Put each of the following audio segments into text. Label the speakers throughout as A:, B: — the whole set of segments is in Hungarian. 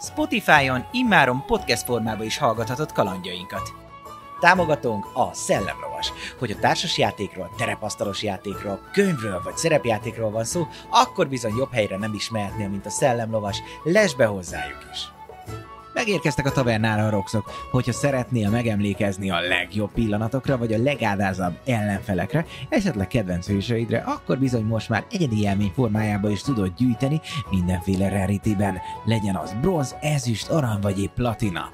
A: Spotify-on immáron podcast formában is hallgathatod kalandjainkat. Támogatónk a Szellemlovas. Hogy a társas játékról, terepasztalos játékról, könyvről vagy szerepjátékról van szó, akkor bizony jobb helyre nem is mehetnél, mint a Szellemlovas. Lesz be hozzájuk is! Megérkeztek a tavernára a roxok, hogyha szeretnél megemlékezni a legjobb pillanatokra, vagy a legádázabb ellenfelekre, esetleg kedvenc hősöidre, akkor bizony most már egyedi élmény formájába is tudod gyűjteni mindenféle rarityben, legyen az bronz, ezüst, arany vagy épp platina.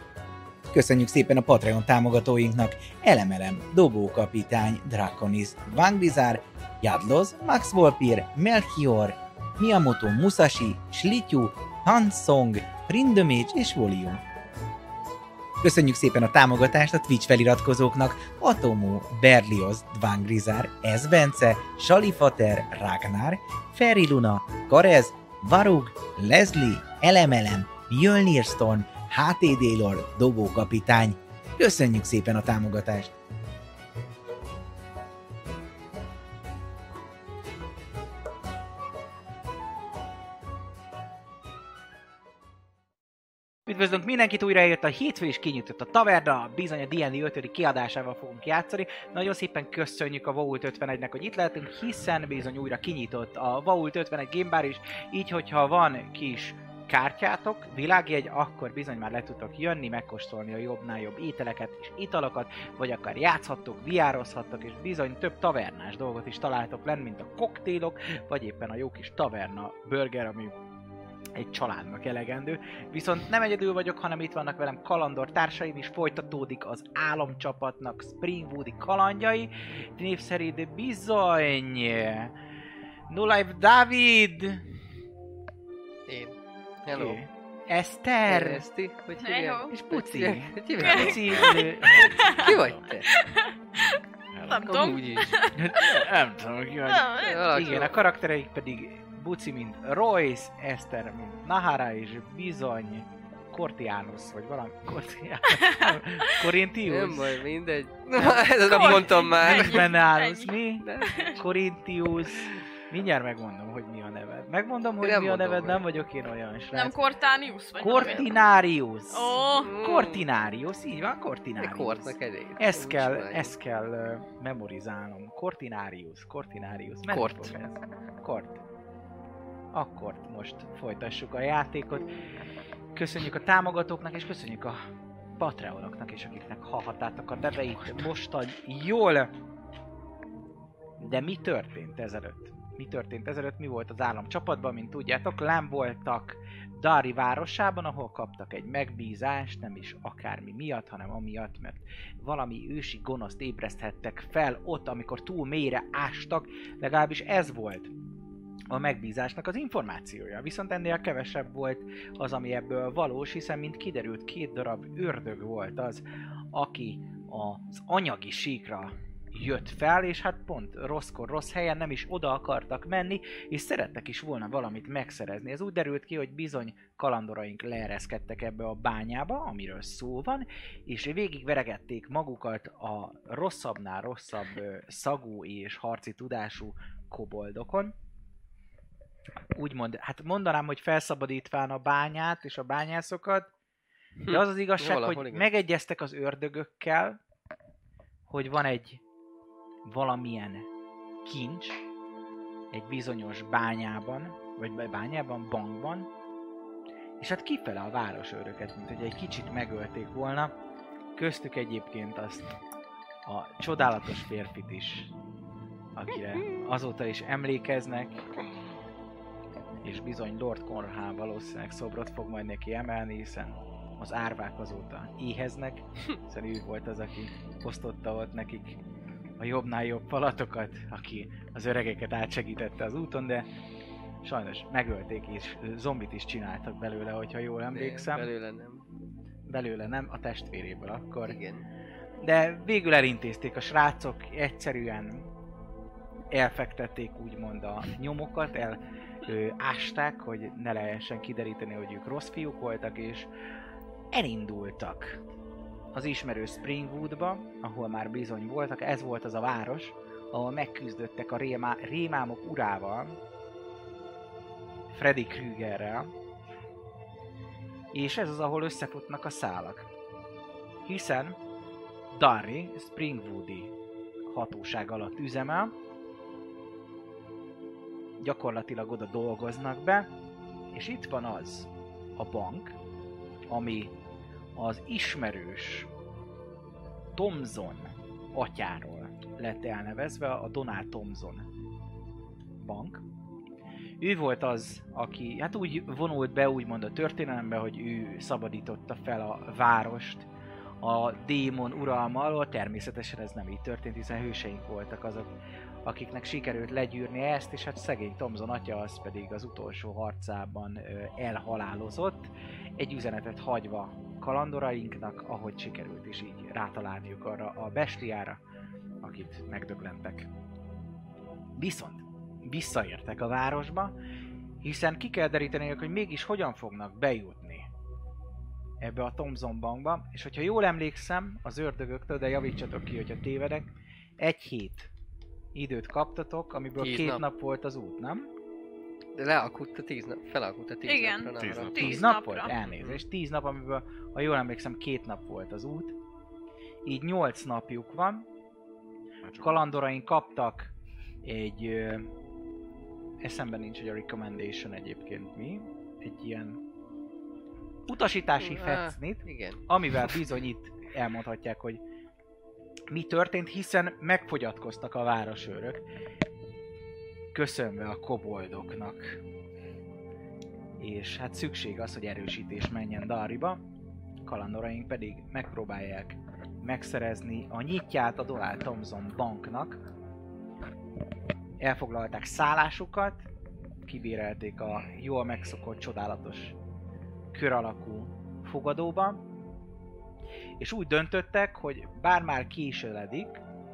A: Köszönjük szépen a Patreon támogatóinknak. Elemelem, Dobókapitány, Draconis, Vanglizár, Jadloz, Max Volpir, Melchior, Miyamoto Musashi, Slityu, Hansong, Rindömage és Volium. Köszönjük szépen a támogatást a Twitch feliratkozóknak Atomo, Berlioz, Dvangrizár, Esbence, Salifater, Ragnar, Ferri Luna, Karez, Varug, Leslie, Elemelem, Mjölnir Storm, HTD Lord, Dobókapitány. Köszönjük szépen a támogatást! Üdvözlünk mindenkit, újra jött a hétfő és kinyitott a taverna, bizony a D&D 5. kiadásával fogunk játszani. Nagyon szépen köszönjük a Vault 51-nek, hogy itt lehetünk, hiszen bizony újra kinyitott a Vault 51 Game Bar is, így hogyha van kis kártyátok, világjegy, akkor bizony már le tudtok jönni, megkóstolni a jobbnál jobb ételeket és italokat, vagy akár játszhattok, viározhattok, és bizony több tavernás dolgot is találtok lenn, mint a koktélok, vagy éppen a jó kis taverna burger, ami egy családnak elegendő. Viszont nem egyedül vagyok, hanem itt vannak velem kalandor társaim is, folytatódik az álomcsapatnak Springwoodi kalandjai. Név szerint bizony... No Life David!
B: Én. Hello.
A: Ő. Eszter!
B: Én Eszti? Hogy hívják?
A: És Puci.
B: Hogy hívják?
A: Puci,
B: Ki vagy te?
C: Nem tudom.
B: Is.
A: nem tudom, ki vagy. Igen, a karaktereik pedig Buci, mint Royce, Eszter, mint Nahara, és bizony Cortianus, vagy valami Cortianus,
B: Nem
A: Corintius,
B: baj, mindegy. Ezt nem mondtam már.
A: Benálus, mi?
B: Nem.
A: Corintius, mindjárt megmondom, hogy mi a neved. Megmondom, hogy
B: Nem
A: mi a neved,
B: meg.
A: nem vagyok én olyan
C: Nem
A: srác.
C: Cortánius? Vagy?
A: Cortinarius.
C: Ó,
B: Mm.
A: Cortinarius, így van,
B: Egy
A: Cortinarius.
B: kortnak elég.
A: Ezt kell, ezt kell uh, memorizálnom. Cortinarius, Cortinarius.
B: Kort.
A: ez. Kort. Akkor most folytassuk a játékot. Köszönjük a támogatóknak, és köszönjük a Patreonoknak is, akiknek hallhattátok a neveit mostan jól. De mi történt ezelőtt? Mi történt ezelőtt? Mi volt az állam csapatban, mint tudjátok? Lám voltak Dari városában, ahol kaptak egy megbízást, nem is akármi miatt, hanem amiatt, mert valami ősi gonoszt ébreszthettek fel ott, amikor túl mélyre ástak, legalábbis ez volt a megbízásnak az információja. Viszont ennél kevesebb volt az, ami ebből valós, hiszen mint kiderült, két darab ördög volt az, aki az anyagi síkra jött fel, és hát pont rosszkor, rossz helyen nem is oda akartak menni, és szerettek is volna valamit megszerezni. Ez úgy derült ki, hogy bizony kalandoraink leereszkedtek ebbe a bányába, amiről szó van, és végigveregették magukat a rosszabbnál rosszabb szagú és harci tudású koboldokon. Úgymond, hát mondanám, hogy felszabadítván a bányát és a bányászokat, de az az igazság,
B: Valahol,
A: hogy
B: igen.
A: megegyeztek az ördögökkel, hogy van egy valamilyen kincs egy bizonyos bányában, vagy bányában, bankban, és hát kifele a városőröket, mint hogy egy kicsit megölték volna, köztük egyébként azt a csodálatos férfit is, akire azóta is emlékeznek, és bizony Lord Conrad valószínűleg szobrot fog majd neki emelni, hiszen az árvák azóta éheznek, hiszen ő volt az, aki osztotta ott nekik a jobbnál jobb falatokat, aki az öregeket átsegítette az úton, de sajnos megölték és zombit is csináltak belőle, hogyha jól emlékszem.
B: Belőle nem.
A: Belőle nem, a testvéréből akkor.
B: Igen.
A: De végül elintézték a srácok, egyszerűen elfektették úgymond a nyomokat, el ö, ásták, hogy ne lehessen kideríteni, hogy ők rossz fiúk voltak, és elindultak az ismerő Springwoodba, ahol már bizony voltak, ez volt az a város, ahol megküzdöttek a rémá, rémámok urával, Freddy Krügerrel, és ez az, ahol összefutnak a szálak. Hiszen Darry Springwoodi hatóság alatt üzemel, gyakorlatilag oda dolgoznak be, és itt van az a bank, ami az ismerős Thomson atyáról lett elnevezve, a Donald Thomson bank. Ő volt az, aki hát úgy vonult be úgymond a történelembe, hogy ő szabadította fel a várost a démon uralma alól. Természetesen ez nem így történt, hiszen hőseink voltak azok, akiknek sikerült legyűrni ezt, és hát szegény Thomson atya az pedig az utolsó harcában elhalálozott, egy üzenetet hagyva kalandorainknak, ahogy sikerült is így rátalálniuk arra a bestiára, akit megdöglentek. Viszont visszaértek a városba, hiszen ki kell deríteni, hogy mégis hogyan fognak bejutni ebbe a Thomson bankba, és hogyha jól emlékszem az ördögöktől, de javítsatok ki, hogyha tévedek, egy hét időt kaptatok, amiből
B: Tíz
A: két
B: nap.
A: nap. volt az út, nem?
B: De lealakult a tíz nap, felalakult a tíz
C: Igen.
B: napra.
D: Tíz
B: arra.
D: nap.
C: Tíz
A: Tíz nap volt? Elnézést. Tíz nap, amiből, ha jól emlékszem, két nap volt az út. Így nyolc napjuk van. Kalandoraink kaptak egy... Ö, eszemben nincs, hogy a recommendation egyébként mi. Egy ilyen utasítási fecnit,
B: Igen.
A: amivel bizony itt elmondhatják, hogy mi történt, hiszen megfogyatkoztak a városőrök, köszönve a koboldoknak. És hát szükség az, hogy erősítés menjen Dariba, kalandoraink pedig megpróbálják megszerezni a nyitját a Donald Thompson banknak. Elfoglalták szállásukat, kibérelték a jól megszokott, csodálatos kör alakú fogadóba, és úgy döntöttek, hogy bár már későledik,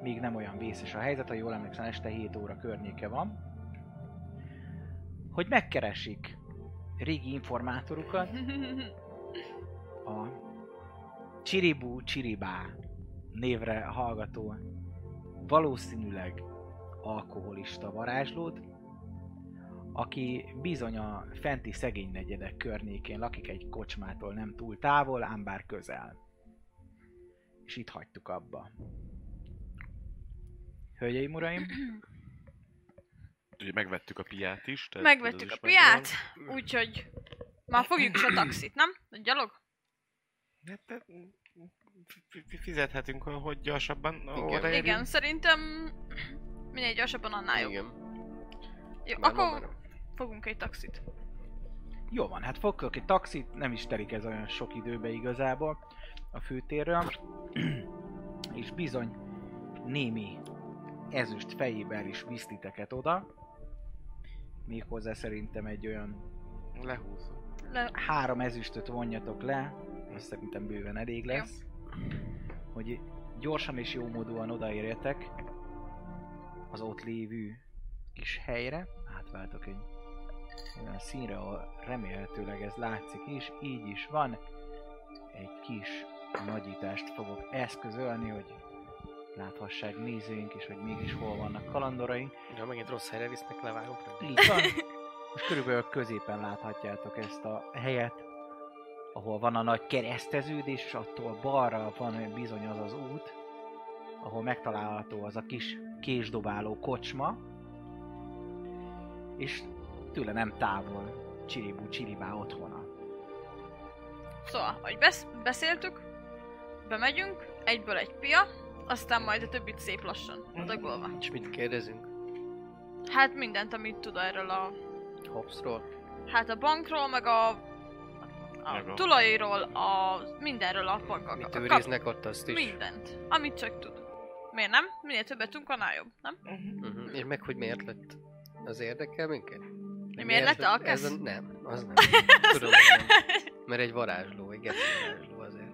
A: még nem olyan vészes a helyzet, ha jól emlékszem, este 7 óra környéke van, hogy megkeresik régi informátorukat, a Chiribu Chiribá névre hallgató, valószínűleg alkoholista varázslót, aki bizony a fenti szegény negyedek környékén lakik egy kocsmától nem túl távol, ám bár közel. És itt hagytuk abba. Hölgyeim, uraim,
D: Ugye megvettük a piát is. tehát
C: Megvettük
D: ez
C: a
D: is
C: piát, úgyhogy már fogjuk is a taxit, nem? A gyalog?
D: Hát, hát, fi- fi- fizethetünk, hogy gyorsabban
B: Igen.
D: odaérjünk.
C: Igen, szerintem minél gyorsabban annál jobb.
B: Igen.
C: Jó,
B: Már ma
C: akkor
B: már-
C: fogunk egy taxit.
A: jó van, hát fogtok egy taxit, nem is telik ez olyan sok időbe igazából a főtérről, és bizony némi ezüst fejével is visz titeket oda, méghozzá szerintem egy olyan
D: Lehúzom.
C: Le...
A: három ezüstöt vonjatok le, az szerintem bőven elég lesz, hogy gyorsan és jó módúan odaérjetek az ott lévő kis helyre, átváltok egy olyan színre, ahol remélhetőleg ez látszik is, így is van. Egy kis nagyítást fogok eszközölni, hogy láthassák nézőink is, hogy mégis hol vannak kalandoraink.
B: Ja, megint rossz helyre visznek, levágok.
A: Így van. Most körülbelül középen láthatjátok ezt a helyet, ahol van a nagy kereszteződés, és attól balra van bizony az az út, ahol megtalálható az a kis késdobáló kocsma, és tőle nem távol Csiribú Csiribá otthona.
C: Szóval, ahogy besz- beszéltük, bemegyünk, egyből egy pia, aztán majd a többit szép lassan adagolva.
B: És mit kérdezünk?
C: Hát mindent, amit tud erről a...
B: Hopsról?
C: Hát a bankról, meg a... A tulajról, a... Mindenről a, a,
B: Mit őriznek ott azt is?
C: Mindent. Amit csak tud. Miért nem? Minél többet tudunk, annál jobb, nem?
B: Uh-huh. És meg hogy miért lett? Az érdekel minket?
C: Mi miért letalkasz?
B: Ez a, nem, az nem. Tudom, nem. Mert egy varázsló, egy varázsló azért.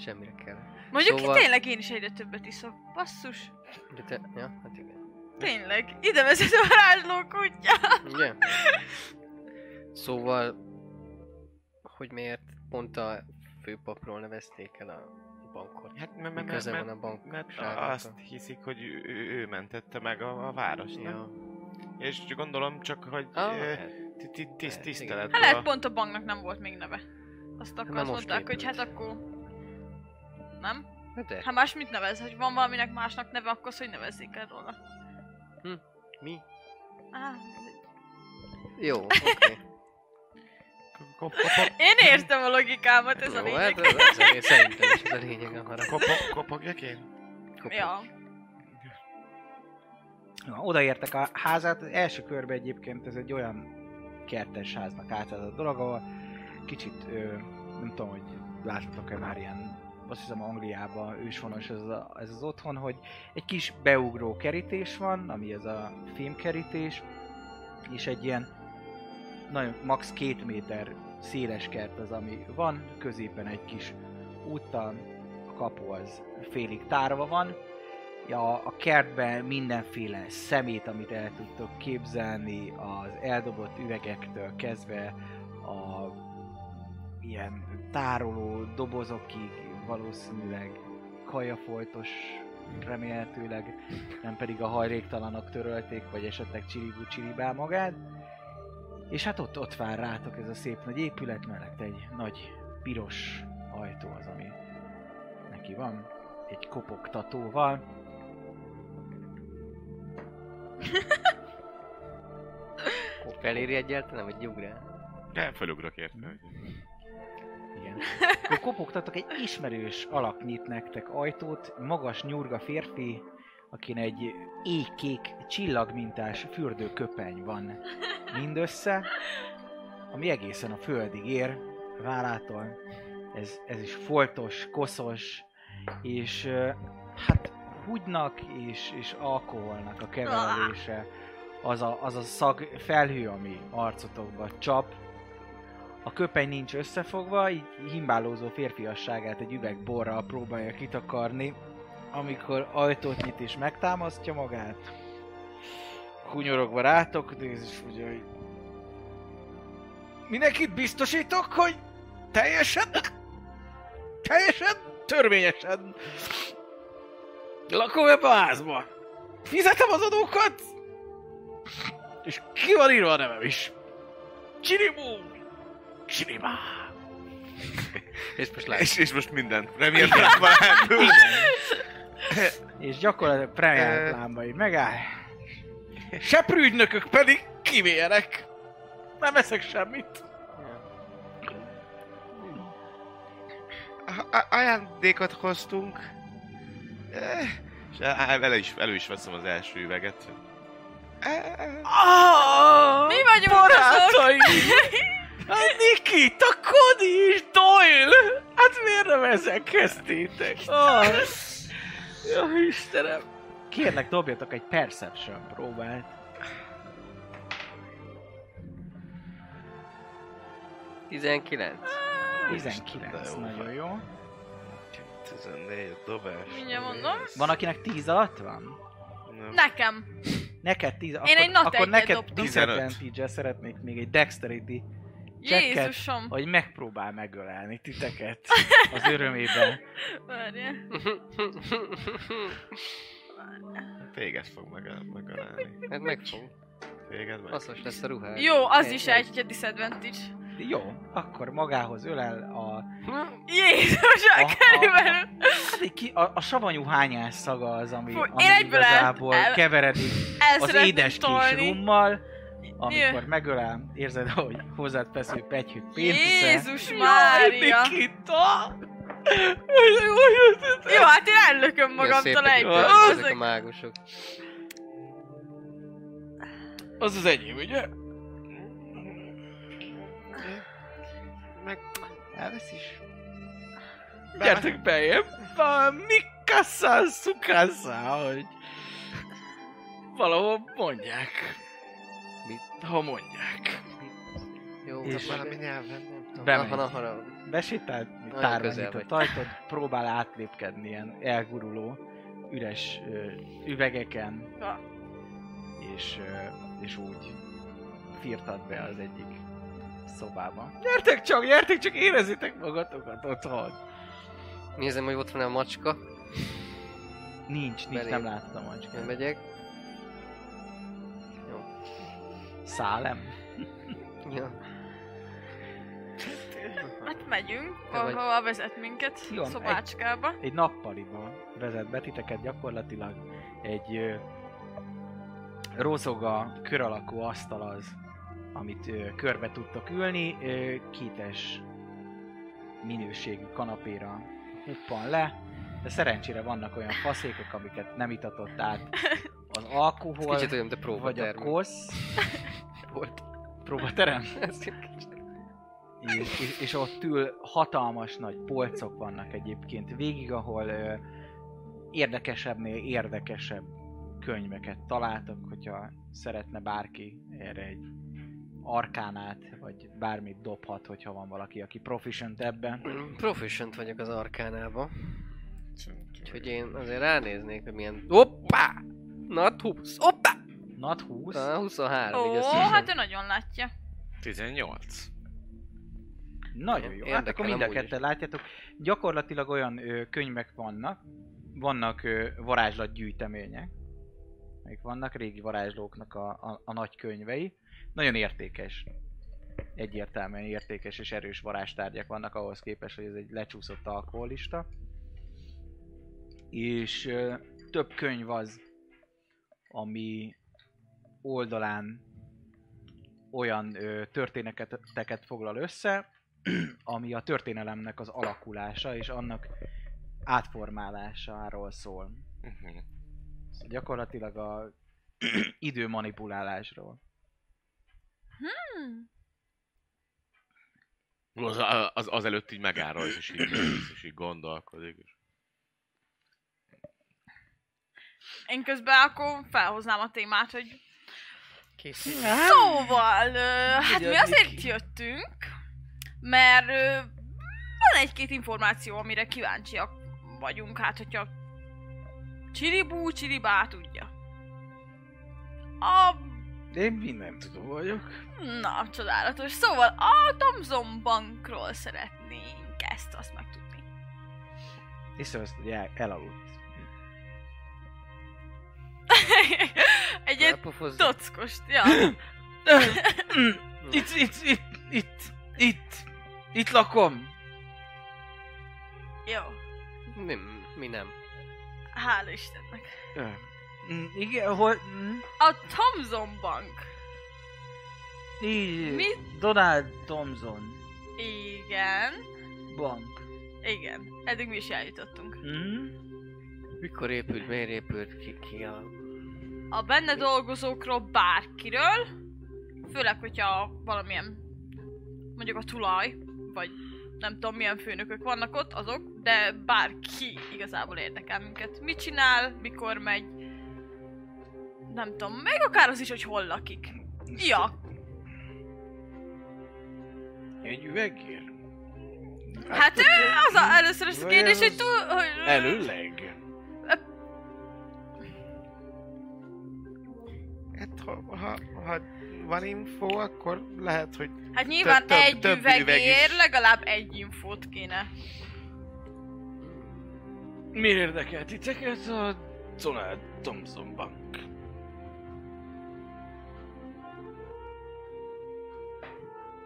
B: Semmire kell.
C: Mondjuk
B: Szóval-
C: tényleg én is egyre többet iszok. Basszus.
B: De te, ja, hát igen.
C: Tényleg. Ide vezet a varázsló kutya.
B: Ugye? Szóval, hogy miért pont a főpapról nevezték el a bankot?
D: Hát mert, mert,
B: köze
D: mert,
B: van a bank
D: mert azt hiszik, hogy ő, ő, mentette meg a, a várost, nem?
B: Ja.
D: És gondolom csak, hogy
B: Ah,
D: ö,
B: hát, Hát.
C: Hát lehet pont a banknak nem volt még neve. Azt akkor
B: már
C: azt mondták, hogy hát akkor... Nem?
B: hát de,
C: Hát más mit nevez? Hogy van valaminek másnak neve, akkor hogy nevezzék el róla.
B: mi?
C: Ah,
B: Jó, oké.
D: Kopog-
C: én értem a logikámat, ez a
B: Jó, hát
C: lényeg.
B: ez, ez, ez, szerintem is ez a lényeg a harag.
D: kopog- Kopogjak én?
C: Ja.
A: Na, odaértek a házát, első körben egyébként ez egy olyan kertes háznak a dolog, ahol kicsit, ö, nem tudom, hogy láttatok-e már ilyen, azt hiszem Angliában ősvonos ez, a, ez az otthon, hogy egy kis beugró kerítés van, ami ez a fémkerítés, és egy ilyen nagyon max. két méter széles kert az, ami van, középen egy kis úttal, a kapu az félig tárva van, ja, a kertben mindenféle szemét, amit el tudtok képzelni, az eldobott üvegektől kezdve a ilyen tároló dobozokig valószínűleg kajafoltos remélhetőleg, nem pedig a hajléktalanok törölték, vagy esetleg csiribú csiribá magát. És hát ott, ott vár rátok ez a szép nagy épület, mellett egy nagy piros ajtó az, ami neki van, egy kopogtatóval.
B: Feléri egyáltalán, vagy ugrál?
D: Nem, felugrok érte.
A: Akkor kopogtatok, egy ismerős alak nyit nektek ajtót, magas nyurga férfi, akin egy éjkék csillagmintás fürdőköpeny van. Mindössze, ami egészen a földig ér vállától. Ez, ez is foltos, koszos, és hát húgynak és, és alkoholnak a keveredése, az a, az a szag felhő, ami arcotokba csap, a köpeny nincs összefogva, így himbálózó férfiasságát egy üveg borral próbálja kitakarni, amikor ajtót nyit és megtámasztja magát. Hunyorogva rátok, néz és ugye, hogy... Mindenkit biztosítok, hogy teljesen, teljesen törvényesen lakom ebbe a házba. Fizetem az adókat, és ki van írva a nevem is. Csinimú! Csinimá!
B: És most lát.
D: És, és most mindent remélem már.
A: És gyakorlatilag premiált lámba így megáll. Seprűgynökök pedig kivérek. Nem eszek semmit.
D: A- a- ajándékot hoztunk. Eh, És el- elő is, elő is veszem az első üveget. Eh,
A: Ah,
C: Mi vagyunk azok?
A: barátaim! Hát Nikita, Cody és Doyle! Hát miért nem ezek kezdtétek? Ah. Jó Istenem! Kérlek, dobjatok egy Perception próbát.
B: 19.
A: 19,
D: De jó
A: nagyon jó.
D: 14 a dobás.
C: Mindjárt mondom.
A: Van, akinek 10 alatt van?
D: Nem.
C: Nekem.
A: Neked 10, akkor,
C: egy nat
A: akkor
C: egyet
A: neked
C: dobtam.
D: 15.
A: szeretnék még egy dexterity Checket.
C: Jézusom.
A: hogy megpróbál megölelni titeket az örömében.
C: Várjál.
D: Téged fog meg- megölelni.
B: Hát megfog.
D: Téged meg.
B: Hasznos lesz a ruhád.
C: Jó, az
B: Egy-
C: is egy disadvantage.
A: Jó, akkor magához ölel a...
C: Jézus,
A: A- a-
C: körülbelül.
A: Hát egy ki, a, a savanyú hányás szaga az, ami,
C: Fú,
A: ami
C: én egyből
A: igazából
C: el-
A: keveredik
C: El
A: az édes kis
C: tolni.
A: rummal, amikor megölel, érzed, hogy hozzád feszül pegyhű péntisze.
C: Jézus Mária.
A: Nikita!
C: Jó, hát én ellököm magamtól egyből.
B: ezek
C: Az
B: a mágusok.
A: Az az enyém, ugye?
D: Meg...
A: Elvesz is. Gyertek beljebb! A Mikasa Sukasa, hogy valahol mondják. Ha mondják.
B: Jó,
A: És
D: Valami nyelven, nem tudom.
A: Bemegy.
B: Na, na, na,
A: Besétált, nyitott
B: vagy.
A: ajtót, próbál átlépkedni ilyen elguruló, üres ö, üvegeken,
C: Ja.
A: és, ö, és úgy firtad be az egyik szobába. Gyertek csak, gyertek csak, érezzétek magatokat otthon!
B: Nézem, hogy ott van a macska.
A: Nincs, nincs,
B: Belé-
A: nem láttam a
B: Én
A: macskát.
B: megyek.
A: Szálem?
B: Ja.
C: Hát megyünk,
B: Te vagy-
C: ahova vezet minket,
A: Jó,
C: szobácskába.
A: Egy nappaliba vezet be titeket gyakorlatilag egy ö, rozoga kör alakú asztal az, amit ö, körbe tudtok ülni, ö, kétes minőségű kanapéra huppan le, de szerencsére vannak olyan faszékok, amiket nem itatott át az alkohol,
B: Kicsit olyan, de
A: vagy a kosz,
B: Volt.
A: próbaterem, és, és, és ott ül hatalmas nagy polcok vannak egyébként végig, ahol ö, érdekesebbnél érdekesebb könyveket találtak, hogyha szeretne bárki erre egy arkánát, vagy bármit dobhat, hogyha van valaki, aki proficient ebben.
B: Proficient vagyok az arkánában. Úgyhogy én azért ránéznék, hogy milyen... Hoppá! Nat 20! Hoppá!
A: Nat 20,
B: Ah, 23
C: Ó,
B: így
C: hát ő nagyon látja.
D: 18.
A: nagyon jó. Hát
B: Érdekel
A: akkor mind a
B: amúgy is.
A: ketten látjátok. Gyakorlatilag olyan ö, könyvek vannak, vannak ö, varázslatgyűjtemények, amik vannak régi varázslóknak a, a, a nagy könyvei. Nagyon értékes. Egyértelműen értékes és erős varázstárgyak vannak ahhoz képest, hogy ez egy lecsúszott alkoholista. És ö, több könyv az, ami oldalán olyan ö, történeteket foglal össze, ami a történelemnek az alakulása és annak átformálásáról szól.
D: Uh-huh.
A: Szóval gyakorlatilag a idő manipulálásról.
C: Hmm.
D: Az, az, az előtt így megáll és így, és így gondolkodik. És...
C: Én közben akkor felhoznám a témát, hogy
B: Kész.
C: Szóval, ö, hát mi azért jöttünk, mert van egy-két információ, amire kíváncsiak vagyunk, hát hogyha Csiribú, Csiribá tudja. A...
A: Én minden tudom vagyok.
C: Na, csodálatos. Szóval a Thomson Bankról szeretnénk ezt azt megtudni.
A: Észreveszed, hogy el, elaludt.
C: egy ilyen tockost, ja.
A: itt, itt, itt, itt, itt, itt lakom.
C: Jó.
B: Mi, mi nem.
C: Hála Istennek.
A: Igen, hol...
C: A Thomson Bank.
A: Így,
C: Mi?
A: Donald Thompson
C: Igen.
A: bank.
C: Igen. Eddig mi is eljutottunk.
A: Mm?
B: Mikor épült, miért épült ki, ki a...
C: A benne dolgozókról bárkiről, főleg, hogyha valamilyen, mondjuk a tulaj, vagy nem tudom milyen főnökök vannak ott, azok, de bárki igazából érdekel minket. Mit csinál, mikor megy, nem tudom, még akár az is, hogy hol lakik. Ja,
A: Egy üvegér?
C: hát ő, az a, először is a kérdés, hogy túl, hogy...
A: Előleg?
D: Hát, ha, ha, ha van info, akkor lehet, hogy
C: Hát nyilván
D: több-
C: egy
D: több üveg
C: üvegér
D: is.
C: legalább egy infót kéne.
A: Miért érdekel titeket a Donald Thompson bank?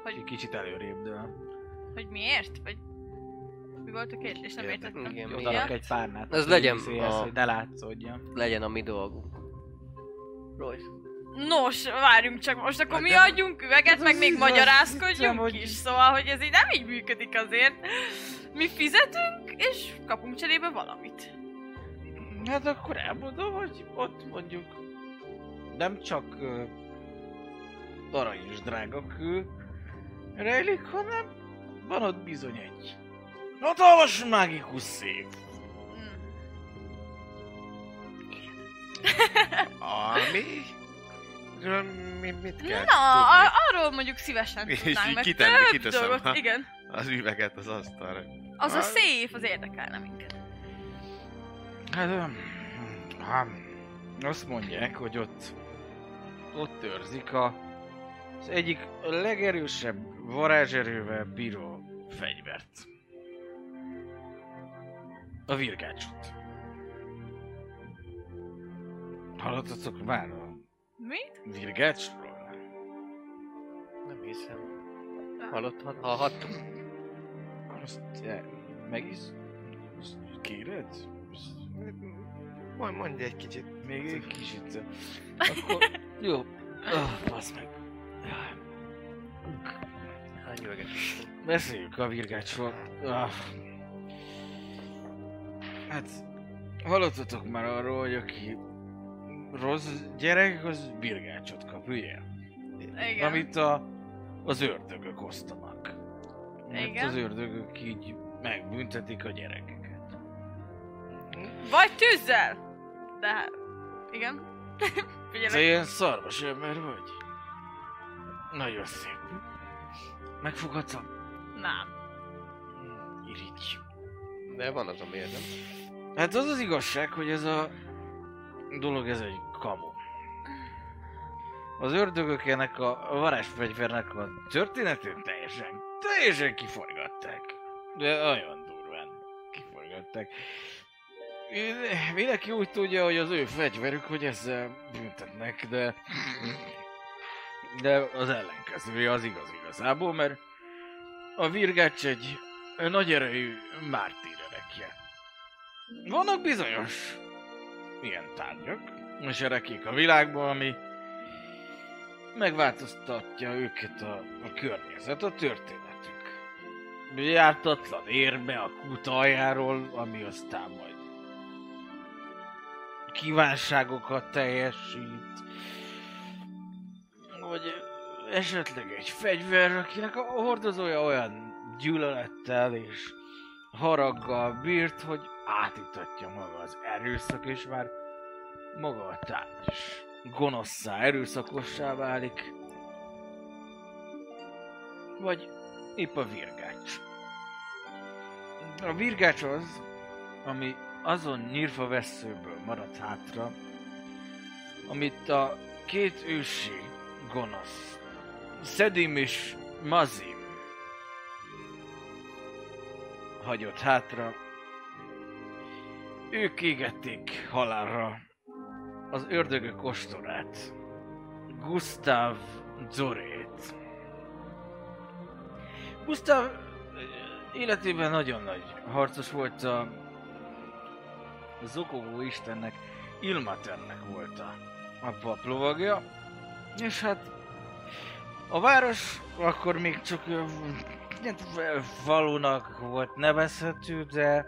C: Hogy-
A: kicsit előrébb dől.
C: Hogy miért? Vagy mi volt a kérdés? Nem értettem.
B: Igen,
A: Odarak
B: igen.
A: egy párnát.
B: Ez legyen a-
A: hogy ne látszódjon.
B: Legyen a mi dolgunk. Royce.
C: Nos, várjunk csak, most akkor
A: Hát
C: mi adjunk üveget, meg még magyarázkodjunk
A: hogy-
C: is, szóval, hogy ez így nem így működik azért. Mi fizetünk, és kapunk cserébe valamit.
A: Hát akkor elmondom, hogy ott mondjuk nem csak uh, arany és drága kő rejlik, hanem van ott bizony egy hatalmas mágikus szép.
C: Mm.
D: ami Erről mi, mit kell
C: Na, a- arról mondjuk szívesen
D: És
C: tudnánk, mert
D: kitenni,
C: több
D: kiteszem
C: dolgot,
D: a-
C: igen.
D: Az üveget az asztalra.
C: Az a szép, az érdekelne minket.
A: Hát, hát, azt mondják, hogy ott, ott őrzik a, az egyik legerősebb varázserővel bíró fegyvert. A virgácsot. Hallottatok már a
C: Mi?
A: virgácsról?
B: Nem hiszem. Hallott, hallhattuk.
A: Azt eh, meg is azt kéred? Azt
D: Majd mondj egy kicsit.
A: Még egy kicsit. Akkor, jó. Oh, basz meg.
B: Hány üveget?
A: Beszéljük a virgácsról. Ah. Hát, hallottatok már arról, hogy aki rossz gyerek, az virgácsot kap, ugye?
C: Igen.
A: Amit a, az ördögök osztanak. Mert
C: Igen.
A: az ördögök így megbüntetik a gyerekeket.
C: Vagy tűzzel! De hát... Igen.
A: Te
C: Figyelek.
A: ilyen szarvas ember vagy? Nagyon szép. Megfogadtam?
C: Nem.
A: Irigy.
B: De van az a nem?
A: Hát az az igazság, hogy ez a dolog, ez egy kamu. Az ördögök ennek a varázsfegyvernek a történetét teljesen, teljesen kiforgatták. De olyan durván kiforgatták. Mindenki úgy tudja, hogy az ő fegyverük, hogy ezzel büntetnek, de... De az ellenkezője az igaz igazából, mert a virgács egy nagy erejű mártír erekje. Vannak bizonyos ilyen tárgyak, és erekék a világban, ami megváltoztatja őket a, a környezet, a történetük. Jártatlan érme a kút aljáról, ami aztán majd kívánságokat teljesít, vagy esetleg egy fegyver, akinek a hordozója olyan gyűlölettel és haraggal bírt, hogy átítatja maga az erőszak, és már maga a tárgy gonoszszá, erőszakossá válik. Vagy épp a virgács. A virgács az, ami azon nyírfa veszőből maradt hátra, amit a két ősi gonosz, Szedim és Mazim hagyott hátra. Ők égették halálra az ördögök ostorát, Gustav Zorét. Gustav eh, életében nagyon nagy harcos volt a zokogó istennek, Ilmaternek volt a, a paplovagja, és hát a város akkor még csak ilyen falunak volt nevezhető, de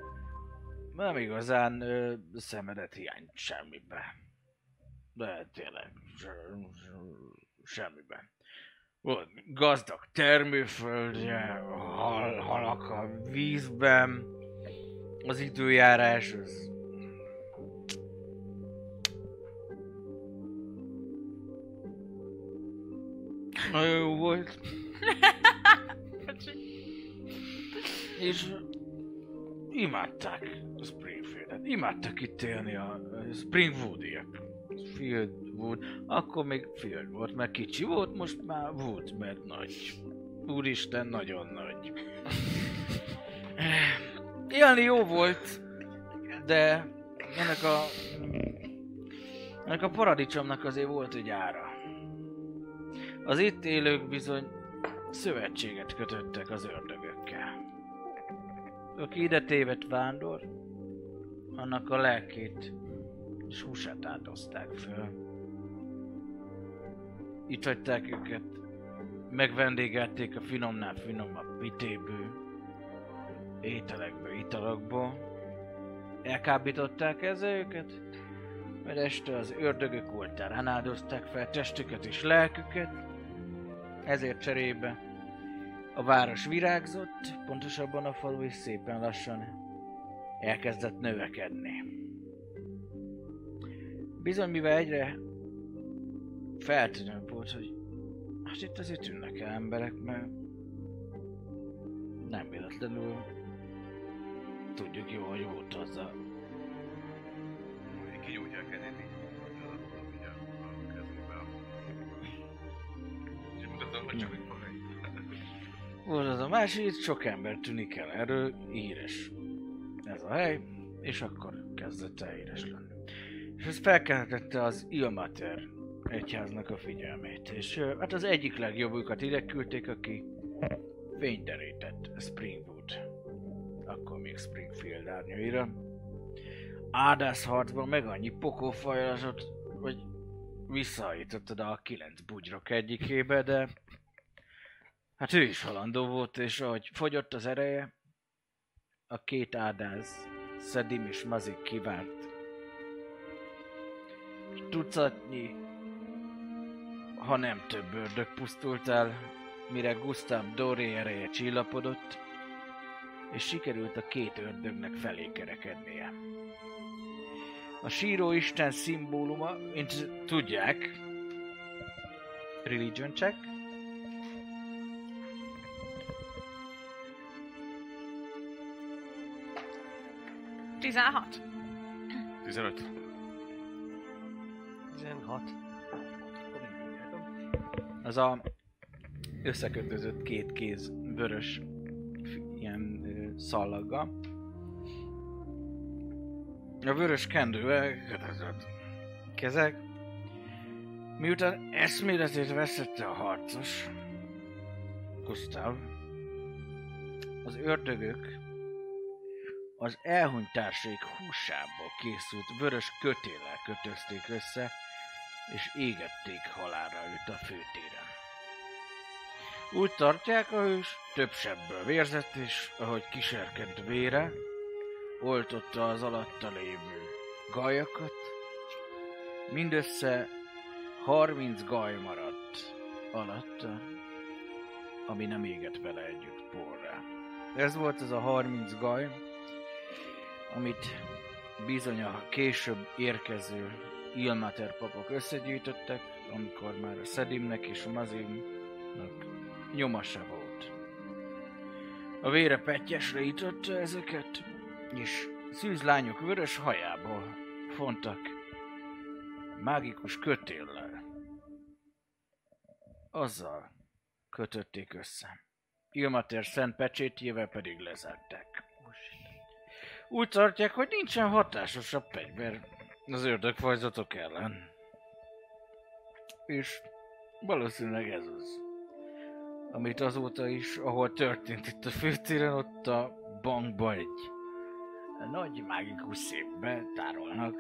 A: nem igazán ö, szemedet hiányt semmibe. De tényleg, se, se, semmiben. Volt gazdag termőföldje, hal, halak a vízben, az időjárás az nagyon jó volt. És imádták a Springfieldet. Imádtak itt élni a Springwoodiek. Fieldwood. Akkor még Field volt, mert kicsi volt, most már Wood, mert nagy. Úristen, nagyon nagy. Élni jó volt, de ennek a... Ennek a paradicsomnak azért volt egy ára. Az itt élők bizony szövetséget kötöttek az ördögökkel. Aki ide tévedt vándor, annak a lelkét és húsát áldozták föl. Itt hagyták őket, megvendégelték a finomnál finomabb vitéből, ételekből, italokból. Elkábították ezzel őket, mert este az ördögök oltárán áldozták fel testüket és lelküket, ezért cserébe a város virágzott, pontosabban a falu is szépen lassan elkezdett növekedni. Bizony, mivel egyre feltűnő volt, hogy hát itt azért tűnnek el emberek, mert nem véletlenül tudjuk jó, hogy volt az a...
D: Kinyújtja a kezét így. A kezébe. És mutatom, hogy csak.
A: Volt az a másik, itt sok ember tűnik el, erről híres ez a hely, és akkor kezdett el híres lenni. És ez felkeltette az Ilmater egyháznak a figyelmét, és hát az egyik legjobbukat ide küldték, aki fényderített Springwood, akkor még Springfield árnyaira. Ádász harcban meg annyi pokófajlazott, hogy visszaállított oda a kilenc bugyrok egyikébe, de hát ő is halandó volt, és ahogy fogyott az ereje, a két ádáz, Szedim és Mazik kivárt. Tucatnyi, ha nem több ördög pusztult el, mire Gustav Doré ereje csillapodott, és sikerült a két ördögnek felé kerekednie. A síró isten szimbóluma, mint tudják, religion check,
C: 16.
D: 15.
B: 16.
A: az a összekötözött két kéz vörös ilyen szallaggal. A vörös kendővel kötözött kezek. Miután eszméletét veszette a harcos, Gustav, az ördögök az elhunyt társaik húsából készült vörös kötéllel kötözték össze, és égették halálra őt a főtéren. Úgy tartják a hős, több sebből vérzett, és ahogy kiserkent vére, oltotta az alatta lévő gajakat, mindössze 30 gaj maradt alatta, ami nem égett vele együtt porrá. Ez volt az a 30 gaj, amit bizony a később érkező Ilmater papok összegyűjtöttek, amikor már a Szedimnek és a Mazimnak nyoma se volt. A vére pettyesre ította ezeket, és szűzlányok vörös hajából fontak mágikus kötéllel. Azzal kötötték össze. Ilmater szent pecsétjével pedig lezárták. Úgy tartják, hogy nincsen hatásosabb fegyver az ördögfajzatok ellen. És valószínűleg ez az. Amit azóta is, ahol történt itt a főtéren, ott a bankba egy nagy mágikus szépbe tárolnak.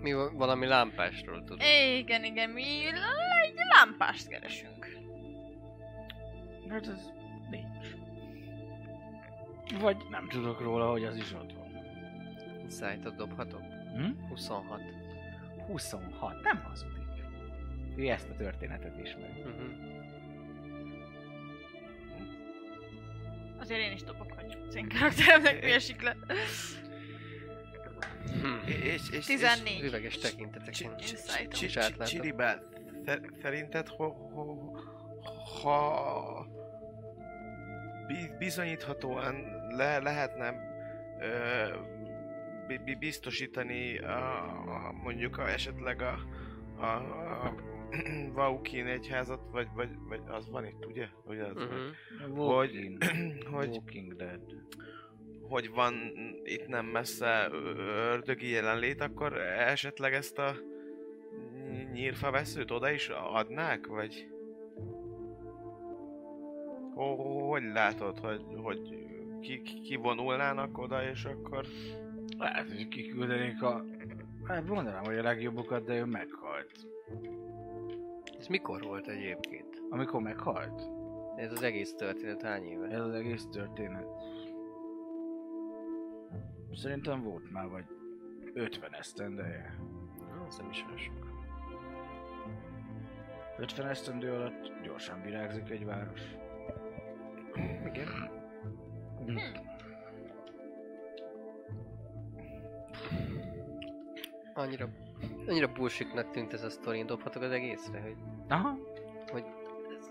B: Mi va- valami lámpásról tudunk.
C: Igen, igen, mi egy lámpást keresünk.
A: Hát ez nincs. Vagy nem tudok róla, hogy az is ott van.
B: Insight-ot dobhatok?
A: Hm?
B: 26.
E: 26, nem hazudik. Ő ezt a történetet ismeri.
B: Uh-huh.
C: Azért én is dobok, hogy az én karakteremnek mi esik le.
B: Hm.
D: És, és,
C: 14.
B: Üveges tekinteteken.
C: Insight-om.
B: Is átlátod.
D: Csiribá, szerinted, ho, ho, ha bi- bizonyíthatóan le, lehetne ö, bi- bi- biztosítani a, a, mondjuk a, esetleg a, a, a Vaukin egyházat, vagy, vagy, vagy az van itt, ugye? ugye az
B: Uh-huh.
A: Walking,
D: hogy,
A: Walking Dead.
D: hogy van itt nem messze ördögi jelenlét, akkor esetleg ezt a ny- nyírfa veszőt oda is adnák, vagy? Ho- Hogy látod, hogy, hogy ki, ki- kivonulnának oda, és akkor...
A: Lehet, hogy kiküldenék a... Hát mondanám, hogy a legjobbukat, de ő meghalt.
B: Ez mikor volt egyébként?
A: Amikor meghalt?
B: Ez az egész történet hány éve?
A: Ez az egész történet. Szerintem volt már vagy 50 esztendeje.
B: Az nem is olyan sok.
A: 50 esztendő alatt gyorsan virágzik egy város.
B: Igen. annyira, annyira bullshitnak tűnt ez a sztori, dobhatok az egészre, hogy
A: Aha.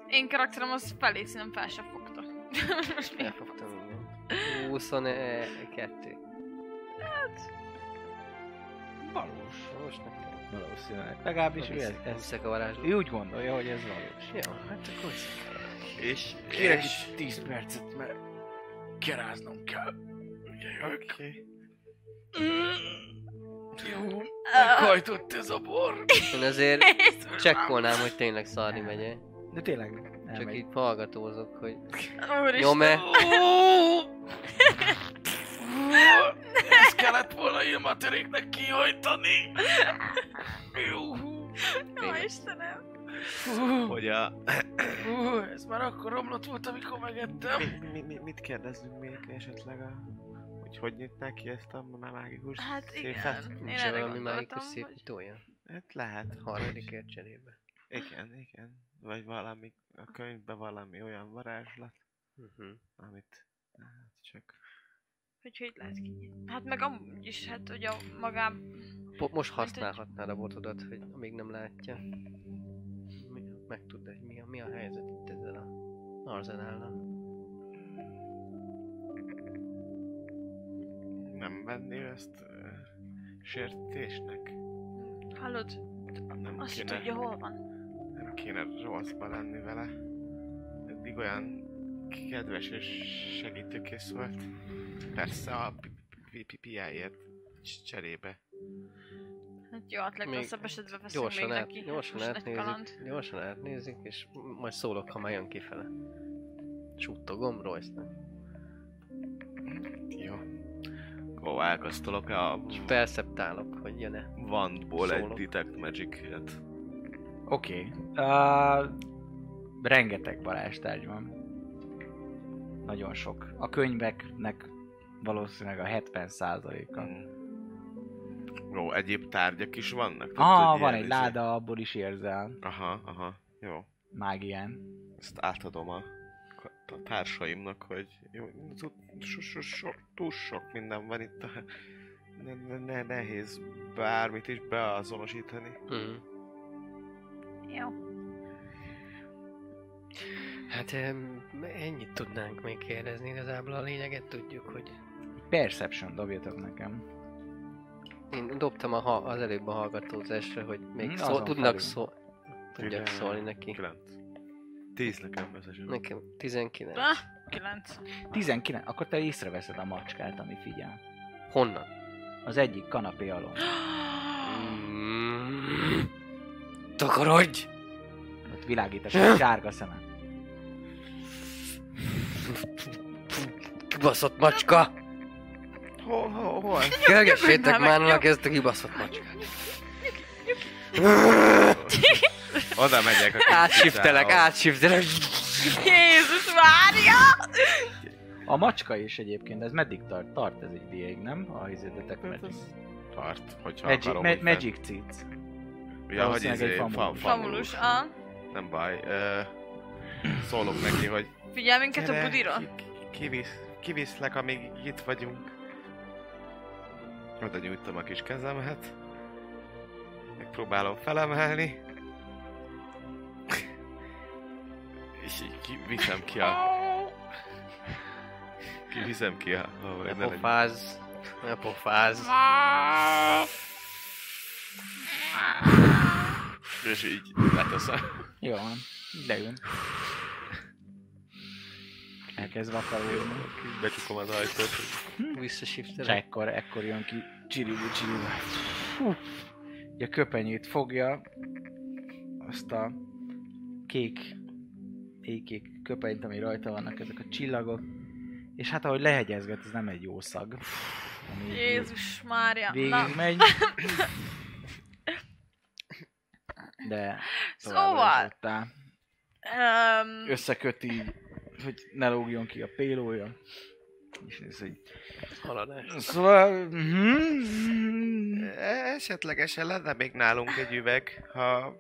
C: Én karakterem az felé nem fel se fogta. Most mi?
B: elfogtam igen. 22.
A: Valós.
B: Most nekem.
A: Valószínűleg. Legalábbis ő, ez, ez,
B: Hiszek a varázslat.
A: ő úgy gondolja, hogy ez valós.
B: Jó, hát akkor.
D: És,
A: Kérek
D: és...
A: itt 10 percet, mert keráznom kell.
D: Oké.
A: Jó,
C: Ah,
A: meghajtott ez a bor.
B: Én azért csekkolnám, hogy tényleg szarni megy
A: De tényleg nem
B: Csak így hallgatózok, hogy nyom-e?
A: Ez kellett volna ilmateréknek kihajtani. Jó.
C: Jó, Istenem.
D: Hogy a...
A: Hú, ez már akkor romlott volt, amikor megettem.
D: Mi, mi, mi, mit kérdezzünk még esetleg a... Hogy hogy nyitnák ki ezt a má- mágikus
C: Hát
D: széfet?
C: igen. Én
B: Nincs
C: erre
B: valami
C: gondoltam,
B: mágikus szép
C: hogy...
B: utója?
D: Hát lehet.
B: Harmadikért cserébe.
D: Igen, igen. Vagy valami, a könyvben valami olyan varázslat,
B: Uh-huh.
D: amit hát csak...
C: Hogy hogy lehet ki? Hát meg amúgy is, hát hogy a magám...
B: Po- most használhatnád a botodat, hogy amíg nem látja. Megtudd, hogy mi a, mi a helyzet itt ezzel a arzenállal.
D: Nem venni ezt uh, sértésnek?
C: Hallod?
D: Nem
C: Azt
D: kéne,
C: tudja, hol van.
D: nem kéne rosszba lenni vele. Eddig olyan kedves és segítőkész volt. Persze a pi- pi- pi- piáért cserébe.
C: Hát jó, hát legrosszabb esetben veszünk
B: Gyorsan,
C: még
B: át,
C: neki.
B: gyorsan átnézik, gyorsan átnézik, és majd szólok, ha már jön kifele. Suttogom Royce-nak.
D: Jó. Ó, elkasztolok a
B: És perceptálok, hogy jön-e.
D: Wandból egy. Detect Magic-et.
A: Oké. Okay. Uh, rengeteg varázstárgy van. Nagyon sok. A könyveknek valószínűleg a 70%-a.
D: Mm. Jó, egyéb tárgyak is vannak?
A: Ah,
D: hogy
A: van egy
D: izé-
A: láda, abból is érzel
D: Aha, aha, jó.
A: mágián.
D: Ezt átadom a, a társaimnak, hogy jó, so, so, so, so, túl sok minden van itt. A, ne, ne, ne, nehéz bármit is beazonosítani.
B: Mm.
C: Jó.
B: Hát ennyit tudnánk még kérdezni, igazából a lényeget tudjuk, hogy
A: Perception dobjatok nekem.
B: Én dobtam a, ha- az előbb a hallgatózásra, hogy még
A: Mm,
B: szó, tudnak szó, tudjak
D: Kilenc.
B: szólni neki.
D: 9. 10 nekem összesen.
B: Nekem 19.
C: Ah, 9.
A: 19, akkor te észreveszed a macskát, ami figyel.
B: Honnan?
A: Az egyik kanapé alól.
B: Mm. Takarodj!
A: Ott világít a sárga szeme.
B: Kibaszott macska!
D: Hol, hol, hol?
B: Kergessétek már
C: meg,
B: meg ezt a kibaszott macskát!
D: Oda megyek a
B: Átsiftelek, átsiftelek!
C: Jézus Mária!
A: A macska is egyébként, ez meddig tart? Tart ez egy ideig, nem? A izédetek
D: Hát az Tart, hogyha
A: Magic,
D: akarom.
A: ma- magic Cic.
D: Ja, hogy
A: egy
D: izé, fa,
A: famulus.
C: Famulus, ah.
D: Nem baj. Szólok neki, hogy
C: Figyelj minket a budira.
D: ki- ki- Kivisz, kiviszlek, amíg itt vagyunk. Oda nyújtom a kis kezemet. Megpróbálom felemelni. És így kiviszem ki a... Kiviszem ki a... Ó,
B: Ne
D: ne legyen-
B: pofázz! Ne pofázz!
D: És így leteszem.
A: Jó van, leül. Elkezd vakarulni.
D: Becsukom az ajtót.
A: És
B: Visszasiftelek.
A: ekkor, ekkor jön ki csiribu csiribu. A köpenyét fogja, azt a kék, éjkék köpenyt, ami rajta vannak ezek a csillagok, és hát ahogy lehegyezget, ez nem egy jó szag.
C: Jézus Mária. Na,
A: Végig megy. De
C: Szóval- um,
A: összeköt így, hogy ne lógjon ki a pélója. És ez egy...
B: Haladás.
A: Szóval... mhm.
D: Esetlegesen lenne még nálunk egy üveg, ha...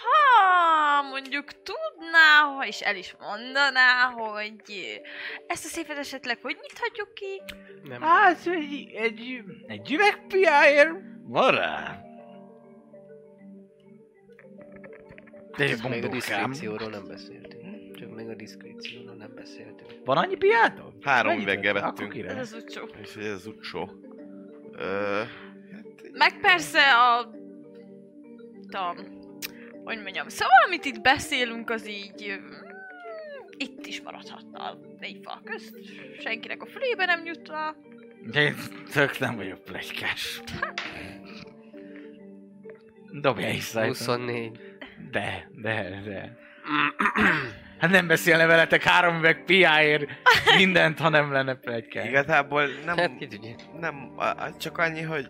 C: ha mondjuk tudná, ha is el is mondaná, hogy ezt a szépet esetleg hogy nyithatjuk ki?
B: Nem.
A: Hát egy, egy, egy üvegpiáért Van rá. De
B: még a
A: bundokám.
B: diszkrécióról nem beszéltünk. Csak még a diszkrécióról nem beszéltünk.
A: Van annyi piátod?
D: Három üveggel vettünk.
C: Ez az utcsó.
D: És ez az utcsó. Ö, hát,
C: Meg persze a... Tudom, hogy mondjam, szóval amit itt beszélünk, az így... Itt is maradhatna a négy fal közt. Senkinek a fülébe nem jutna.
A: De én tök nem vagyok plegykás. Dobja is szájt.
B: 24.
A: De, de, de. Hát nem beszélne veletek három üveg piáért mindent, ha nem lenne plegykás.
D: igazából nem,
B: Hát
D: nem, csak annyi, hogy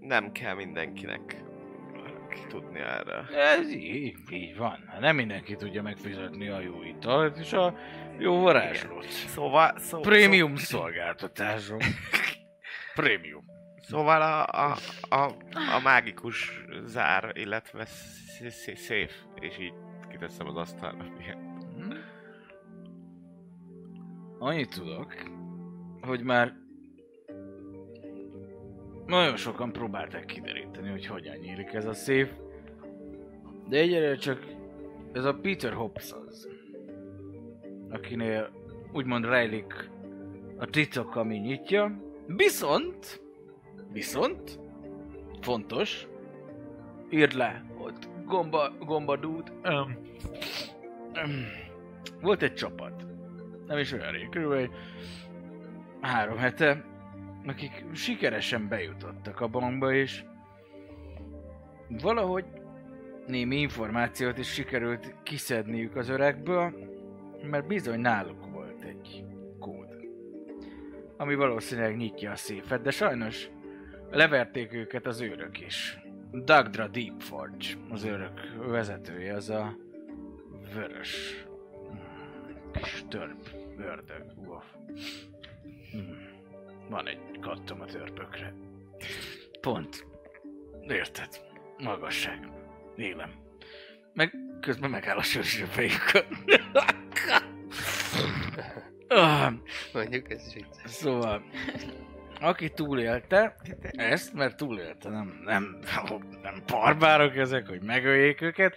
D: nem kell mindenkinek tudni erre.
A: Ez így, így van. Hát Nem mindenki tudja megfizetni a jó italt és a jó varázslót.
D: Szóval, szó,
A: Prémium szolgáltatások. Prémium.
D: Szóval a, a, a, a mágikus zár, illetve sz- sz- széf, és így kiteszem az asztalra.
A: Hm? Annyit tudok, hogy már nagyon sokan próbálták kideríteni, hogy hogyan nyílik ez a széf, de egyelőre csak ez a Peter Hobbs az, akinél úgymond rejlik a titok, ami nyitja, viszont, viszont, fontos, írd le, gomba, gombadút, um, um, volt egy csapat, nem is olyan rég, körülbelül három hete, akik sikeresen bejutottak a bankba, és valahogy némi információt is sikerült kiszedniük az öregből, mert bizony náluk volt egy kód, ami valószínűleg nyitja a széfet, de sajnos leverték őket az őrök is. Dagdra Deepforge, az őrök vezetője, az a vörös kis törp ördög. Uff. Hmm. Van egy kattom a törpökre. Pont. Érted? Magasság. Élem. Meg közben megáll a sörös a fejükön. Ah,
B: Mondjuk ez vicces.
A: Szóval, aki túlélte ezt, mert túlélte, nem, nem, nem barbárok ezek, hogy megöljék őket,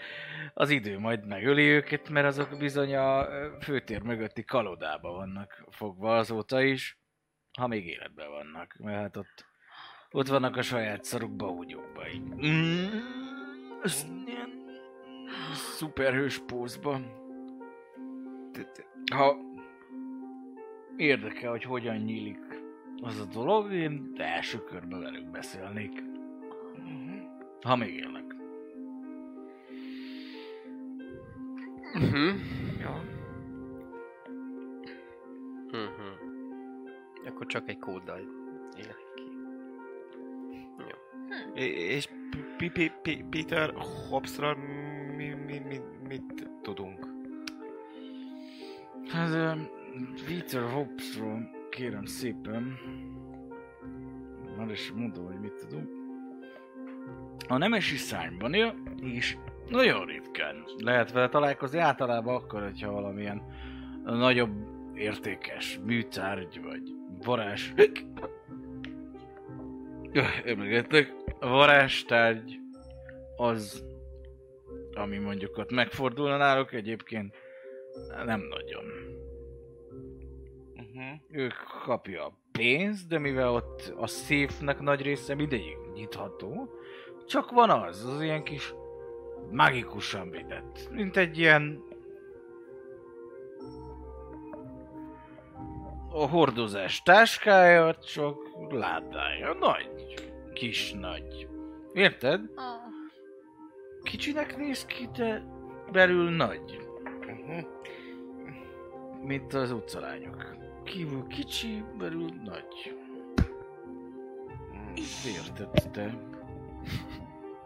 A: az idő majd megöli őket, mert azok bizony a főtér mögötti kalodába vannak fogva azóta is, ha még életben vannak, mert hát ott, ott vannak a saját szaruk baúgyókba így. Mm, szuperhős pózba. Ha érdekel, hogy hogyan nyílik az a dolog, én első körben velük beszélnék. Ha még élnek.
B: Mhm.
D: Ja.
B: Mhm. Akkor csak egy kóddal élek ki.
D: É- És P- P- P- Peter Hobbsról mi, mi, mi, mit tudunk?
A: Hát Peter Hobbsról kérem szépen. Már is mondom, hogy mit tudunk. A nemesi szárnyban él, és nagyon ritkán lehet vele találkozni, általában akkor, hogyha valamilyen nagyobb értékes műtárgy, vagy varázs... Emlegettek, a varázstárgy az, ami mondjuk ott megfordulna náluk, egyébként nem nagyon.
D: Uh-huh.
A: Ő kapja a pénzt, de mivel ott a széfnek nagy része mindegyik nyitható, csak van az, az ilyen kis magikusan védett. Mint egy ilyen a hordozás táskája, csak ládája. Nagy. Kis nagy. Érted?
C: Ah.
A: Kicsinek néz ki, de belül nagy.
D: Uh-huh.
A: Mint az utcalányok. Kívül kicsi, belül nagy. Érted, te?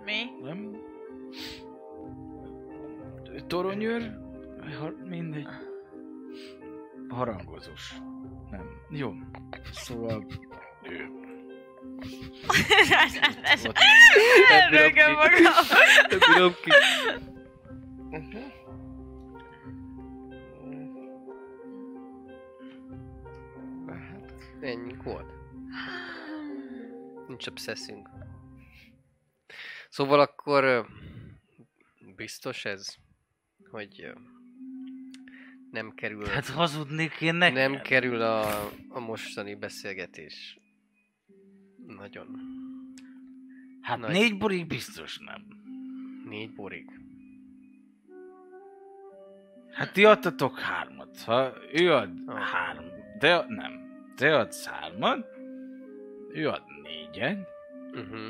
C: Mi?
A: Nem? Toronyőr? Mindegy. Harangozós. Nem. Jó. Szóval ő. Ott.
C: Elrögöm magam.
B: Bírom ki. Ennyi volt. Nincs obszesszünk. Szóval akkor biztos ez, hogy nem kerül,
A: Hát hazudnék én neked?
B: nem kerül a, a mostani beszélgetés. Nagyon.
A: Hát
B: Nagy-
A: négy borig biztos nem.
B: Négy borig.
A: Hát ti adtatok hármat. Ha ő ad
B: Ah.
A: három, de nem. Te adsz hármat, ő ad négyet,
B: Uh-huh.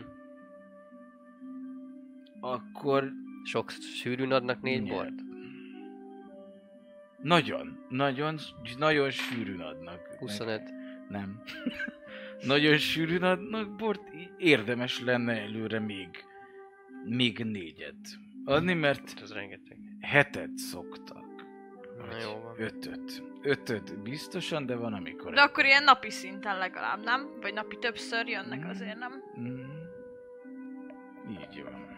A: akkor
B: Sok sűrűn adnak négy
A: Nyert.
B: bort?
A: nagyon, nagyon, nagyon sűrűn adnak.
B: 25.
A: Nem. nagyon sűrűn adnak bort, érdemes lenne előre még, még négyet adni, mert
B: Ez rengeteg.
A: hetet szoktak.
B: Na jó van.
A: Ötöt. Ötöt biztosan, de van amikor...
C: De akkor ilyen napi szinten legalább, nem? Vagy napi többször jönnek
A: Mm.
C: azért, nem?
A: Mm. Így van.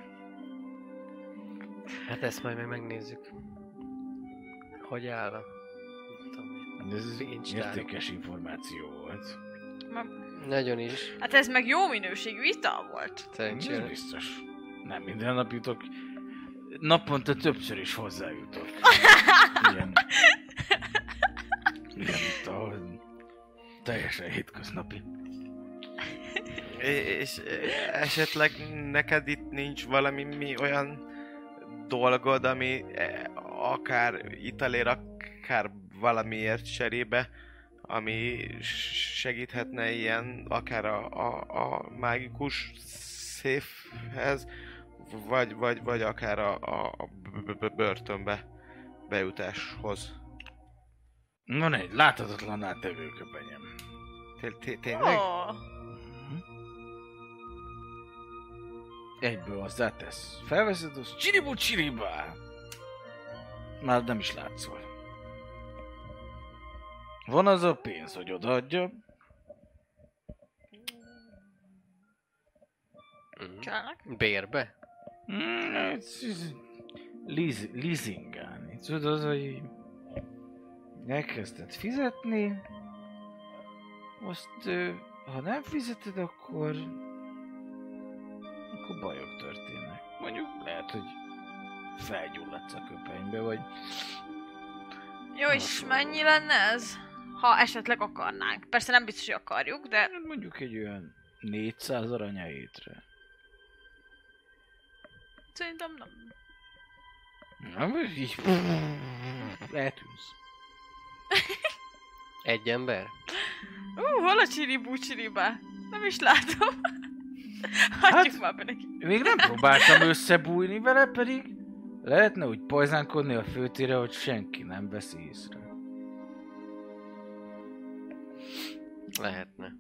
B: Hát ezt majd meg megnézzük. Hogy áll a...
A: Ez értékes információ volt.
B: Nagyon is.
C: Hát ez meg jó minőségű ital volt.
A: Ez
B: Szerencsére.
A: biztos. Nem minden nap jutok. Naponta többször is hozzájutok. Ilyen. Ilyen itt a... Teljesen hétköznapi.
D: És esetleg neked itt nincs valami mi olyan dolgod, ami eh, akár italér, akár valamiért cserébe, ami segíthetne ilyen, akár a, a, a mágikus széfhez, vagy, vagy, vagy akár a, a, börtönbe bejutáshoz.
A: Van egy láthatatlan átevőköpenyem.
D: Té- té- Tényleg?
C: Oh.
A: Egyből hozzátesz. Felveszed, az csiribu csiribá. Már nem is látszol. Van az a pénz, hogy odaadja.
B: Mhm.
C: Kellnek?
B: Bérbe?
A: Mm, ez, ez, leas, leasingálni. Tudod, hogy elkezded fizetni, ö, ha nem fizeted, akkor akkor bajok történnek. Mondjuk lehet, hogy felgyulladsz a köpenybe, vagy
C: Jó, és mennyi lenne ez? Ha esetleg akarnánk. Persze nem biztos, hogy akarjuk, de
A: hát mondjuk egy olyan 400 arany a hétre.
C: szerintem nem.
A: Vagy így eltűnsz.
B: Egy ember?
C: Ú, hol a csiribú csiribá? Nem is látom. Hagyjuk
A: Hát-
C: már neki.
A: Még nem próbáltam összebújni vele, pedig lehetne úgy pajzánkodni a főtére, hogy senki nem veszi észre.
B: Lehetne.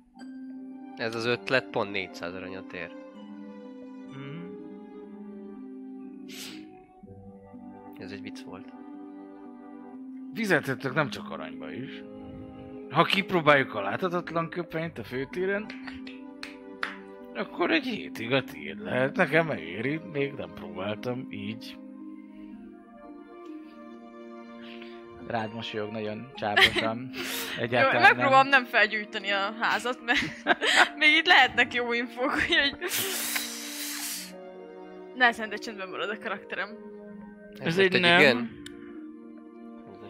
B: Ez az ötlet pont 400 aranyat ér.
A: Mm.
B: Ez egy vicc volt.
A: Fizethettek nem csak aranyba is. Ha kipróbáljuk a láthatatlan köpenyt a főtéren, akkor egy hétig a tiéd lehet. Nekem megéri, még nem próbáltam így. Rád mosolyog nagyon csábosan.
C: Jó,
A: Egyáltalán
C: megpróbálom nem felgyújtani a házat, mert még itt lehetnek jó infók, hogy Nehezen, de csendben marad a karakterem.
A: Ez
B: most
A: egy nem.
B: igen?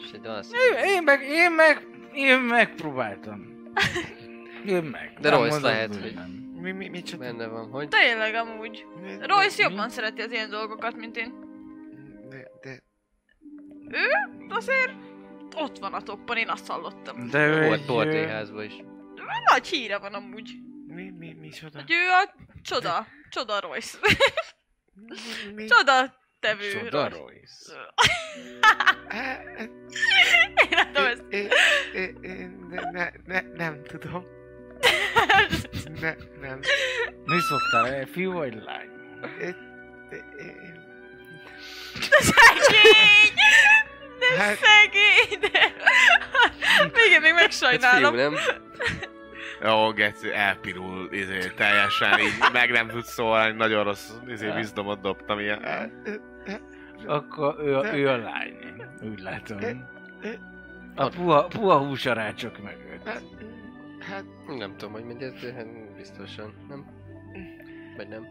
B: Most egy az.
A: Én, én meg, én meg, én megpróbáltam. Én meg.
B: De Royce
A: mondom,
B: lehet, hogy-
A: nem.
D: Mi, mi, mi csak...
B: Benne van, hogy...
C: Tényleg amúgy.
D: mi-
C: Royce
A: mi?
C: jobban szereti az ilyen dolgokat, mint én.
D: De, de,
C: Azért ott van a toppon, én azt hallottam.
A: De ő
B: Volt
A: egy,
B: bordéházban is.
C: Nagy híre van amúgy.
D: mi, mi, mi csoda?
C: Hogy ő a csoda. Csoda Royce.
D: Mi, mi?
C: csoda tevő
A: Csoda
C: Royce. Én látom ezt.
D: Én, én, én ne, ne, ne, nem tudom. Ne, nem.
A: Mi szoktál, fiú vagy lány?
D: Én, én,
C: Szegény! De
D: Hát-
C: szegény! De... Még még
B: Hát fiú,
C: megsajnálom.
B: nem?
D: Ó, Geci, elpirul, izé, teljesen így meg nem tud szólni, nagyon rossz izé, vízdomot dobtam ilyen.
A: Akkor ő, a- ő a lány. Úgy látom. A puha, puha húsarácsok mögött.
D: Hát,
B: Nem tudom, hogy mindjárt, de hát biztosan, nem? Vagy nem?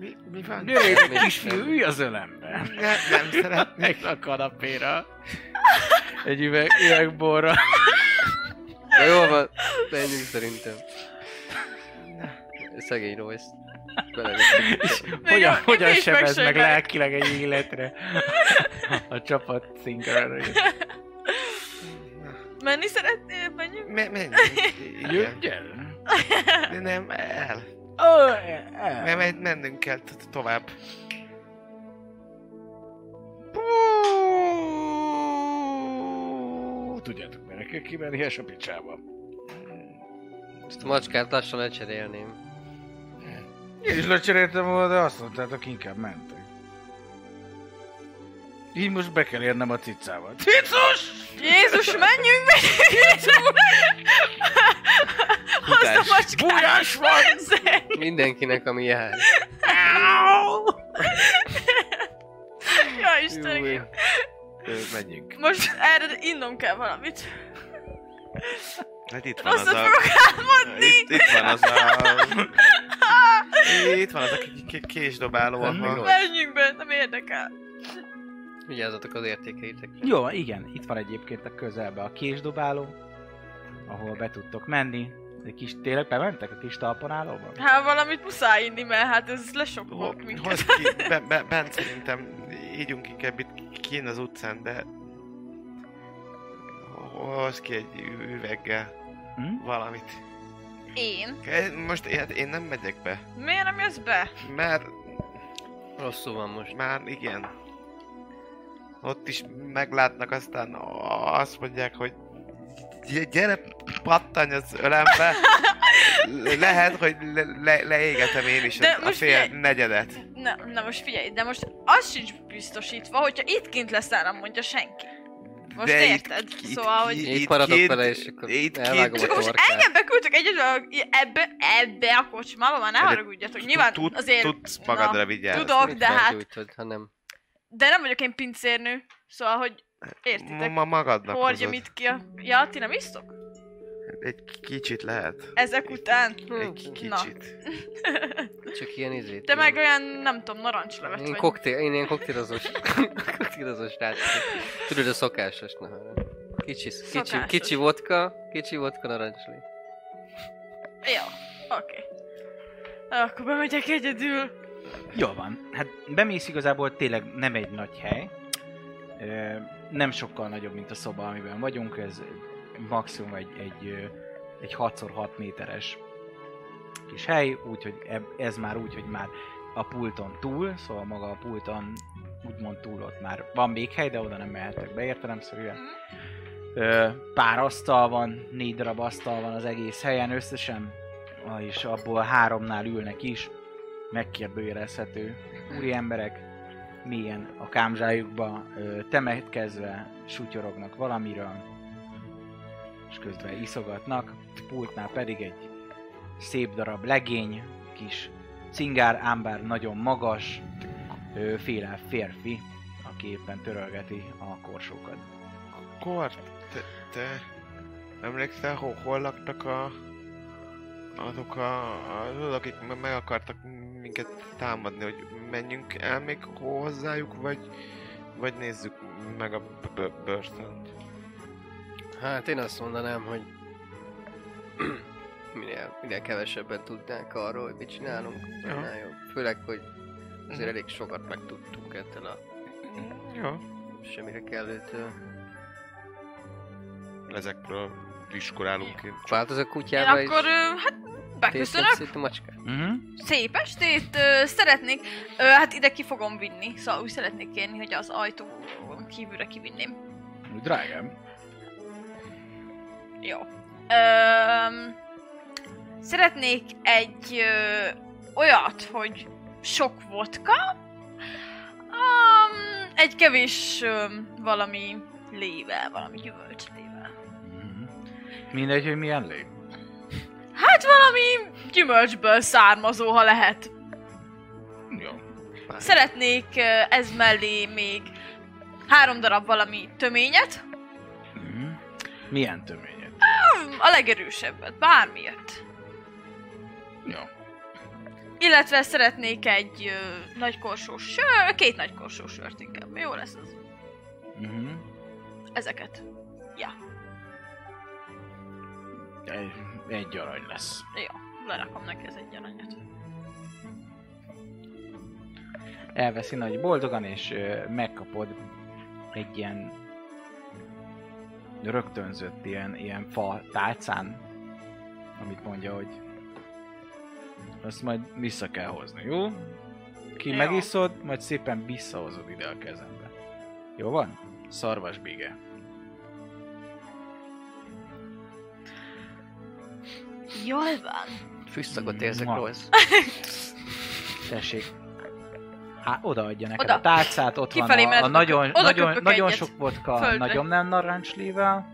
D: Mi, mi van?
B: Mi-
F: kisfiú, ülj az ölembe.
D: Nem, nem szeretnék.
F: Meg a kanapéra. Egy üveg, üvegborra.
B: Na jól van, menjünk szerintem. Szegény Royce. Belevettük.
F: Hogyan,
C: Még
F: hogyan sebez meg lelkileg egy életre a csapat szinkronra.
C: Menni szeretnél? Menjünk?
D: Me- menjünk. Igen.
F: Jöjj el.
D: De Nem, el. Me-
F: el.
D: me- mennünk kell tovább.
F: Tudjátok, mert kell kimenni a picsába.
B: Ezt a macskát lassan lecserélném.
F: Én is lecseréltem volna, de azt mondtátok, inkább mentek. Így most be kell érnem a cicával. Cicus!
C: Jézus, menjünk, menjünk! Hozd a macskát!
F: Bújás van!
B: Mindenkinek, ami jár.
C: Ja, Istenem.
F: Menjünk.
C: Most erre innom kell valamit.
D: Hát itt van az
C: Rosszat
D: a...
C: fogok álmodni!
D: Itt, itt van az a... Itt van az a k- k- késdobáló, ahol...
C: Menjünk be, nem érdekel.
B: Vigyázzatok az értékeitekre.
A: Jó, igen, itt van egyébként a közelben a késdobáló, ahol be tudtok menni. Egy kis, tényleg bementek a kis talpanálóba?
C: Hát valamit muszáj inni, mert hát ez lesokkolt minket.
D: Hozd ki, be, be, bent szerintem ígyunk inkább itt kín az utcán, de... Hoz ki egy üveggel
A: Hm?
D: valamit.
C: Én?
D: Most hát én nem megyek be,
C: Miért nem jössz be?
D: mert
B: Rosszul van most.
D: már igen. Ott is meglátnak, aztán azt mondják, hogy "Gy- gyere, pattanj az ölembe. Lehet, hogy le, le, leégetem én is
C: De
D: a, fél
C: figyelj.
D: negyedet.
C: Na, na most figyelj, de most az sincs biztosítva, hogyha itt kint leszel, nem mondja senki. Most
D: De itt-
C: érted?
D: itt-
C: szóval, hogy...
D: itt-
B: Itt maradok
D: két-
B: vele, és akkor
D: itt
B: elvágom
D: két-
B: a
C: Most
B: torkát.
C: engem beküldtek egyedül ebbe, ebbe a kocsmába, már ne
D: De
C: haragudjatok. Nyilván
D: Tud-
C: azért...
D: Tudsz magadra vigyázni.
C: Tudok,
B: Mit
C: de hát...
B: felgyújtod, ha nem.
C: De nem vagyok én pincérnő, szóval, hogy értitek?
D: Ma magadnak
C: Hordjam
D: hozod.
C: itt ki a... Ja, ti nem isztok?
D: Egy kicsit lehet.
C: Ezek után?
D: Egy
B: Hm,
C: Na.
D: kicsit.
B: Csak ilyen izét.
C: Te meg olyan, nem tudom, narancslevet
B: Én
C: vagy.
B: koktél, én ilyen koktélozós, koktélozós vagyok. Tudod a szokásos, na Kicsi, kicsi,
C: Szokásos.
B: kicsi vodka, kicsi vodka narancsli.
C: Jó, oké. Akkor bemegyek egyedül.
A: Jó van. Hát bemész igazából tényleg nem egy nagy hely. Ö, Nem sokkal nagyobb, mint a szoba, amiben vagyunk. Ez maximum egy, egy, egy 6x6 méteres kis hely, úgyhogy ez már úgy, hogy már a pulton túl, szóval maga a pulton úgymond túl ott már van még hely, de oda nem mehettek be értelemszerűen. Ö, Pár asztal van, négy darab asztal van az egész helyen összesen, és abból háromnál ülnek is, megkérdőjelezhető úri emberek, mélyen a kámzsájukba temetkezve sutyorognak valamiről, és közben iszogatnak, pultnál pedig egy szép darab legény, kis cingár, ám bár nagyon magas, ö, félel férfi, aki éppen törölgeti a korsókat.
D: Kort, te, te emlékszel, hol, hol laktak a azok a, azok, akik me- meg akartak minket támadni, hogy menjünk el még hozzájuk, vagy, vagy nézzük meg a börtönt.
B: Hát én azt mondanám, hogy minél, minél kevesebben tudnánk arról, hogy mit csinálunk, annál jobb. Főleg, hogy azért elég sokat megtudtunk ettől a
D: Jó.
B: semmire kellőtől.
D: Ezekről diskorálunk ki.
B: Változ a
C: Én
B: kutyába
C: akkor, ö, hát beköszönök.
B: Szét a macskát.
A: Uh-huh.
C: Szép estét, ö, szeretnék, ö, hát ide ki fogom vinni, szóval úgy szeretnék kérni, hogy az ajtón kívülre kivinném.
A: Drágám.
C: Jó. Öm, szeretnék egy ö, olyat, hogy sok vodka, um, egy kevés ö, valami lével, valami gyümölcslével.
A: Mhm. Mindegy, hogy milyen lé.
C: Hát valami gyümölcsből származó, ha lehet.
A: Jó.
C: Szeretnék ö, ez mellé még három darab valami töményet,
A: Mhm. Milyen töményet?
C: A legerősebbet, bármilyet.
A: Jó.
C: Illetve szeretnék egy ö, nagy korsós sör, két nagy korsós sört inkább. Jó lesz az.
A: Uh-huh.
C: Ezeket. Ja,
F: Egy, egy arany lesz.
C: jó. Lerakom neki ez egy aranyat.
A: Elveszi nagy boldogan, és ö, megkapod egy ilyen rögtönzött ilyen, ilyen fa tálcán, amit mondja, hogy azt majd vissza kell hozni, jó? Ki
C: Jó.
A: megiszod, majd szépen visszahozod ide a kezembe. Jó van? Szarvas bige.
C: Jól van.
B: Fűszagot érzek. Royce.
A: Tessék. Há, odaadja neked
C: Oda.
A: a tálcát, ott
C: Kifelé
A: van a, a nagyon,
C: oda
A: nagyon, nagyon
C: egyet.
A: sok vodka,
C: Földre.
A: nagyon nem narancslével,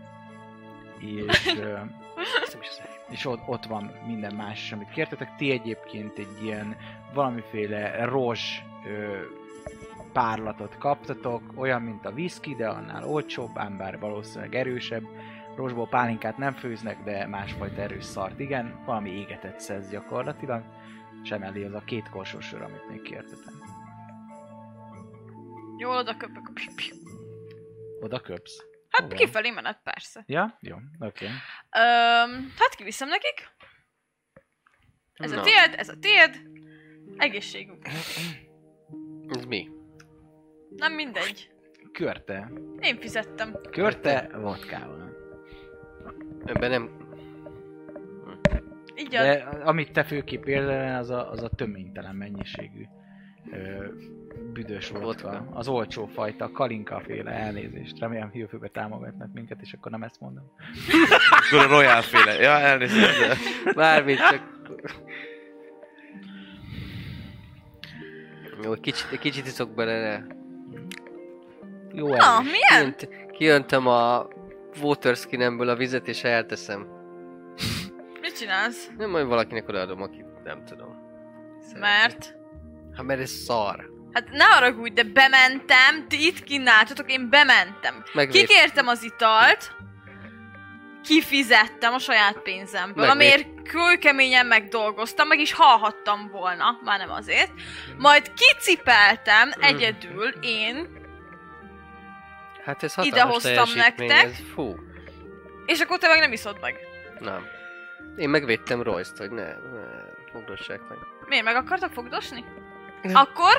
A: és, és ott, ott van minden más is, amit kértetek. Ti egyébként egy ilyen valamiféle rozs ö, párlatot kaptatok, olyan, mint a whisky, de annál olcsóbb, ám bár valószínűleg erősebb. Rozsból pálinkát nem főznek, de másfajta erős szart, igen. Valami égetett szesz gyakorlatilag. És emellé az a két korsós sör, amit még kértetek.
C: Jól oda köpök.
A: Oda köpsz.
C: Hát
A: Hova?
C: kifelé menet, persze.
A: Ja? Jó, oké. Okay.
C: Öm, hát kiviszem nekik. Ez a
B: Na.
C: tiéd, ez a tiéd. Egészségünk.
B: Ez mi?
C: Nem mindegy.
A: Körte.
C: Én fizettem.
A: Körte vodkával.
B: Ebben nem...
C: Így
A: De
C: a...
A: amit te főképp érzel, az a, az a töménytelen mennyiségű ö, büdös vodka.
B: Vodka.
A: Az olcsó fajta, kalinka féle elnézést. Remélem hívőbe támogatnak minket, és akkor nem ezt mondom.
D: Akkor a Royal féle. Ja, elnézést. de-
B: Bármit, csak... Jó, kicsit, kicsit iszok belele.
A: Jó
C: Na,
A: erős.
C: milyen?
B: Kijöntem a waterskинemből a vizet és elteszem.
C: Mit csinálsz?
B: Nem majd valakinek odaadom, aki nem tudom. Szereti.
C: Mert...
B: Hát mert ez szar.
C: Hát ne haragudj, de bementem, ti itt kínáltatok, én bementem.
B: Megvét...
C: Kikértem az italt, kifizettem a saját pénzemből,
B: Megvét-
C: amiért kőkeményen megdolgoztam, meg is halhattam volna, már nem azért. Majd kicipeltem egyedül, én,
B: Hát ez
C: Ide
B: hatalmas
C: hoztam
B: teljesítmény,
C: nektek.
B: Ez, fú,
C: és akkor te meg nem iszod meg.
B: nem. Én megvédtem Royce-t, hogy ne, ne fogdossák meg.
C: Miért meg akartak fogdosni?
D: Nem.
C: Akkor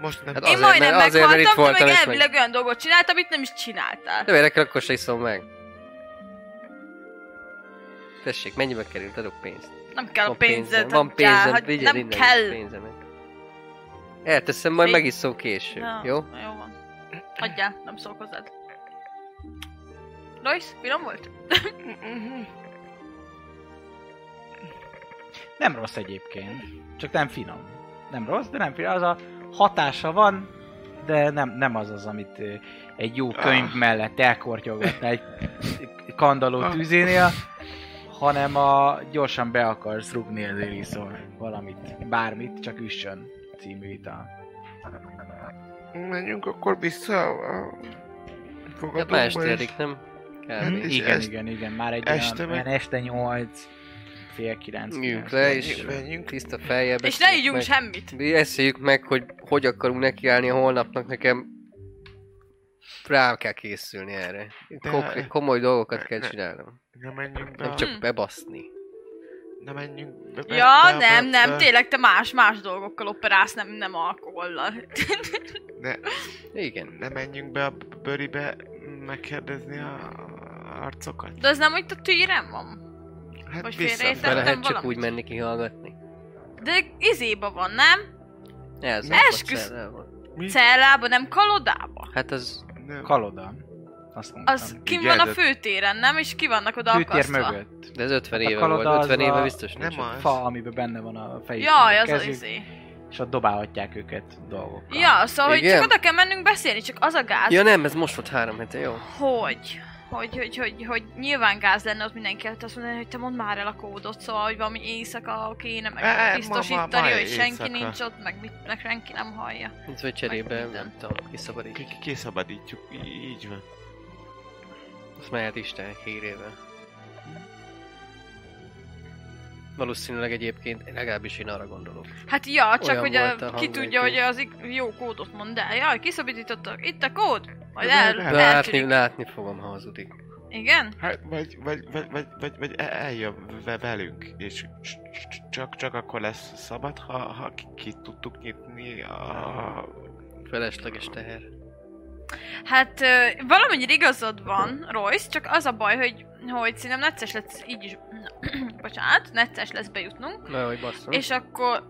D: Most nem.
B: Hát
C: én
B: azért,
C: majdnem
B: mert- azért, mert
C: meghaltam, te
B: voltam,
C: meg
B: és meg-
C: elvileg olyan dolgot csináltam, amit nem is csináltál.
B: De miért akkor se iszom meg? Tessék, mennyibe került? Adok pénzt.
C: Nem kell a
B: Van
C: pénzed,
B: Van pénzem,
C: hát
B: vigyél
C: nem
B: innen
C: kell.
B: pénzemet. Elteszem, majd
C: Fény-
B: megiszom később,
C: Ja,
B: jó?
C: Jó van. Adjál, nem szólok hozzád. Lois, finom volt?
A: Nem rossz egyébként, csak nem finom. Nem rossz, de nem. Az a hatása van, de nem, nem az az, amit egy jó könyv mellett elkortyogatna egy kandalló tűzénél, hanem a gyorsan be akarsz rugni, ezért iszol valamit, bármit, csak üssön című ital.
D: Menjünk akkor vissza a fogadóba.
B: estélik, nem? Kb.
A: Igen, igen, igen, már egy
D: este
A: olyan,
D: meg-
A: olyan este nyolc, fél kilenc.
B: Üljünk le, és
D: Menjünk.
B: tiszta fejjel
C: És ne ígyunk
B: meg.
C: semmit.
B: Mi Beszéljük meg, hogy hogy akarunk nekiállni a holnapnak, nekem rá kell készülni erre. Konkrét, komoly dolgokat kell
D: Ne-
B: csinálnom.
D: Ne menjünk be.
B: Nem csak bebaszni.
D: Ne menjünk be. be
C: Ja,
D: be,
C: nem,
D: be,
C: nem,
D: be.
C: tényleg te más, más dolgokkal operálsz, nem, nem alkohollal.
D: Ne,
B: Igen.
D: ne menjünk be a bőribe megkérdezni a arcokat.
C: De az nem, hogy a tűrem van.
D: Hát
C: Vagy
D: vissza.
B: lehet csak
C: valamit?
B: úgy menni kihallgatni.
C: De izéba van, nem?
B: Ez
C: Esküsz-
D: Mi?
C: Cellába, nem kalodába.
B: Hát az...
D: Nem.
A: Kaloda. Azt mondtam.
C: Az ki
D: Igen,
C: van a főtéren, nem? És ki vannak oda
A: Fűtér
C: akasztva.
A: mögött.
B: De ez 50
A: Hát
B: éve volt.
A: az
B: 50 éve biztos nincs.
D: Nem
B: ott.
D: az.
A: Fa, amiben benne van a fejük.
C: Jaj, az az izé.
A: És ott dobálhatják őket dolgokkal.
C: Ja, szóval, hogy
B: Igen?
C: csak oda kell mennünk beszélni, csak az a gáz,
B: Ja nem, ez most volt három hete, jó?
C: hogy, hogy, hogy, hogy, hogy nyilván gáz lenne, ott mindenki azt mondani, hogy te mondd már el a kódot, szóval, hogy valami éjszaka kéne meg
D: E, e, ma-
C: biztosítani,
D: ma- ma
C: hogy senki
D: éjszaka.
C: nincs ott, meg, mit, meg senki nem hallja.
B: Mint vagy cserébe, nem tudom, kiszabadítjuk.
D: Ki- Kiszabadítjuk, így van.
B: Azt mehet Isten hírével. Valószínűleg egyébként, legalábbis én arra gondolok.
C: Hát ja, csak
B: Olyan
C: hogy a,
B: volt a
C: ki tudja, hogy az jó kódot mond el. Jaj, kiszabadítottak. Itt a kód. Majd
D: De-
C: el,
D: de-
B: Látni, látni fogom, ha hazudik.
C: Igen?
D: Hát, vagy, vagy, vagy, vagy, vagy, vagy el- eljön ve- velünk, és csak, csak akkor lesz szabad, ha, ha ki, ki tudtuk nyitni a...
B: Felesleges teher.
C: Hát valamennyire igazad van, Royce, csak az a baj, hogy, hogy szerintem necces lesz így is, bocsánat, necces lesz bejutnunk,
B: Na, hogy basszom.
C: és akkor,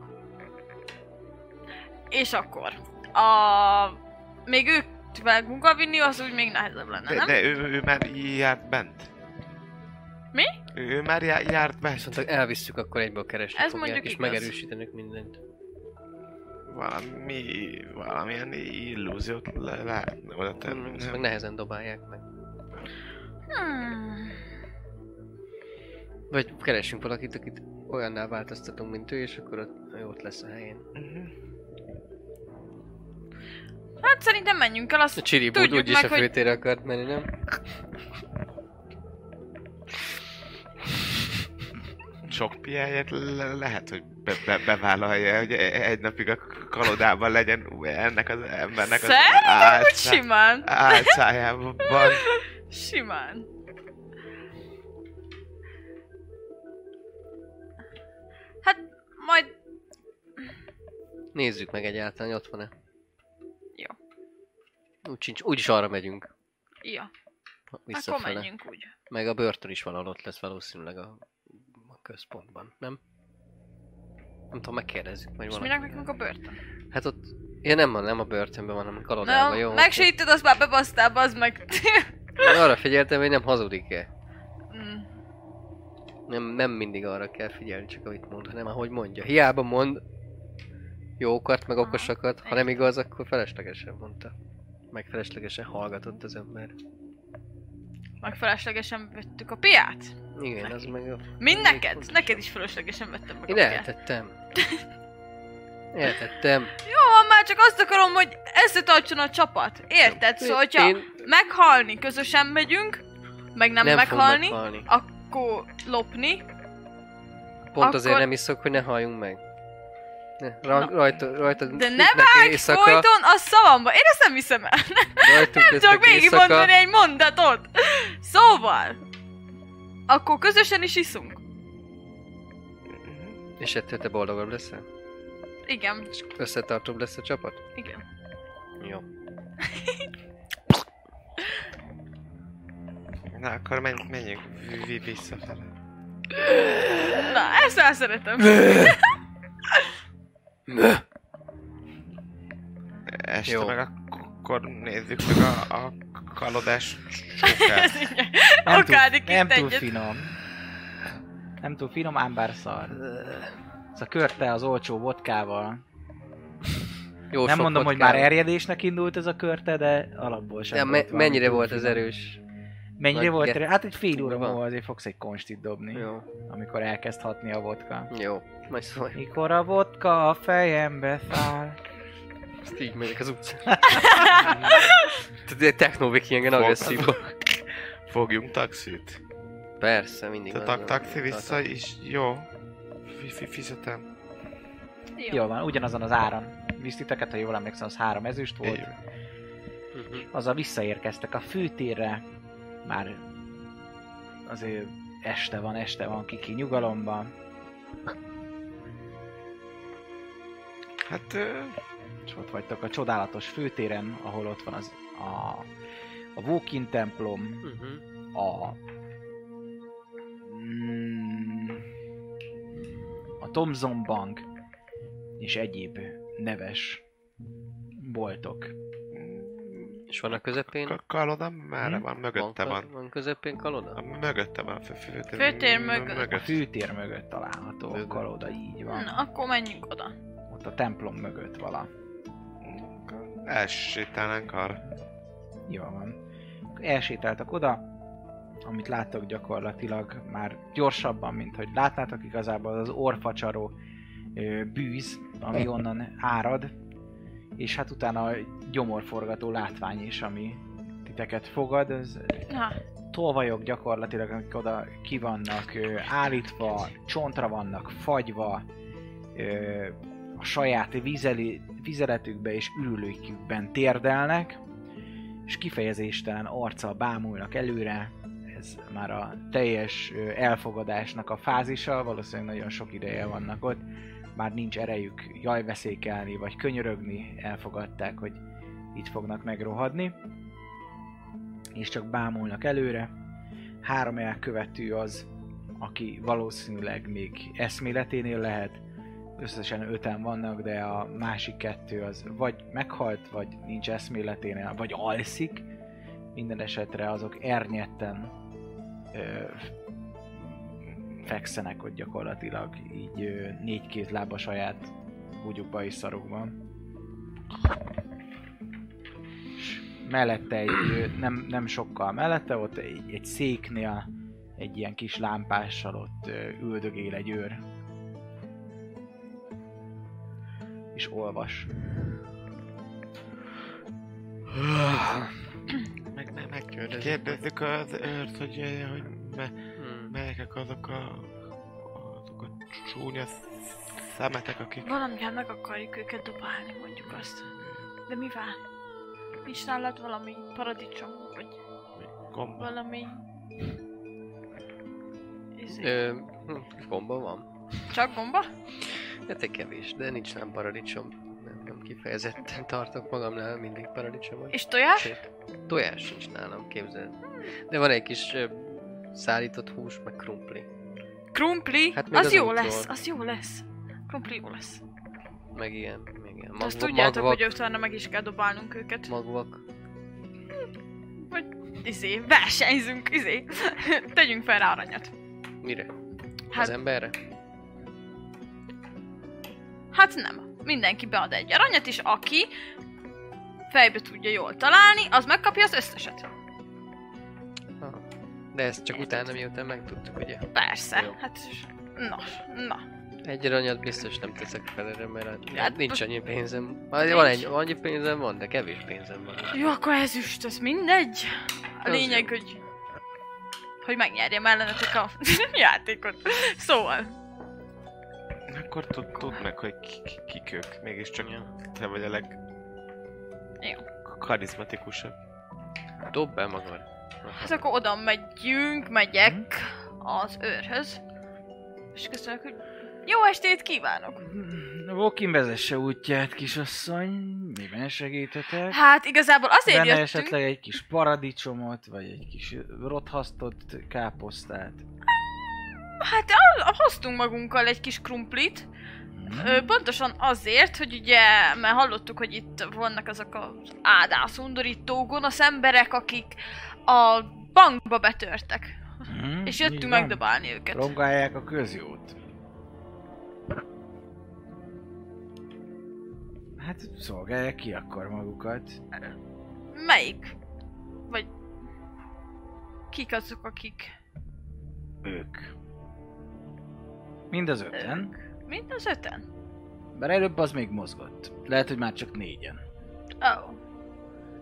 C: és akkor, a, még őt vágunk vinni, az úgy még nehezebb lenne,
D: De,
C: nem?
D: de ő, ő már járt bent.
C: Mi?
D: Ő, ő már já, járt bent.
B: Viszont elvisszük, akkor egyből keresni
C: Ez
B: fogják,
C: mondjuk
B: és
C: igaz.
B: megerősítenek mindent.
D: Valami, valamilyen illúziót le, lehetne oda tenni.
B: Ezt meg nehezen dobálják meg.
C: Hmm.
B: Vagy keresünk valakit, akit olyanná változtatunk, mint ő, és akkor ott, ott lesz a helyén.
D: Mhm.
C: Hát szerintem menjünk el,
B: A
C: azt
B: Csiribúd
C: Tudjuk
B: úgyis
C: meg,
B: a
C: hogy-
B: főtérre akart menni, nem?
D: Sok piáját le, lehet, hogy be, be, bevállalja, hogy e- egy napig a kalodában legyen ennek az embernek az
C: Szerintem úgy
D: álcá-
C: simán.
D: álcájában.
C: Simán. Hát, majd...
B: Nézzük meg egyáltalán, hogy ott van-e. Úgy sincs, úgyis arra megyünk.
C: Ja, akkor
B: Visszafele.
C: menjünk úgy.
B: Meg a börtön is valahol ott lesz valószínűleg a, a központban, nem? Nem tudom, megkérdezzük majd
C: És minek nekünk a börtön?
B: Hát ott... Ja nem, nem a börtönben van, hanem kalodában, jó?
C: megsejted, azt már bebasztál, az meg.
B: Én arra figyeltem, hogy nem hazudik-e.
C: Mm.
B: Nem, nem mindig arra kell figyelni, csak amit mond, hanem ahogy mondja. Hiába mond jókat, meg okosakat, ha nem igaz, akkor feleslegesen mondta. Meg feleslegesen hallgatott az ember.
C: Meg feleslegesen vettük a piát.
B: Igen, az meg a...
C: Mind neked?
B: fontos.
C: Neked is feleslegesen vettem meg
B: Én
C: a piát.
B: eltettem. Eltettem.
C: Jó, van, már csak azt akarom, hogy összetartson a csapat. Érted? Szóval, hogyha
B: Én
C: meghalni közösen megyünk, meg nem,
B: nem
C: meghalni,
B: meghalni.
C: akkor lopni.
B: Pont
C: akkor-
B: azért nem iszok, hogy ne halljunk meg. Ne, ra-
C: Na.
B: rajta, rajta
C: De ne vágj
B: éjszaka,
C: folyton a szavamba! Én ezt nem hiszem el.
B: rajtunk
C: Nem tudok
B: ütnek
C: végig
B: éjszaka.
C: mondani egy mondatot. Szóval, akkor közösen is iszunk.
B: És ettől te boldogabb leszel?
C: Igen,
B: És összetartóbb lesz a csapat?
C: igen.
B: Jó.
D: Na, akkor menj, menjünk vi- vi- visszafele.
C: Na, ezt el szeretem.
D: Este
B: Jó.
D: meg akkor nézzük meg a, a kalodás csókát.
A: Nem túl, nem túl
C: egyet.
A: finom. Nem túl finom, ám bár szar. Ez a körte az olcsó vodkával.
B: Jó
A: nem mondom, hogy
B: vodkával.
A: már erjedésnek indult ez a körte, de alapból sem
B: De me- mennyire volt ez
A: finom.
B: erős?
A: Mennyire
B: Vagy
A: volt
B: ge-
A: erős? Hát egy fél óra múlva azért fogsz egy konstit dobni,
B: Jó,
A: amikor elkezd hatni a vodka.
B: jó. Majd szólj.
A: Mikor a vodka a fejembe száll.
B: Ezt így megyek az utcán. Tehát technóvik ilyen agresszív.
D: Fogjunk taxit.
B: Persze, mindig
D: A
B: van.
D: tak- taxi
B: a-
D: vissza is jó. Fi- fi- Fizetem.
A: Jó van, ugyanazon az áron. Visz titeket, ha jól emlékszem, az három ezüst volt.
B: Mhm.
A: Azzal visszaérkeztek a főtérre. Már azért este van, este van, kiki nyugalomban.
D: Hát ö,
A: És ott vagytok a csodálatos főtéren, ahol ott van az a, a Vókin templom,
B: Mhm.
A: a mm, a Thomson Bank és egyéb neves boltok.
B: És van a közepén?
D: ka- kaloda merre
A: Hm?
D: van? Mögötte van.
B: Van közepén kaloda?
D: A mögötte van. fő- főtér,
C: Főtér mögött.
A: A főtér mögött található a kaloda, így van.
C: Na, akkor menjünk oda.
A: Ott a templom mögött vala.
D: Elsétálnánk arra.
A: Jó van. Elsétáltak oda, amit láttok gyakorlatilag már gyorsabban, mint hogy látnátok igazából az orfacsaró bűz, ami onnan árad, és hát utána a gyomorforgató látvány is, ami titeket fogad, ez
C: Na,
A: tolvajok gyakorlatilag, amik oda ki vannak ö, állítva, csontra vannak fagyva, ö, a saját vizeli, vizeletükbe és ürülőikükben térdelnek, és kifejezéstelen arccal bámulnak előre. Ez már a teljes elfogadásnak a fázisa, valószínűleg nagyon sok ideje vannak ott. Már nincs erejük jajveszékelni vagy könyörögni, elfogadták, hogy itt fognak megrohadni. És csak bámulnak előre. Három elkövető az, aki valószínűleg még eszméleténél lehet, összesen öten vannak, de a másik kettő az vagy meghalt, vagy nincs eszméleténél, vagy alszik. Minden esetre azok ernyetten fekszenek ott gyakorlatilag, így ö, négy-két lába saját búgyukba és szarukban. És mellette egy, nem, nem sokkal mellette, ott egy, egy széknél egy ilyen kis lámpással ott üldögél egy őr. És olvas.
D: Meg, meg, meg kérdezzük az őrt, hogy, hogy me. Melyek azok a, azok a csúnya szemetek, akik...
C: Valamivel meg akarjuk őket dobálni, mondjuk azt. De mivel? Nincs nálad valami paradicsom, vagy
D: Gomba.
C: valami... Izé.
B: Ö, hm, gomba van.
C: Csak gomba?
B: Hát egy kevés, de nincs nem paradicsom. Nem, nem kifejezetten tartok magamnál mindig paradicsomot.
C: És tojás?
B: Sőt, tojás sincs nálam, képzeld. De van egy kis ö, szállított hús, meg krumpli.
C: Krumpli?
B: Hát
C: az
B: az
C: jó
B: útról.
C: lesz, az jó lesz. Krumpli jó lesz.
B: Meg ilyen, meg ilyen.
C: Azt
B: Magva,
C: tudjátok,
B: magvak,
C: hogy utána meg is kell dobálnunk őket.
B: magvak.
C: Izé, versenyzünk, izé. Tegyünk fel rá aranyat.
B: Mire?
C: Hát-
B: Az emberre?
C: Hát nem. Mindenki bead egy aranyat, és aki fejbe tudja jól találni, az megkapja az összeset.
B: De ezt csak utána, miután megtudtuk, ugye?
C: Persze.
B: Jó.
C: Hát, na, na.
B: Egy aranyat biztos nem teszek fel erre, mert hát
C: Hát
B: nincs annyi pénzem. Hát van egy, annyi pénzem van, de kevés pénzem van.
C: Jó, akkor ezüst, az mindegy. A
B: Az
C: lényeg,
B: jó.
C: hogy hogy megnyerjem ellenetek a játékot. Szóval,
D: Akkor tud, tudd meg, hogy ki- ki- kik ők. Mégiscsak te vagy a leg...
C: Jó.
D: karizmatikusabb.
B: Dob be magad.
C: Hát akkor oda megyünk, megyek az őrhöz. És köszönök, hogy jó estét kívánok!
A: Walking vezesse útját, kisasszony. Miben segíthetek?
C: Hát igazából azért
A: Benne
C: jöttünk,
A: esetleg egy kis paradicsomot, vagy egy kis rothasztott káposztát.
C: hát hoztunk magunkkal egy kis krumplit,
A: Mhm.
C: Ö, pontosan azért, hogy ugye, mert hallottuk, hogy itt vannak azok az ádász undorító gonosz emberek, akik a bankba betörtek.
A: Mhm,
C: És jöttünk megdobálni őket.
A: Rongálják a közjót. Hát szolgálják ki akkor magukat.
C: Melyik? Vagy kik azok, akik...
A: Ők. Mind az öten.
C: Ők? Mind az öten?
A: Bár előbb az még mozgott. Lehet, hogy már csak négyen.
C: Ó. Oh.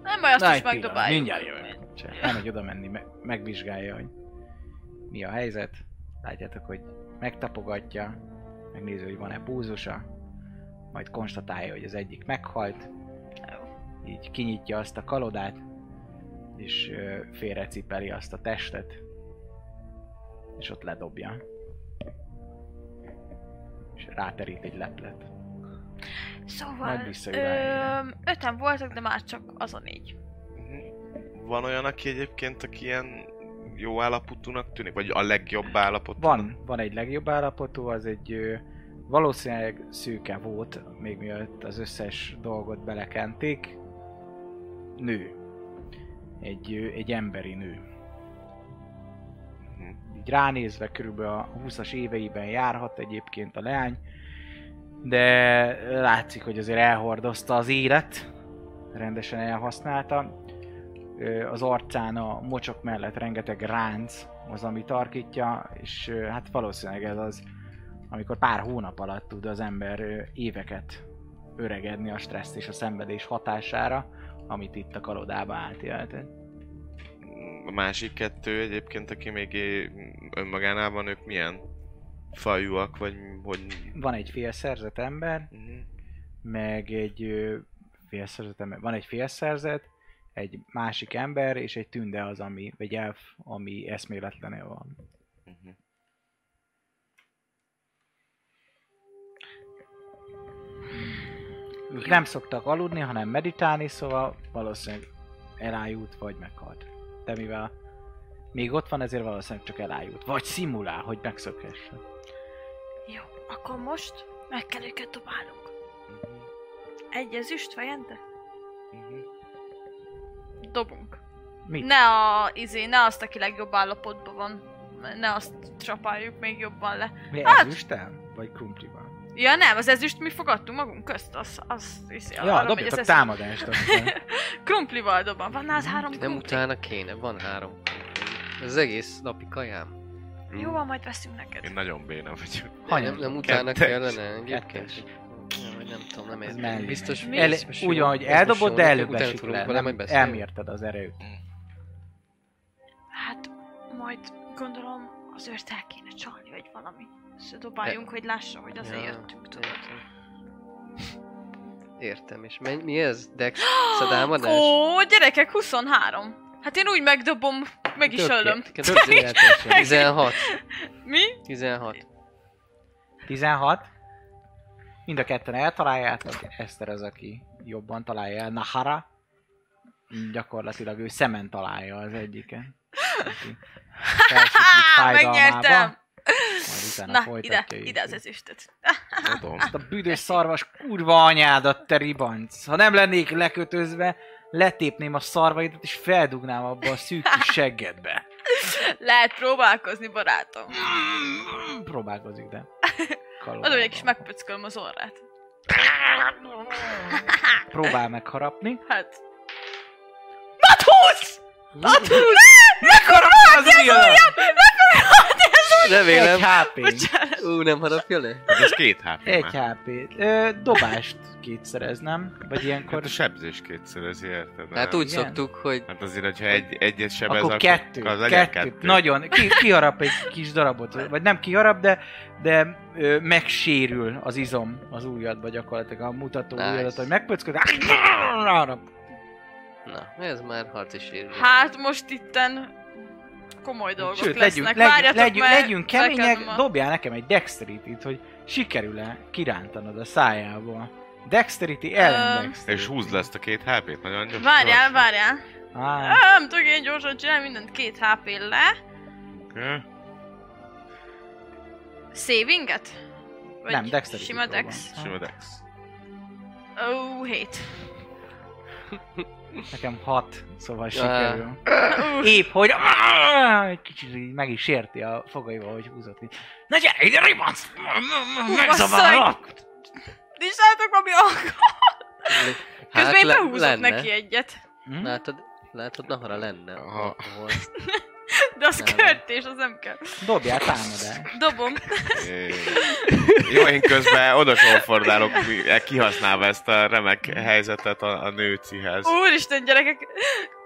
C: Nem baj, azt
A: Na,
C: is megdobáljuk.
A: mindjárt jövök. Csak elmegy oda menni, me- megvizsgálja, hogy mi a helyzet. Látjátok, hogy megtapogatja, megnézi, hogy van-e púzusa, majd konstatálja, hogy az egyik meghalt, így kinyitja azt a kalodát, és félrecipeli azt a testet, és ott ledobja. És ráterít egy leplet.
C: Szóval, ö, öten voltak, de már csak az a négy.
D: Van olyan, aki egyébként, aki ilyen jó állapotúnak tűnik? Vagy a legjobb állapotú?
A: Van, van egy legjobb állapotú, az egy valószínűleg szőke volt, még mielőtt az összes dolgot belekenték. Nő. Egy, egy emberi nő.
D: Mhm.
A: Így ránézve körülbelül a 20-as éveiben járhat egyébként a leány, de látszik, hogy azért elhordozta az élet, rendesen elhasználta. Az arcán a mocsok mellett rengeteg ránc az, ami tarkítja, és hát valószínűleg ez az, amikor pár hónap alatt tud az ember éveket öregedni a stressz és a szenvedés hatására, amit itt a kalodában átéltet.
D: a másik kettő egyébként, aki még é- önmagánában, ők milyen fajúak, vagy hogy...
A: Van egy félszerzett ember,
D: Mhm.
A: meg egy félszerzett ember. Van egy félszerzett, egy másik ember, és egy tünde az, ami, vagy elf, ami eszméletlenül van.
D: Mhm.
A: Ők nem szoktak aludni, hanem meditálni, szóval valószínűleg elájult, vagy meghalt. De mivel még ott van, ezért valószínűleg csak elájult. Vagy szimulál, hogy megszökhessen.
C: Jó, akkor most meg kell őket dobálnunk. Egy ezüst fejente? Dobunk.
A: Mit?
C: Ne a, izé, ne azt, aki legjobb állapotban van. Ne azt csapáljuk még jobban le.
A: Mi
C: Hát-
A: ezüstel? Vagy krumplival?
C: Ja nem, az ezüst mi fogadtunk magunk közt, az, az izé,
A: Ja,
C: arra
A: dobjatok
C: ezüst.
A: támadást.
C: Krumplival dobom, van az három
B: Nem
C: krumpli.
B: utána kéne, van három. Ez egész napi kajám.
C: Jó, van, majd veszünk neked.
D: Én nagyon béna vagyok.
A: Hanyag?
B: Nem, nem utána
D: Kettes.
B: kellene egyébként. Nem tudom, nem értem. Biztos,
C: megy.
A: El, úgy,
B: Ez most
A: eldobod, de előbb esik le. Nem, elmérted az erőt.
C: Hát, majd gondolom az őrt el kéne csalni, vagy valami. Szóval dobáljunk, hogy lássa, hogy azért
B: Ja,
C: jöttünk, tudod.
B: Értem. Értem, és mi, mi ez? Dex szadámadás?
C: Ó, gyerekek, 23. Hát én úgy megdobom, meg is öllöm.
B: Tökéletesen. 16.
C: Mi?
B: 16.
A: 16. Mind a ketten eltaláljátok. Eszter az, aki jobban találja el. Nahara. Gyakorlatilag ő szemen találja az egyiken.
C: Megnyertem!
A: Majd utána
C: Na, ide, ide az ezüstöt.
A: Azt a büdös szarvas kurva anyádat, te ribanc. Ha nem lennék lekötözve, letépném a szarvaidat, és feldugnám abba a szűk kis seggedbe.
C: Lehet próbálkozni, barátom.
A: Próbálkozik, de...
C: Adom egy kis megpöckölöm az orrát.
A: Próbál megharapni.
C: Hát... Nat 20! Nat 20! Megharapja
A: az ujjam!
B: Remélem.
A: Egy HP.
C: Bocsánat.
B: Ú, nem harapja le?
D: Hát ez két HP
A: Egy
D: már.
A: HP. Ö, dobást kétszerez, nem? Vagy ilyenkor...
D: Hát a sebzés kétszerezi, érted?
B: Hát úgy
A: Igen.
B: szoktuk, hogy
D: Hát azért, hogyha egy, egyet sebez,
A: akkor kettő,
D: az legyen
A: kettő. Nagyon. Ki, kiharap egy kis darabot. Vagy nem kiharap, de, de ö, megsérül az izom az ujjadba gyakorlatilag a mutató
B: Nice.
A: ujjadat, hogy megpöcköd. Harap.
B: Na, ez már harci sérülés.
C: Hát most itten komoly dolgok
A: Sőt,
C: lesznek.
A: legyünk, legyünk,
C: Várjatok,
A: legyünk,
C: mert
A: legyünk kemények,
C: a-
A: dobjál nekem egy dexterity hogy sikerül-e kirántanod a szájából. Dexterity ellen dexterity.
D: És húzd le ezt a két HP-t nagyon gyorsan.
C: Várjál, várjál.
A: Á,
C: Nem tudok én gyorsan csinálni mindent két HP le.
D: Oké.
C: Savinget? Vagy
A: Nem, dexterity
C: Sima dex.
D: Sima dex.
C: Ó, 7.
A: nekem hat, szóval sikerül. Épp, hogy egy kicsit így meg is sérti a fogaival, hogy húzott. így. Na gyere ide, ribanc! Megzavarlak!
C: Nincs látok. Közben én
B: le-
C: behúzok
B: lenne.
C: neki egyet.
A: Hm?
B: Látod, látod, Nahara lenne.
D: Aha.
C: De az
B: Nem.
C: körtés, az nem kell.
A: Dobjál támadást.
C: Dobom.
D: É. Jó, én közben oda sorfordálok, kihasználva ezt a remek helyzetet a, a nőcihez.
C: Úristen, gyerekek.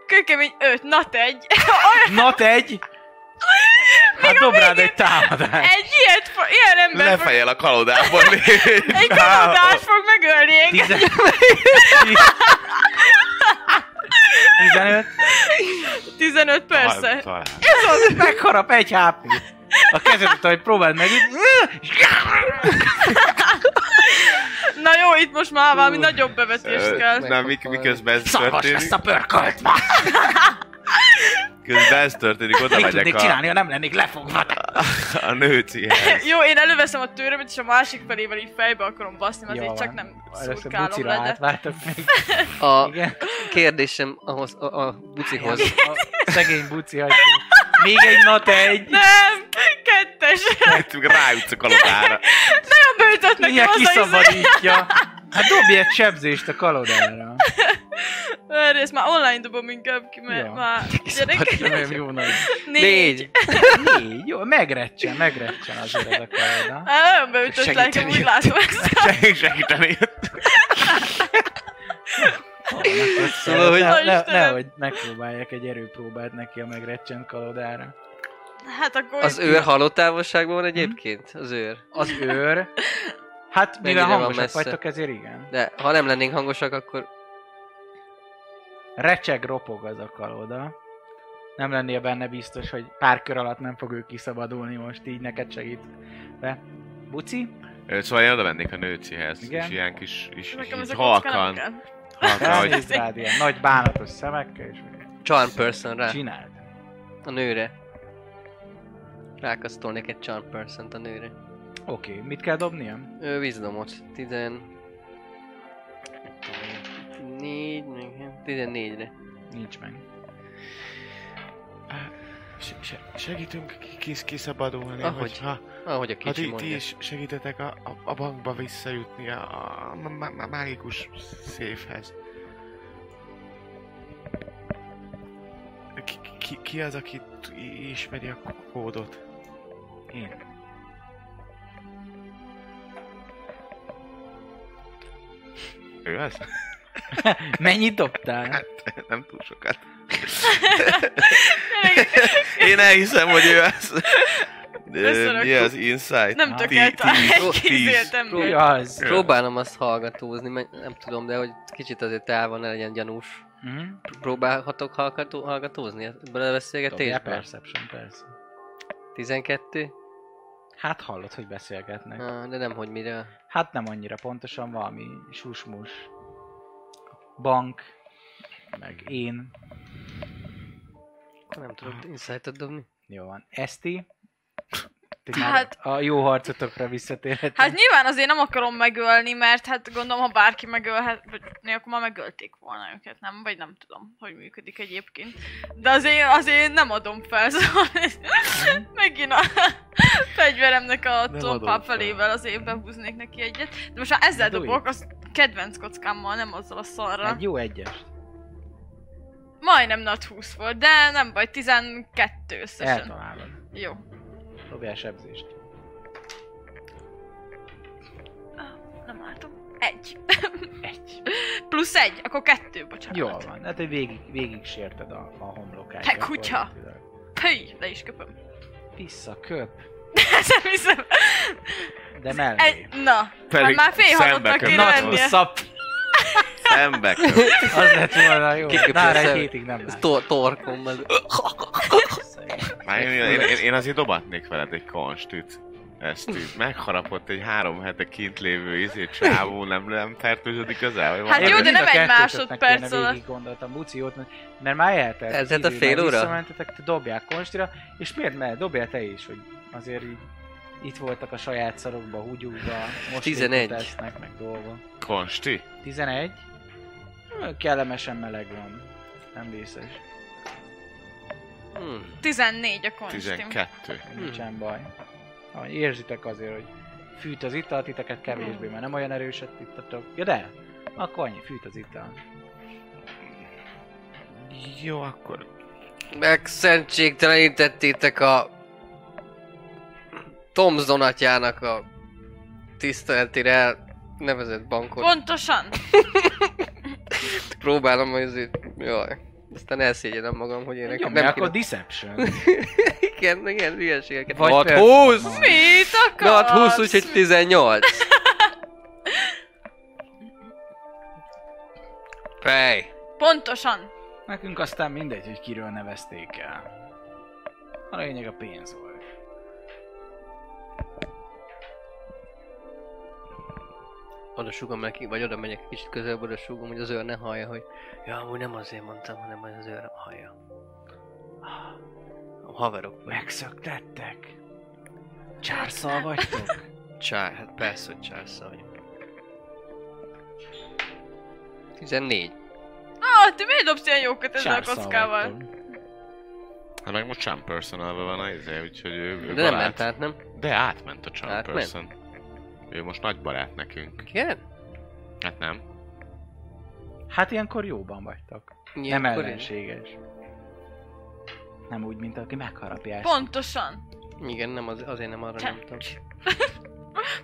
C: Kőkemény 5, nat egy.
A: Nat egy! Hát dob rád egy támadást.
C: Egy ilyet, fo- ilyen ember fog,
D: Lefejel a kalodában.
C: egy kanadás fog megölni engem.
A: Tizen... 15.
C: 15 persze.
D: Talán.
A: Ez az, megharap egy hp A kezedet, hogy próbáld meg.
C: Na jó, itt most már valami nagyobb bevetést kell.
D: Na, mik, miközben ez
A: Szarvas
D: történik,
A: lesz a pörkölt ma!
D: Közben ez történik, oda
A: Mit
D: megyek
A: tudnék
D: a,
A: csinálni, ha nem lennék lefogva?
D: a nőcihez.
C: Jó, én előveszem a tőrömet, és a másik felével így fejbe akarom baszni, mert
A: Jó
C: azért csak nem szurkálom le, de...
B: A
A: Igen.
B: kérdésem ahhoz, a, a bucihoz.
A: A szegény buci hagyja. Még egy not egy.
C: Nem! Kettes!
D: Rájutsz a kalodára.
C: Nagyon beütött nekem
A: Mindjárt
C: az a izé.
A: kiszabadítja. Hát dobj egy sebzést a kalodára.
C: Erre ezt már online dobom inkább ki, mert
A: Ja.
C: már... Gyerek,
A: Nem jó nagy.
C: négy.
A: Négy. Jó, megrecsen, megrecsen azért ez a kaloda.
C: Hát nagyon beütött nekem, úgy
D: jött.
C: látom ezt.
D: Segít- Segíteni.
B: Szóval, hogy-
A: ne, ne, nehogy megpróbálják egy erőpróbát neki a megrecsent kalodára.
C: Hát akkor...
B: Az őr halott távolságban van egyébként? Az őr.
A: Az őr... Hát, mivel hangosak vagytok, ezért igen.
B: De ha nem lennénk hangosak, akkor
A: Recseg, ropog az a kaloda. Nem lennél benne biztos, hogy pár kör alatt nem fog ő kiszabadulni most, így neked segít. De, Buci?
D: Szóval én oda mennék a nőcihez,
A: Igen.
D: és ilyen kis, is,
C: Nekem nem
D: halkan, halkan, hogy
A: rád ilyen nagy bánatos szemekkel, és
B: charm person rá.
A: csináld.
B: A nőre. Rákasztolnék egy charm person a nőre.
A: Oké, okay, mit kell dobnia?
B: Ő vízdomot. Tizen... Négy... Tizennégyre.
A: Nincs meg.
D: Se- se- segítünk kis kiszabadulni,
B: Ahogy.
D: hogyha
B: Ahogy a
D: ha
B: kicsi
D: ti, ti
B: mondja.
D: is segítetek a, a, a bankba visszajutni a, a, a, a mágikus széfhez. Ki, ki, ki az, aki ismeri a kódot?
A: Én.
D: Ő az?
A: Mennyit dobtál?
D: Hát, nem túl sokat. Én elhiszem, hogy ő az. Mi az insight?
C: Nem.
A: Mi az?
B: Próbálom azt hallgatózni, mert nem tudom, de hogy kicsit azért távol ne legyen gyanús.
A: Mhm.
B: Próbálhatok hallgató, hallgatózni ebből a
A: Dobjál
B: beszélgetésből?
A: Perception, persze.
B: 12?
A: Hát hallod, hogy beszélgetnek.
B: Ah, de nem, hogy mire.
A: Hát nem annyira pontosan, valami susmus. Bank, meg én.
B: Nem tudok insight-ot dobni.
A: Jó van. Eszti. Ti
C: Hát-
A: a jó harcotokra visszatérhetünk.
C: Hát nyilván azért nem akarom megölni, mert hát gondolom, ha bárki megölhet, vagy né, akkor már megölték volna őket, nem? Vagy nem tudom, hogy működik egyébként. De azért, azért nem adom fel, szóval megint a fegyveremnek a
D: fel.
C: felével azért behúznék neki egyet. De most ha ezzel
A: Dújj.
C: dobok, az kedvenc kockámmal, nem azzal a szarra.
A: Egy jó egyes.
C: Majdnem nat 20 volt, de nem baj, 12 összesen.
A: Eltalálod.
C: Jó.
A: Dobjál sebzést.
C: Nem látom. Egy.
A: Egy.
C: Plusz egy, akkor kettő, bocsánat.
A: Jól van. Hát, végig, végig sérted a, a homlokát.
C: Te kutya! Pöly, le is köpöm.
A: Visszaköp.
C: Nem hiszem.
A: De mellé.
C: Egy, na,
D: Pedig
C: hát már félhalottnak kéne lennie.
A: hosszabb.
D: Szembe.
A: Az lett volna jó. Már egy hétig nem lát.
B: tor- torkomban.
D: Már én, én, én, én azért dobatnék veled egy konstit. Ezt így megharapott egy három hete kint lévő izé csávó, nem, nem fertőződik az el?
C: Hát jó, de nem egy másodperc alatt.
A: Végig gondoltam, Buci jót, mert, mert már eltelt.
B: Ez a fél óra?
A: Visszamentetek, te dobják konstira, és miért mert dobjál te is, hogy azért így itt voltak a saját szarokba, húgyúba, most
B: 11.
A: tesznek meg dolgok.
D: Konsti?
A: 11. Kellemesen meleg van. Nem vészes.
B: Hmm.
C: 14 a konstim.
D: 12.
A: Nincsen baj. Ha érzitek azért, hogy fűt az ital, titeket kevésbé, mert nem olyan erőset ittatok. Ja de, akkor annyi, fűt az ital.
D: Jó, akkor
B: Megszentségtelenítettétek a Tomzon atyának a tiszteletére nevezett bankot.
C: Pontosan.
B: Próbálom, hogy azért... Jaj. Aztán elszégyenem magam, hogy én nekem nem
A: akkor
B: kéne...
A: Deception.
B: Igen, igen, hülyeségeket.
A: Vagy
B: Nat
A: performance.
B: 20!
C: Mit akarsz?
B: Nat 20, úgyhogy 18. Fej.
C: Pontosan.
A: Nekünk aztán mindegy, hogy kiről nevezték el. A lényeg a pénz volt.
B: Oda sugom neki, vagy oda megyek kicsit közelebb, oda sugom, hogy az őr ne hallja, hogy ja, amúgy nem azért mondtam, hanem hogy az őr hallja. A haverok vagy.
A: Megszöktettek? Csárszal vagytok?
B: Csár, hát persze, hogy csárszal vagyok. 14.
C: Ah, te miért dobsz ilyen jókat ezzel a
A: Csárszal
C: kockával?
A: vagytok.
D: Hát meg most Charm person van a izé, úgyhogy ő, ő
B: De nem
D: barát.
B: ment át, nem?
D: De átment a Charm
B: Átment?
D: person. Ő most nagy barát nekünk.
B: Igen?
D: Hát nem.
A: Hát ilyenkor jóban vagytok. Nem
B: Ilyenkor-
A: ellenséges. Nem úgy, mint aki megharapja ezt.
C: Pontosan.
B: Igen, nem, az, azért nem arra
C: Csend.
B: nyomtam.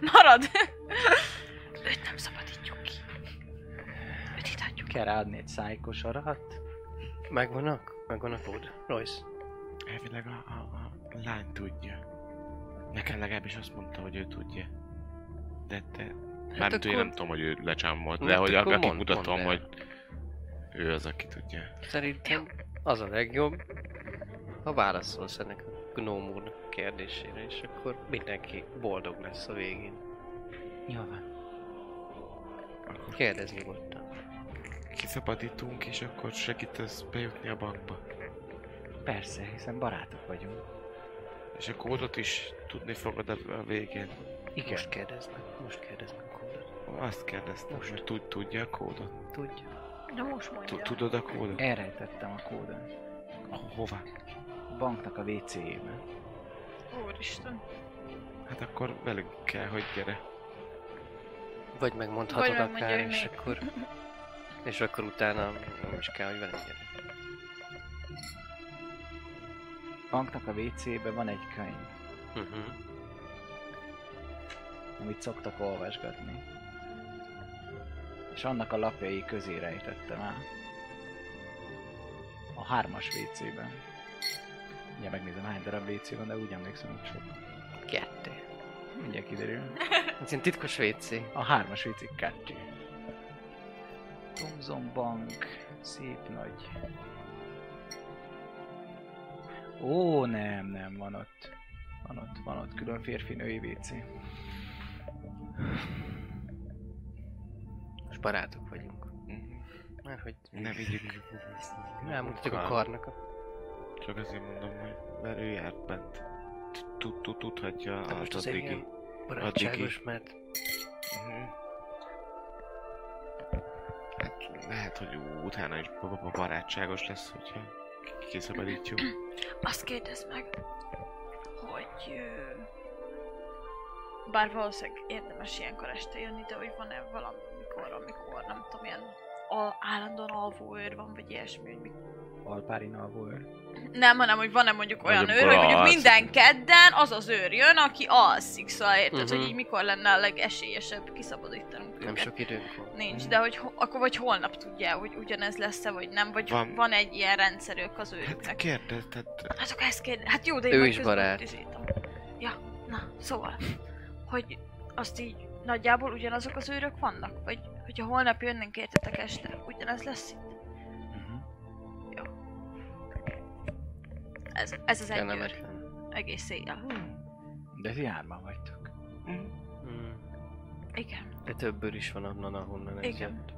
C: Marad. Őt nem szabadítjuk ki. Betítatjuk.
A: Kell ráadni egy szájkos arat.
B: Megvannak? Megvan a kód? Royce?
D: Elvileg a, a, a lány tudja. Nekem legalábbis azt mondta, hogy ő tudja. De te...
B: Hát
D: hogy én
B: akkor-
D: nem tudom, hogy ő lecsámolt,
B: Hát
D: de hogy
B: akkor
D: akik
B: mondd-
D: mutatom,
B: mondd el.
D: hogy ő az, aki tudja.
B: Szerintem az a legjobb, ha válaszolsz ennek a gnóm úrnak a kérdésére, és akkor mindenki boldog lesz a végén.
A: Jó van.
D: Akkor
B: Kérdezz nyugodtan.
D: kiszabadítunk, és akkor segítesz bejutni a bankba.
A: Persze, hiszen barátok vagyunk.
D: És a kódot is tudni fogod a, végén.
A: Igen.
B: Most kérdezd meg, most kérdezd meg a kódot.
D: Azt kérdeztem,
B: Most.
D: hogy tud, tudja a kódot?
B: Tudja.
C: De most mondja.
D: Tudod a kódot?
A: Elrejtettem a kódot.
D: Ho- Hova?
A: A banknak a WC-jében.
C: Úristen.
D: Hát akkor velünk kell, hogy gyere.
B: Vagy megmondhatod
C: Vagy
B: akár, és akkor... És akkor utána nem is kell, hogy velem gyere.
A: Banknak a WC-ben van egy könyv,
B: Uh-huh.
A: amit szoktak olvasgatni. És annak a lapjai közé rejtettem el. A hármas WC-ben. Ugye megnézem hány darab WC van, de úgy emlékszem, hogy sok.
B: Kettő.
A: Mindjárt kiderül.
B: Ez ilyen titkos WC.
A: A hármas WC kettő. Thomson Bank, szép nagy. Ó, nem, nem, van ott. Van ott, van ott külön férfi-női WC.
B: Most barátok vagyunk.
D: Mhm.
B: Már hogy...
D: Ne vigyük.
B: Elmutatjuk a karnak.
D: Csak azért mondom, hogy mert ő járt bent. Tud- tud- Tudhatja
B: De
D: az
B: most azért
D: addigi.
B: ilyen barátságos, mert
D: Mhm. Hát lehet, hogy utána is ba- ba- barátságos lesz, hogyha kiszabadítjuk.
C: Azt kérdezd meg, hogy... Bár valószínűleg érdemes ilyenkor este jönni, de hogy van-e valamikor, amikor, nem tudom, ilyen al- állandóan alvó őr van, vagy ilyesmi, hogy mi...
A: Alpárin alvóőr.
C: Nem, hanem, hogy van-e mondjuk olyan
D: Vagy
C: őr, hogy mondjuk minden kedden az az őr jön, aki alszik, szóval érted,
B: Mhm.
C: hogy így mikor lenne a legesélyesebb kiszabadítanunk
B: nem
C: őket.
B: sok időnk van.
C: Nincs, de hogy ho- akkor vagy holnap tudja, hogy ugyanez lesz-e, vagy nem, vagy
D: Van.
C: van, egy ilyen rendszerük az
D: Hát
C: őrüknek.
D: kérdez, tehát
C: Hát akkor ezt kérde. Hát jó, de én
B: Ő is barát.
C: izéltem. Ja, na, szóval, hogy azt így nagyjából ugyanazok az őrök vannak? Vagy hogyha holnap jönnénk értetek este, ugyanez lesz itt? Ez, ez az egy őr. Egész éjjel.
A: De ti hárman vagytok.
B: Mm.
C: Igen.
B: De többől is van onnan, ahonnan ez
C: Igen.
B: jött.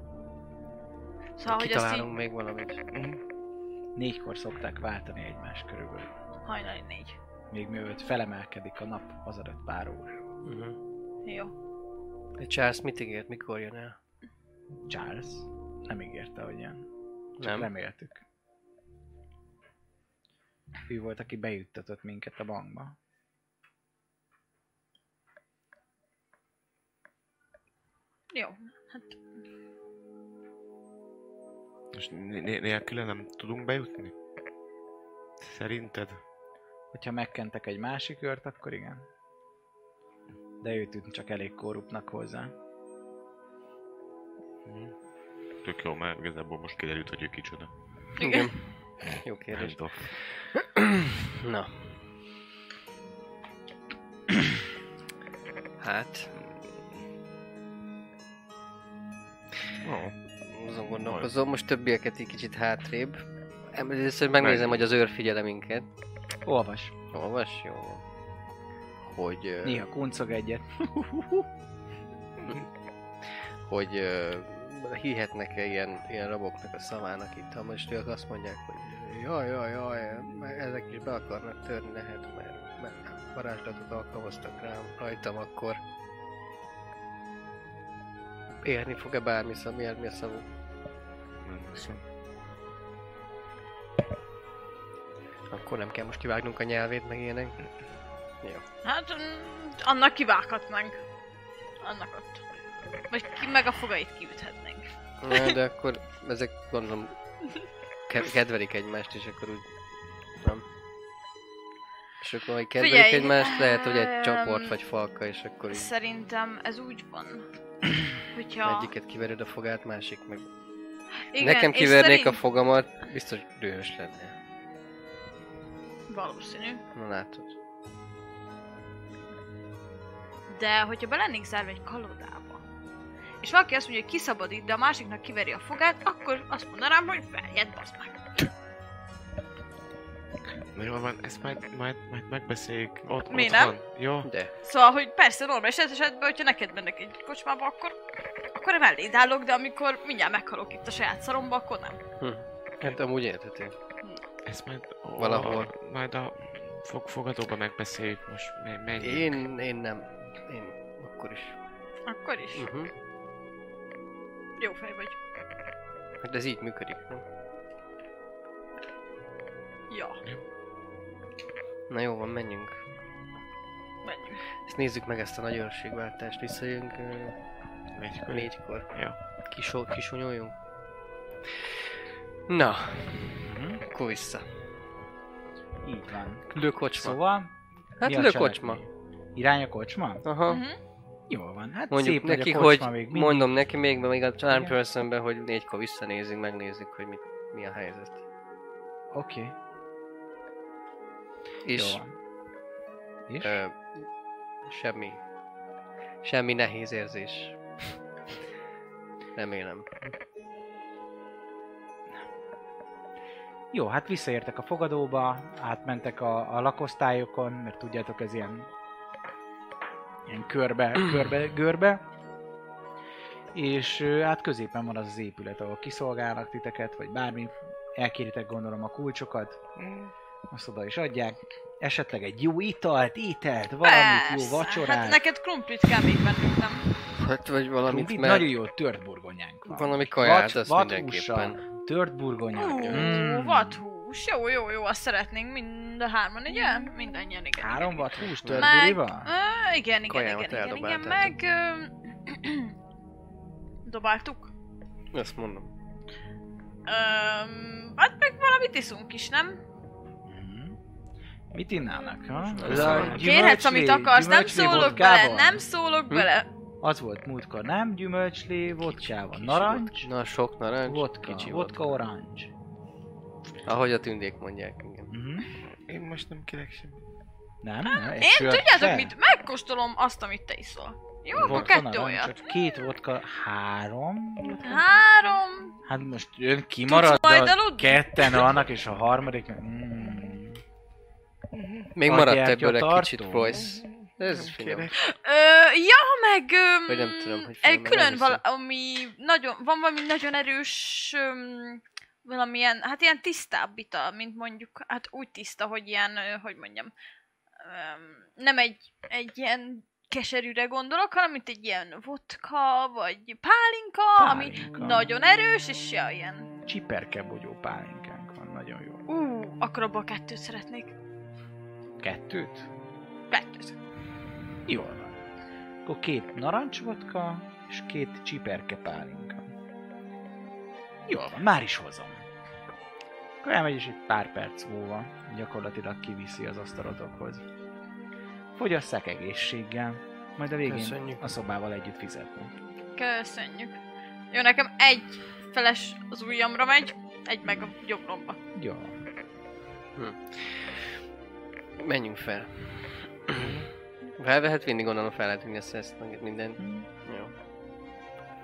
C: Szóval, hogy azt
B: Kitalálunk
C: így
B: még valamit.
A: Négykor szokták váltani egymás körülbelül.
C: hajnali négy.
A: Még mielőtt felemelkedik a nap, az adott pár óra.
B: Uh-huh.
C: Jó.
B: De Charles mit ígért, mikor jön el?
A: Charles nem ígérte, hogy jön. Csak
B: Nem?
A: reméltük. Ő volt, aki bejuttatott minket a bankba.
C: Jó. Hát
D: né- nélküle nem tudunk bejutni? Szerinted?
A: Hogyha megkentek egy másik őrt, akkor igen. De ő tűnt csak elég korruptnak hozzá.
D: Mhm. Tök jó, mert igazából most kiderült, hogy ő kicsoda.
C: igen.
B: Jó kérdés. Na. Hát,
D: Ó,
B: azon gondolkozom, most többieket egy kicsit hátrébb. Először megnézem, hogy az őr figyele minket.
A: Olvas.
B: Olvas? Jó. Hogy...
A: Néha kuncog egyet.
B: hogy hihetnek-e ilyen, ilyen raboknak a szavának itt, ha most ők azt mondják, hogy jaj, jaj, jaj, ezek is be akarnak törni lehet, mert, mert varázslatot alkalmaztak rám, rajtam, akkor érni fog-e bármi szam, mi a szavuk?
D: nem hiszem.
B: Akkor nem kell most kivágnunk a nyelvét, meg ilyenek. Jó.
C: Hát mm, annak kivághatnánk. Annak ott. Vagy ki, meg a fogait kiüthetnénk.
B: Na, de akkor ezek gondolom ke- kedvelik egymást, és akkor úgy nem. És akkor, hogy kedvelik
C: Figyelj,
B: egymást, lehet, hogy egy csoport vagy falka, és akkor így
C: Szerintem ez úgy van, hogyha...
B: egyiket kivered a fogát, másik meg
C: Igen,
B: Nekem kivernék
C: szerint-
B: a fogamat, biztos dühös lenne.
C: Valószínű.
B: Na látod.
C: De hogyha be lennénk zárva egy kalodába, és valaki azt mondja, hogy kiszabadít, de a másiknak kiveri a fogát, akkor azt mondanám, hogy feljed, bazd meg.
D: Na jól van, ezt majd, majd, majd megbeszéljük ott,
C: Mi
D: otthon.
C: nem?
D: Jó?
B: De.
C: Szóval, hogy persze normális esetben, hogyha neked mennek egy kocsmába, akkor, akkor melléd állok, de amikor mindjárt meghalok itt a saját szaromba, akkor nem.
B: Hm. Hát amúgy érthető.
D: Ezt majd
B: Valahol.
D: A, majd a fog, fogadóba megbeszéljük most. Me- menjünk.
B: Én, én nem. Én akkor is.
C: Akkor is.
B: Uh-huh.
C: Jó fej vagy.
B: Hát ez így működik, nem?
C: Ja,
B: Na jó van, menjünk.
C: menjünk.
B: Ezt nézzük meg ezt a nagy örökségváltást. Visszajönk
D: Négykor.
B: négykor.
D: Jó.
B: Kisol, kisonyoljunk. Na,
A: Mhm.
B: akkor vissza.
A: Így van.
B: Lőkocsma.
A: Szóval...
B: hát lőkocsma.
A: Irány a kocsma?
B: Aha.
C: Mhm.
A: Jól van, hát
B: Mondjuk
A: szép
B: neki, hogy
A: még mindig.
B: mondom neki még, még a Charm. Personben, hogy négykor visszanézünk, megnézzük, hogy mit, mi a helyzet.
A: Oké, okay.
B: És.
A: És?
B: ö, semmi, semmi nehéz érzés. Remélem.
A: Jó, hát visszaértek a fogadóba, átmentek a, a lakosztályokon, mert tudjátok, ez ilyen, ilyen körbe, körbe, görbe. És hát középen van az az épület, ahol kiszolgálnak titeket, vagy bármi. Elkéritek gondolom a kulcsokat, azt oda is adják. Esetleg egy jó italt, ételt, valamit, jó
C: Persze.
A: vacsorát.
C: Hát neked krumplit kell még bennünk, nem?
B: Hát vagy valamit,
A: Krumplit,
B: mert
A: Nagyon jó tört burgonyánk van.
B: valami kaját,
A: Vad-
B: az
A: vadhússal,
B: mindenképpen.
A: Tört burgonyánk.
C: Ú,
A: Mm.
C: vadhús. Jó, jó, jó, azt szeretnénk mind a hárman, ugye? Mindannyian, igen.
A: Három
C: igen.
A: vadhús tört
C: Meg,
A: burival?
C: ö, igen, igen,
B: Kajámat
C: igen, igen, igen, meg... Ö, dobáltuk.
B: Azt mondom.
C: Öm, hát meg valamit iszunk is, nem?
A: Mhm. Mit innának, ha?
B: Ez
A: a
B: a-
C: Kérhetsz, amit
A: gyümölcslé-
C: akarsz, nem szólok
A: vodkával?
C: bele, nem szólok
B: Hm?
C: bele.
A: Az volt múltkor, nem? Gyümölcslé, vodkával. Narancs,
B: vodka. Na, sok narancs,
A: vodka,
B: kicsi
A: vodka, orange.
B: Ahogy a tündék mondják, igen.
A: Mhm.
D: Én most nem kérek semmit.
A: Nem, nem.
C: Én tudjátok mit? Megkóstolom azt, amit te iszol. Jó, akkor
A: Vodka,
C: kettő
A: narancsot,
C: olyat.
A: Két vodka, három?
C: Három.
A: Hát most ön kimarad, de ketten vannak, és a harmadik... meg- Mm.
B: Még
A: A
B: maradt ebből egy kicsit Royce. Ez
D: Nem kérek.
C: Ö, ja, meg... Öm,
B: Vagy nem tudom, hogy
C: Egy külön valami nagyon, van valami nagyon erős öm, valamilyen, hát ilyen tisztább ital, mint mondjuk, hát úgy tiszta, hogy ilyen, hogy mondjam, nem egy, egy ilyen keserűre gondolok, hanem mint egy ilyen vodka, vagy pálinka, ami
A: Pálinka.
C: nagyon erős, és ja, ilyen,
A: Csiperkebogyó pálinkánk van, nagyon jó.
C: ú, akkor abból kettőt szeretnék.
A: Kettőt?
C: Kettőt.
A: Jól van. Akkor két narancsvodka és két csiperke pálinka. Jól van, már is hozom. Akkor elmegy és egy pár perc múlva gyakorlatilag kiviszi az asztalotokhoz. Fogyasszák egészséggel, majd a végén
B: Köszönjük.
A: a szobával együtt fizetni.
C: Köszönjük. Jó, nekem egy feles az ujjamra megy, egy meg a jobbomba.
A: Jó. van.
B: Menjünk fel. Fel lehet vinni, gondolom fel lehet vinni ezt, ezt meg minden.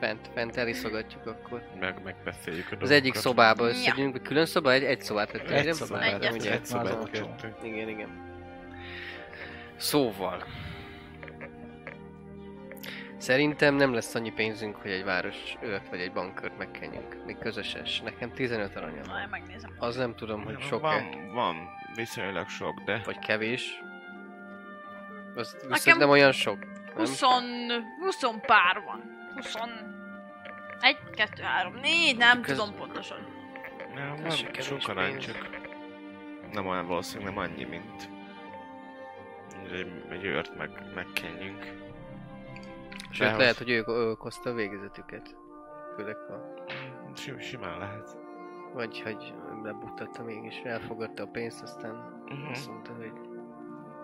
B: Fent, fent eliszogatjuk akkor.
D: Meg, megbeszéljük a
B: Az
D: dolgokat.
B: egyik szobába
C: Ja.
B: összegyünk, vagy külön szoba, egy, egy szobát vettünk.
A: Egy
C: Egyet.
B: Ugye?
D: Egy szobát
A: Az
D: kettő.
B: Igen, igen. Szóval. Szerintem nem lesz annyi pénzünk, hogy egy város őrt vagy egy bankkört megkenjünk. Még közöses. Nekem 15 aranyam van.
C: megnézem.
B: Az nem tudom, hogy sok-e,
D: Van, van, viszonylag sok, de...
B: vagy kevés. Az viszont nem olyan sok. Nem?
C: 20, 20 pár van. 20... Egy, kettő, három, négy, nem
B: Köz-
C: tudom pontosan.
D: Nem,
B: kevés
D: sok arány, csak nem olyan valószínűleg nem annyi, mint egy, egy őrt meg, megkenjünk.
B: Sőt, lehet, hogy ők, ők hozta a végezetüket. Főleg ha...
D: Sim, simán lehet.
B: Vagy hogy lebuktatta mégis, elfogadta a pénzt, aztán
D: Uh-huh.
B: azt mondta, hogy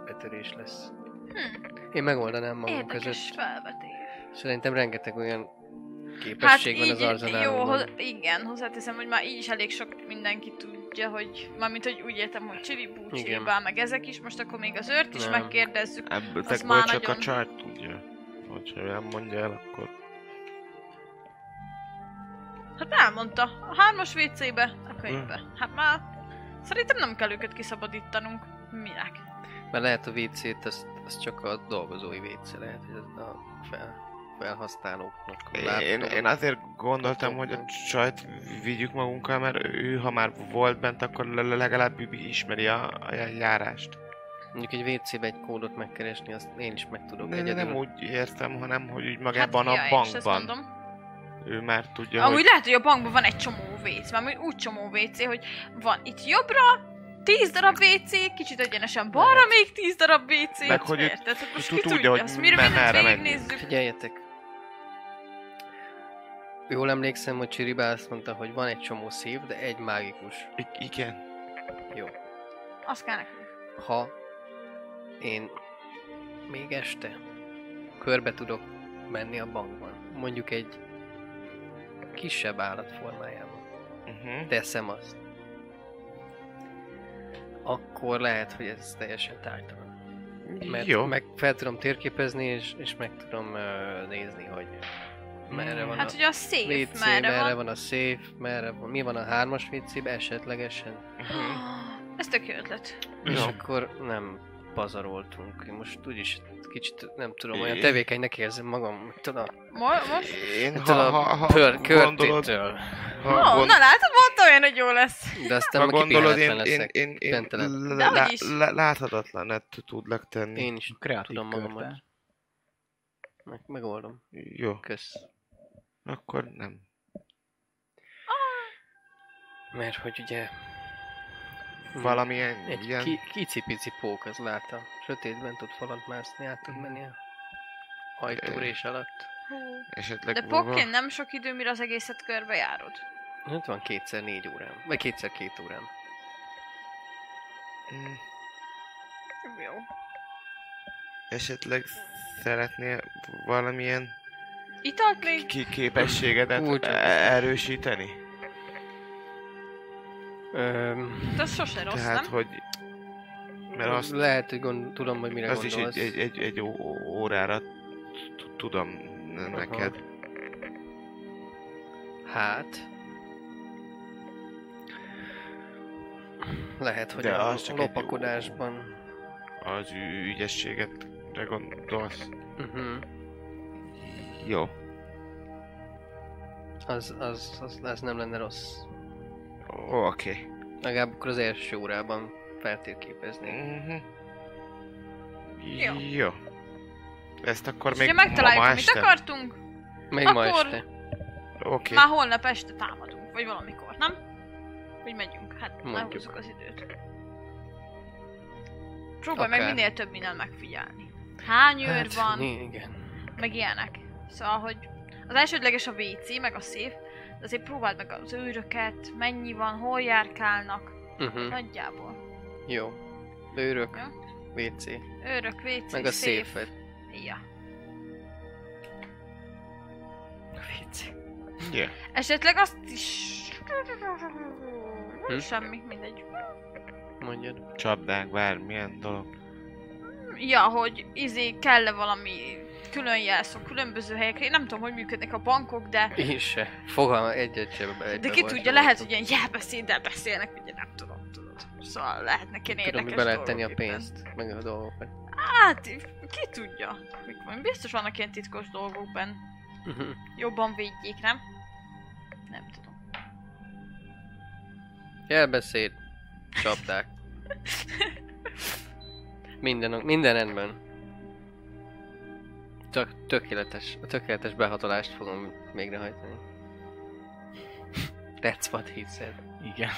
B: betörés lesz.
C: Hm,
B: Én megoldanám magam
C: érdekes
B: között. Szerintem rengeteg olyan képesség van az
C: jó,
B: arzenálunkban.
C: hoz, igen, hozzáteszem, hogy már így is elég sok mindenki tudja, hogy mármint, hogy úgy értem, hogy Csiribú. Csiribá, meg ezek is, most akkor még az őrt is
B: Nem.
C: megkérdezzük.
D: Ebből
C: Az már
D: csak
C: nagyon-
D: a csaj tudja. Hogyha nem mondja el, akkor...
C: Hát elmondta, a hármas WC-be, a könyvbe.
B: Hm.
C: Hát már szerintem nem kell őket kiszabadítanunk. Minek?
B: Mert lehet a WC-t, az, az csak a dolgozói WC lehet, hogy a fel, felhasználóknak.
D: Én, én azért gondoltam, hogy a csajt vigyük magunkkal, mert ő, ha már volt bent, akkor le- legalább ismeri a, a járást.
B: Mondjuk egy WC-be egy kódot megkeresni, azt én is meg tudok
D: de
B: egyedül.
D: nem úgy értem, hanem hogy úgy magában
C: hát,
D: a
C: ja,
D: bankban.
C: mondom.
D: Ő már tudja,
C: Amúgy
D: hogy...
C: lehet, hogy a bankban van egy csomó WC, mert úgy csomó WC, hogy van itt jobbra, 10 darab WC, kicsit egyenesen balra még 10 darab WC.
D: Meg hogy ő
C: Érted? Hát most ki
D: tudja, hogy merre menjünk.
B: Figyeljetek! Jól emlékszem, hogy Csiribá azt mondta, hogy van egy csomó szív, de egy mágikus.
D: I- igen.
B: Jó.
C: Azt kell nekünk.
B: Ha én még este körbe tudok menni a bankban, mondjuk egy kisebb állat formájában,
D: Uh-huh.
B: teszem azt, akkor lehet, hogy ez teljesen tártalan. Mert
D: Jó.
B: meg fel tudom térképezni, és, és meg tudom uh, nézni, hogy merre van
C: Hát,
B: a
C: hogy a szép,
B: WC,
C: merre
B: merre
C: van.
B: van a safe, merre van, mi van a hármas wc esetlegesen.
D: Uh-huh.
C: Ez tök jó ötlet.
B: És
D: Jó.
B: akkor nem pazaroltunk. Én most úgyis kicsit nem tudom, olyan tevékenynek érzem magam, tudom,
C: Mo- most?
D: Én, ha, ha,
B: a
D: ha
B: pör,
D: gondolod, ha,
C: Oh,
D: gond,
C: na látod, mondta olyan, hogy jó lesz.
B: De aztán
D: ha gondolod, én, én, én, én láthatatlanet tudlak tenni.
B: Én is
A: Kreatív
B: tudom magamat. meg, megoldom.
D: Jó,
B: Kösz.
D: Akkor nem.
B: Mert hogy ugye
D: Valamilyen
B: egy
D: ilyen...
B: ki, kicipici pók, az látta. Sötétben tud falat mászni, át tud menni a ajtórés alatt.
D: Esetleg
C: De Pokken nem sok idő, mire az egészet körbe járod.
B: Hát van kétszer négy órám. Vagy kétszer két órám.
D: Mm,
C: Jó.
D: Esetleg szeretnél valamilyen
C: Italt még?
D: ki- képességedet
B: Úgy.
D: e- erősíteni?
B: Öm,
C: De az sose rossz,
D: Tehát,
C: nem?
D: hogy... Mert azt,
B: Lehet, hogy gond, tudom, hogy mire
D: az is
B: gondolsz.
D: egy, egy, egy, egy ó- órára t- tudom neked.
B: Hát... Lehet, hogy
D: De
B: a
D: az csak egy
B: lopakodásban...
D: Az ü- ügyességetre gondolsz.
B: Uh-huh.
D: Jó.
B: Az, az, az, az nem lenne rossz.
D: Ó, oké.
B: Legalább akkor az első órában feltérképezni.
D: Mhm.
C: Jó.
D: Jó. Ezt akkor
C: És
D: még
C: ugye megtaláljuk,
D: ma
C: amit
D: este?
C: akartunk,
B: Még ma
C: Akkor-
B: este.
D: Oké.
C: már holnap este támadunk, vagy valamikor, nem? Hogy megyünk, hát
B: Mondjuk.
C: elhúzzuk az időt. Próbálj meg
B: Akár.
C: minél több minden megfigyelni. Hány őr
B: Hát,
C: van,
B: né- igen.
C: meg ilyenek. Szóval, hogy az elsődleges a WC, meg a szép, de azért próbáld meg az őröket, mennyi van, hol járkálnak,
B: Uh-huh.
C: nagyjából.
B: Jó. Őrök,
C: Jó.
B: WC.
C: Őrök, WC,
B: Meg a
C: szép.
B: széfet.
C: Ja.
B: WC.
D: Yeah.
C: Esetleg azt is...
B: Hm?
C: Semmi, mindegy.
B: Mondjad.
D: Csapdák, bármilyen dolog.
C: Ja, hogy izé kell-e valami külön jelszó különböző helyekre. Én nem tudom, hogy működnek a bankok, de...
B: Én se. Fogalma egyet sem.
C: De ki tudja, lehet, hogy ilyen jelbeszéddel beszélnek, ugye nem tudom, tudod. Szóval lehetnek ilyen
B: Tudom,
C: érdekes
B: be lehet tenni a pénzt, meg a dolgokat.
C: Hát, ki tudja. Biztos vannak ilyen titkos dolgok benne.
B: Uh-huh.
C: Jobban védjék, nem? Nem tudom.
B: Jelbeszéd. Csapdák. Minden, minden rendben. Csak tökéletes, a tökéletes behatolást fogom végrehajtani. That's what he said.
A: Igen.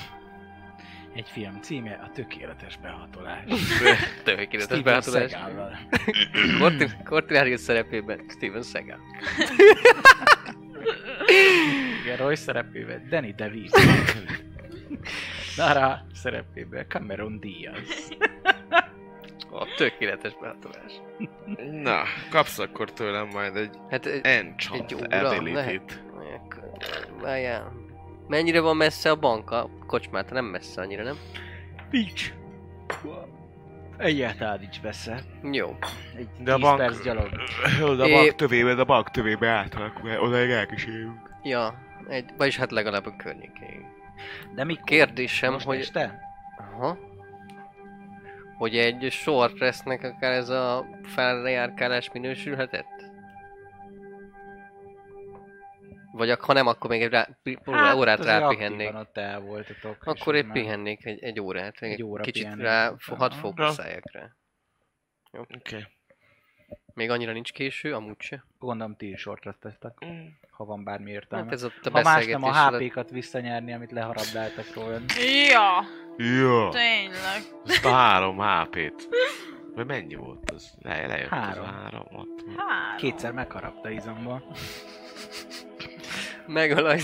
A: Egy film címe a tökéletes behatolás.
B: Tökéletes behatolás. Cortinarius szerepében Steven Seagal.
A: Igen, Roy szerepével Danny DeVito. Nara szerepével Cameron Diaz.
B: A tökéletes behatolás.
D: Na, kapsz akkor tőlem majd egy
B: Hát egy,
D: enchant
B: Egy
D: ability-t.
B: Várjál. Mennyire van messze a bank a kocsmától? Nem messze annyira, nem?
A: Nincs. Egyáltalán nincs messze.
B: Jó.
A: Egy
D: De a
A: 10
D: bank-
A: perc gyalog.
D: Oda a
B: É-
D: bank tövébe, de a bank tövébe mert odaig elkísérünk.
B: Ja, egy, vagyis hát legalább a környékéig.
A: De mikor?
B: Kérdésem,
A: Most
B: hogy...
A: este?
B: Aha. Hogy egy short restnek akár ez a felrejárkálás minősülhetett? Vagy ha nem, akkor még egy rá, hát, órát rápihennék.
A: ott el voltatok.
B: Akkor egy
A: már-
B: pihennék egy, egy órát, egy,
A: Egy óra
B: kicsit rá, hadd fókuszáljak rá.
D: Oké. Okay.
B: Még annyira nincs késő, amúgy se.
A: Gondolom ti is sortra tettek, ha van bármi értelme.
B: Hát ez ott a
A: ha más nem a HP-kat visszanyerni, amit leharabdáltak róla.
C: Ja,
D: Jó.
C: tényleg.
D: Ezt a három HP-t. Vagy mennyi volt az? Le, lejött
A: Három.
D: az három. Ott.
C: Hát.
A: Kétszer megharapta izomba.
B: Megöl a,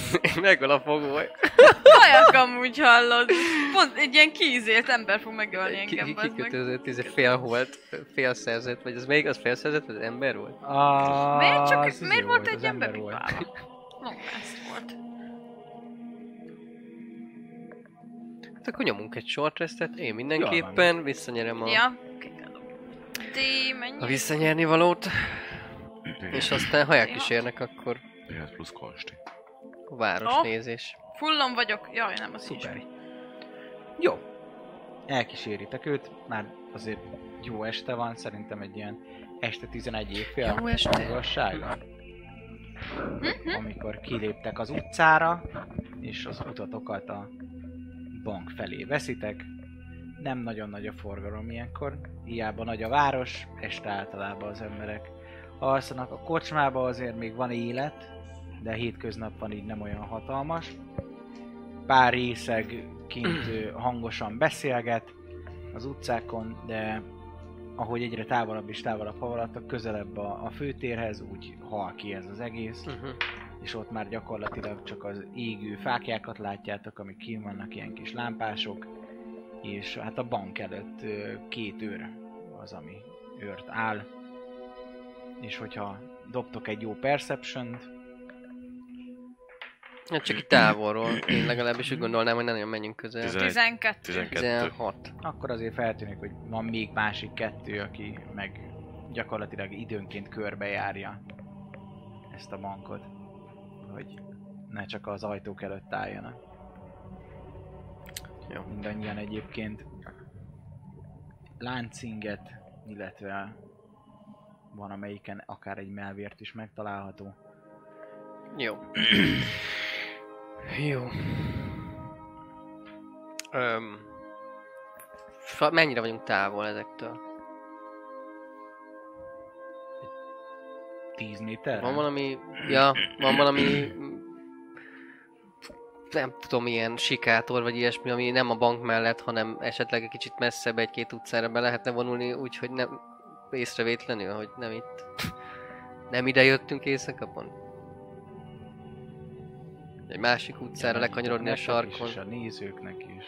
B: megöl a fogoly.
C: Kajak amúgy hallod. Pont egy ilyen kiizélt ember fog megölni
B: Ki,
C: engem,
B: ki, kikötözött, ez fél volt, fél szerzett, vagy ez még az fél szerzett, az ember volt?
A: A...
C: Miért csak,
A: az izé
C: miért volt egy ember
A: volt.
C: Longmast volt.
B: Hát akkor nyomunk egy short restet, én mindenképpen visszanyerem a,
C: Ja. Ti mennyi?
B: a visszanyerni valót, és aztán ha elkísérnek, akkor
D: Jöhet plusz konsti.
B: a város
C: Oh. Fullon vagyok. Jaj, nem, az
A: Szuper.
C: Szuper.
A: Jó. Elkíséritek őt, már azért jó este van, szerintem egy ilyen este 11 évfél
B: Jó este.
A: magassága.
C: Mhm.
A: Amikor kiléptek az utcára, és az utatokat a bank felé veszitek. Nem nagyon nagy a forgalom ilyenkor, hiába nagy a város, este általában az emberek alszanak a kocsmába, azért még van élet, de hétköznap van így nem olyan hatalmas. Pár részeg kint hangosan beszélget az utcákon, de ahogy egyre távolabb és távolabb haladtak, közelebb a, a főtérhez, úgy hal ki ez az egész
B: Uh-huh.
A: És ott már gyakorlatilag csak az égő fákjákat látjátok, amik kín vannak ilyen kis lámpások, és hát a bank előtt két őr az, ami őrt áll. És hogyha dobtok egy jó perception
B: Hát csak itt távolról, én legalábbis úgy gondolnám, hogy nem nagyon menjünk közel.
D: Tizen-
C: 12.
D: 12.
B: 16.
A: akkor azért feltűnik, hogy van még másik kettő, aki meg gyakorlatilag időnként körbejárja ezt a bankot, hogy ne csak az ajtók előtt álljanak.
B: Jó.
A: Mindannyian egyébként láncinget, illetve van amelyiken akár egy melvért is megtalálható.
B: Jó. Jó. Öm, mennyire vagyunk távol ezektől?
A: 10 méter?
B: Van valami... Ja, van valami... Nem tudom, ilyen sikátor vagy ilyesmi, ami nem a bank mellett, hanem esetleg egy kicsit messzebb egy-két utcára be lehetne vonulni, úgyhogy nem észrevétlenül, hogy nem itt. Nem ide jöttünk éjszakapon? Egy másik utcára lekanyarodni a sarkon.
A: is, És a nézőknek is.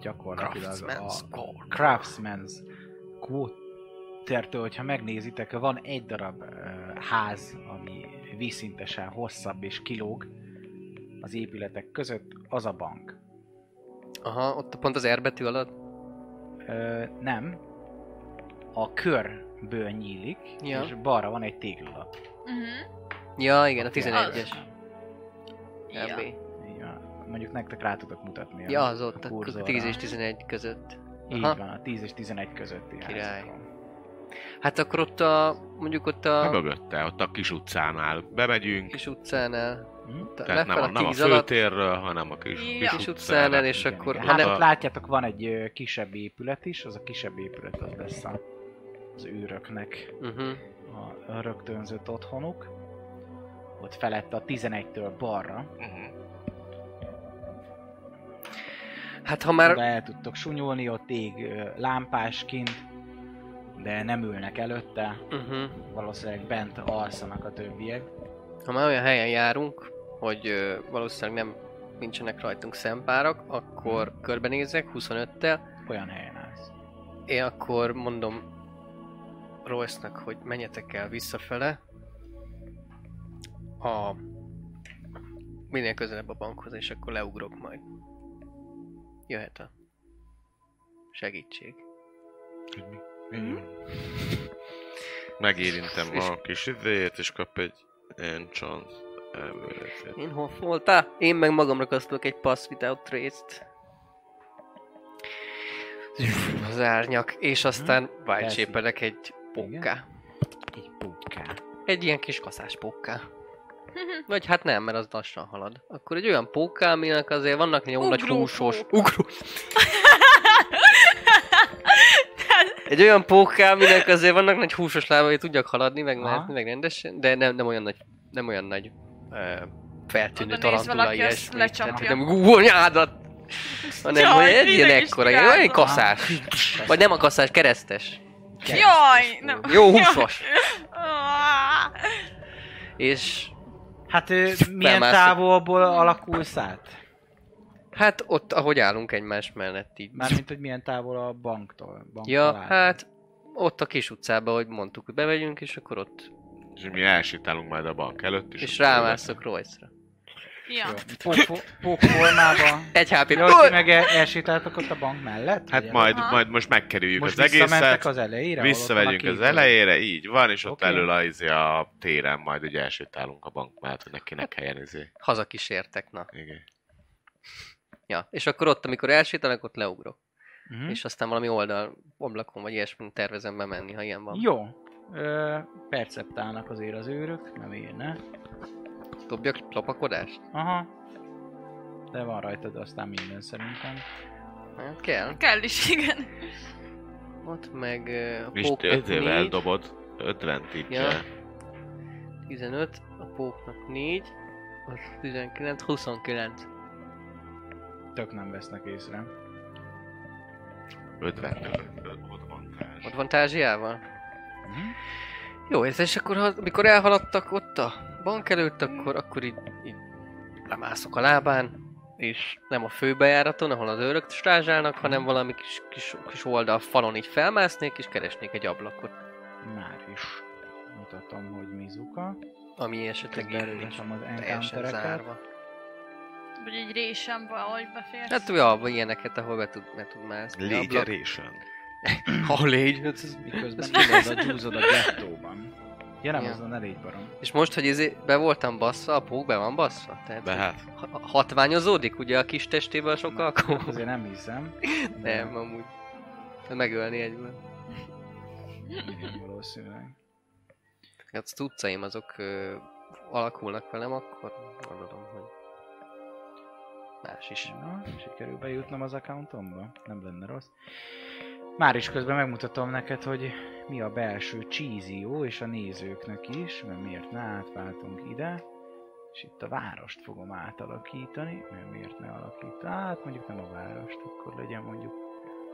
A: Gyakorlatilag
B: Craftsman's
A: a. Craftsman's Quartertől, hogyha megnézitek, van egy darab uh, ház, ami vízszintesen hosszabb és kilóg az épületek között, az a bank.
B: Aha, ott pont az R betű alatt.
A: Ö, nem. A körből nyílik,
B: Ja.
A: és balra van egy téglalap.
C: Uh-huh.
B: Ja, igen, a
A: Oké.
B: 11-es.
C: Ja.
A: Mondjuk nektek rá tudok mutatni. a-
B: Ja, az ott, a
A: kurzorra.
B: 10 és 11 között.
A: Így
B: Aha.
A: van, a 10 és 11 közötti
B: Király.
A: házakon.
B: Hát akkor ott a, mondjuk ott a
D: Mögötte, ott a kis utcánál bemegyünk.
B: kis utcánál,
A: Hm?
D: Tehát nem a, nem a
B: 10 alatt,
D: főtérről, hanem a kis,
C: Ja.
D: kis,
B: Kis
D: utcánál.
B: és
A: Igen,
B: akkor-
A: igen. Hát
B: nem-
A: ott látjátok, van egy kisebb épület is, az a kisebb épület az lesz a, az őröknek
B: uh-huh.
A: a rögtönzött otthonuk. Ott felett a 11-től balra.
D: Uh-huh.
B: Hát ha
A: Már... Oda el tudtok sunyulni, ott ég ö, lámpás kint, de nem ülnek előtte,
B: uh-huh.
A: valószínűleg bent alszanak a többiek.
B: ha már olyan helyen járunk, hogy valószínűleg nem nincsenek rajtunk szempárak, akkor körbenézek 25-tel,
A: olyan helyen állsz.
B: Én akkor mondom Royce-nak, hogy menjetek el visszafele. A... Minél közelebb a bankhoz, és akkor leugrok majd. Jöhet a segítség.
G: Megérintem
B: És-
G: a kis idejét, és kap egy enchant elméletet.
B: Én hol voltál? Én meg magamra kasztolok egy pass without trace-t. Az árnyak, és aztán white egy pókká.
A: Egy pukká.
B: Egy ilyen kis kaszás pókká. Vagy hát nem, mert az lassan halad. Akkor egy olyan pókká, aminek azért vannak jó nagy
C: Ugró
B: húsos...
C: póka.
B: Ugró! Egy olyan pókká, aminek azért vannak nagy húsos lábai, hogy tudjak haladni, meg mászni, meg rendesen, de nem, nem olyan nagy, nem olyan nagy ö, feltűnő tarantula ilyesmi. Tehát, hogy nem ú, anyádat! Hanem,
C: Jaj,
B: hogy egy ilyen ekkora,
C: gázol.
B: olyan kaszás. Vagy nem a kaszás, keresztes.
C: Jaj! Nem.
B: Jó húsos.
C: Ah.
B: És
A: Hát milyen
B: Felmászok.
A: távolból alakulsz át?
B: hát ott, ahogy állunk egymás mellett így.
A: Mármint, hogy milyen távol a banktól. banktól
B: Ja,
A: át.
B: hát ott a kis utcába, hogy mondtuk, hogy bemegyünk, és akkor ott.
G: És mi elsétálunk majd a bank előtt, és,
B: És rámászok Royce-ra.
C: Ja.
A: Pók- Pókformában.
B: Egy HP.
A: Hogy ti meg el- elsétáltok ott a bank mellett?
G: Hát majd,
C: Aha.
G: majd most megkerüljük
A: Most
G: az egészet,
A: az elejére?
G: visszamegyünk az elejére, így van, és ott
A: Oké.
G: elől a, izé a téren majd ugye elsétálunk a bank mellett, hogy nekinek helyen izé.
B: Hazakísértek, na.
G: Igen.
B: Ja, és akkor ott, amikor elsétálnak, ott leugrok.
A: Mhm.
B: És aztán valami oldal, ablakon vagy ilyesmin tervezem bemenni, ha ilyen van.
A: Jó. Ö, perceptálnak azért az őrök, nem én, ne?
B: Dobjak lopakodást?
A: Aha. De van rajtad aztán minden szerintem.
B: Hát kell.
C: Kell is, igen.
B: Ott meg ö, a
G: És
B: 4,
G: dobod, advantage
B: Ja. 15, a póknak 4, az 19, 29.
A: Tök nem vesznek észre.
G: 50 advantage.
B: Ott van tázsiával?
A: Mhm.
B: Jó, ez és akkor, ha, amikor elhaladtak ott a bank előtt, akkor, akkor így, így lemászok a lábán, és nem a főbejáraton, ahol az őrök strázsálnak, hanem valami kis, kis, kis oldal falon így felmásznék, és keresnék egy ablakot,
A: Már is mutatom, hogy Mizuka.
B: ami esetleg így nincs
A: Belőlesem az
B: teljesen zárva.
C: Vagy egy résem valahogy beférsz.
B: Hát ja, vagy ilyeneket, ahol be tud, be tud mászni. ablak.
G: Légyerésön.
B: Ha légy, hát ez-
A: Miközben tudod a dzsúzod a gettóban. Ja nem,
B: Ja.
A: azon elég barom.
B: És most, hogy izé, be voltam basszva, a pók be van basszva? Tehát,
G: De hát,
B: ha- hatványozódik ugye a kis testével sok alkalom?
A: Azért nem hiszem.
B: Nem, amúgy. Megölni egyből.
A: Igen, valószínűleg.
B: Hát az tudcaim azok ö, alakulnak velem, akkor gondolom, hogy más is.
A: Na, sikerül bejutnom az accountomba? Nem lenne rossz. Már is közben megmutatom neked, hogy mi a belső cheesio, és a nézőknek is, mert miért ne átváltunk ide. És itt a várost fogom átalakítani, mert miért ne alakít? Hát mondjuk nem a várost, akkor legyen mondjuk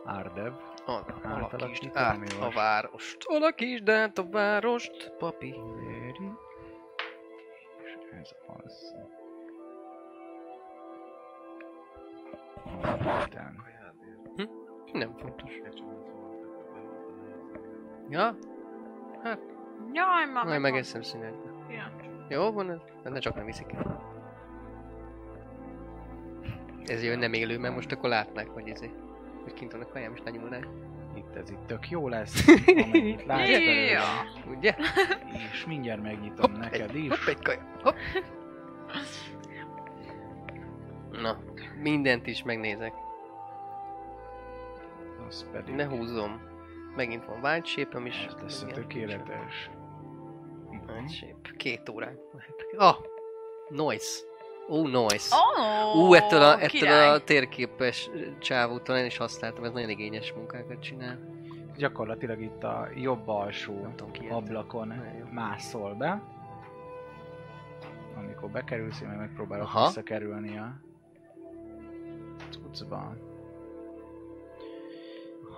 A: Ardev.
B: Al- Alakítsd át a várost. Alakítsd át a várost, papi.
A: Véri. És ez az. Aztán.
B: Nem fontos. Ja?
C: Jaj, már
B: Majd megeszem szünetbe.
C: Ja.
B: Jó van ez? De ne csak nem viszik el. Ez jön nem élő, mert most akkor látnák, hogy izé. Hogy kint van a kajám, és lenyúlnák.
A: Itt ez itt tök jó lesz, amennyit látsz belőle.
B: Ugye?
A: És mindjárt megnyitom neked
B: egy,
A: is.
B: Hopp, egy kaja. Hopp. Na, mindent is megnézek.
A: Az pedig
B: Ne húzzom. Megint van wild shape is.
A: ez lesz a tökéletes.
B: Wild shape. Két órán. Ah! Noise. Ó, noise.
C: Oh,
B: Ú, ettől a, ettől
C: király.
B: a térképes csávútól én is használtam, ez nagyon igényes munkákat csinál.
A: Gyakorlatilag itt a jobb alsó
B: tudom
A: ablakon mászol be. Amikor bekerülsz, én meg megpróbálok
B: Aha.
A: visszakerülni a cuccba.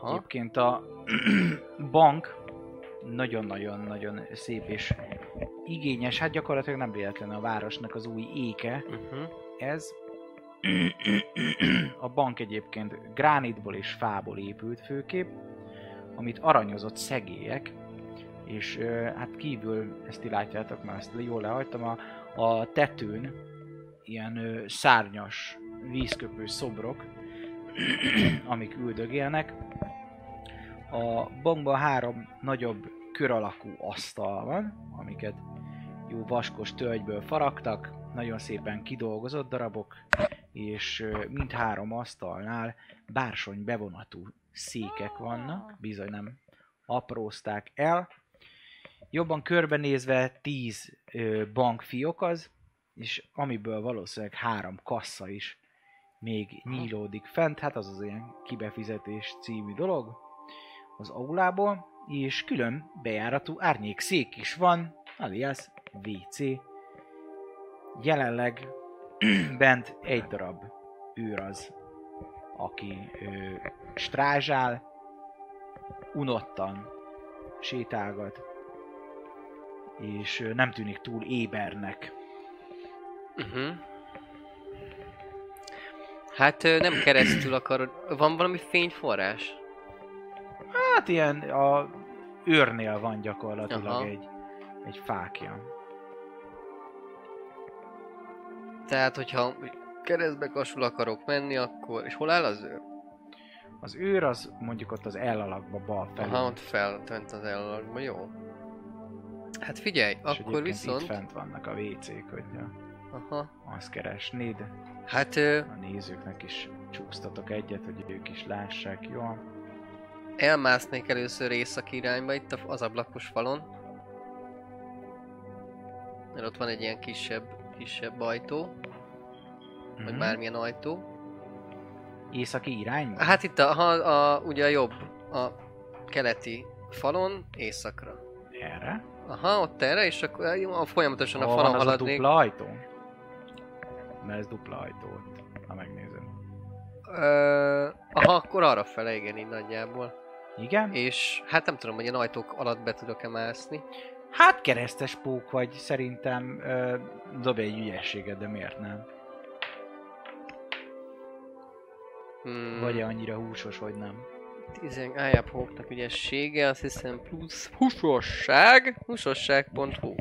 B: Aha.
A: Egyébként a bank nagyon-nagyon-nagyon szép és igényes, hát gyakorlatilag nem véletlen a városnak az új éke,
B: Uh-huh.
A: ez A bank egyébként gránitból és fából épült főkép, amit aranyozott szegélyek, és hát kívül, ezt ti látjátok, mert ezt jól lehagytam, a, a tetőn ilyen ö, szárnyas, vízköpő szobrok, amik üldögélnek. A bankban három nagyobb kör alakú asztal van, amiket jó vaskos tölgyből faragtak, nagyon szépen kidolgozott darabok, és mindhárom asztalnál bársony bevonatú székek vannak, bizony nem aprózták el. Jobban körbenézve 10 ö, bankfiók az, és amiből valószínűleg három kassa is még nyílódik fent, hát az az ilyen kibefizetés című dolog az aulából, és külön bejáratú árnyékszék is van, alias WC. Jelenleg bent egy darab őr az, aki ö, strázsál, unottan sétálgat, és ö, nem tűnik túl ébernek.
B: Uh-huh. Hát nem keresztül akarod. Van valami fényforrás?
A: Hát ilyen a őrnél van gyakorlatilag
B: Aha.
A: egy, egy fákja.
B: Tehát, hogyha keresztbe kasul akarok menni, akkor... És hol áll az ő?
A: Az őr az mondjuk ott az elalakba bal felül.
B: Aha, ott fel, fent az ellalakban, jó. Hát figyelj,
A: És
B: akkor viszont...
A: Itt fent vannak a WC-k, hogyha
B: Aha.
A: azt keresnéd.
B: Hát ö,
A: A nézőknek is csúsztatok egyet, hogy ők is lássák jól.
B: Elmásznék először északi irányba itt a- az ablakos falon. Mert ott van egy ilyen kisebb, kisebb ajtó, vagy
A: Mhm.
B: bármilyen ajtó.
A: Északi irányba?
B: Hát itt a, a, a, ugye a jobb, a keleti falon északra.
A: Erre?
B: Aha, ott erre, és akkor a, folyamatosan a
A: Hol
B: falon
A: van az a dupla ajtó? Mert ez dupla ajtó ha megnézem.
B: Ö, aha, akkor arra fele, igen, így nagyjából.
A: Igen?
B: És hát nem tudom, hogy ilyen ajtók alatt be tudok-e mászni.
A: Hát keresztes pók vagy, szerintem ö, dobj egy ügyességet, de miért nem?
B: Hmm,
A: Vagy annyira húsos, hogy nem.
B: 10 ájább hóknak ügyessége, azt hiszem plusz húsosság, húsosság.hu.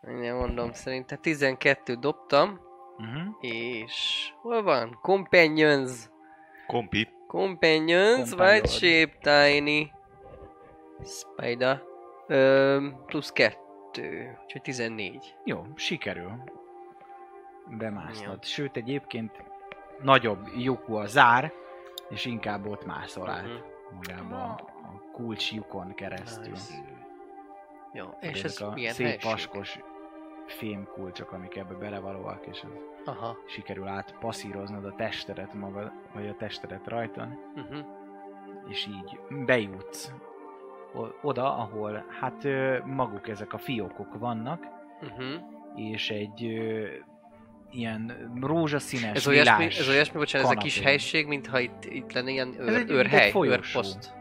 B: Mindjárt mondom, szerintem 12 dobtam,
A: Uh-huh.
B: és hol van? Companions.
G: Kompi.
B: Companions,
A: Companion.
B: White Shape, Tiny, Spider, Ö, plusz 2, úgyhogy 14.
A: Jó, sikerül bemásznod. Sőt, egyébként nagyobb lyukú a zár, és inkább ott mászol át
B: Mhm.
A: magába a, a kulcs lyukon keresztül.
B: Nice. Jó,
A: És
B: ez
A: a
B: milyen
A: szép
B: helység?
A: vaskos fémkulcsok, amik ebbe belevalóak, és az
B: Aha.
A: sikerül átpasszíroznod a testedet magad, vagy a testedet rajton,
B: Uh-huh.
A: és így bejutsz oda, ahol hát maguk ezek a fiókok vannak,
B: Uh-huh.
A: és egy ilyen rózsaszínes,
B: Ez olyasmi,
A: lilás
B: ez olyasmi, bocsánat, ez a kis helység, mintha itt, itt lenne ilyen
A: Ez
B: őr,
A: egy-
B: őrhely,
A: egy
B: őrposzt.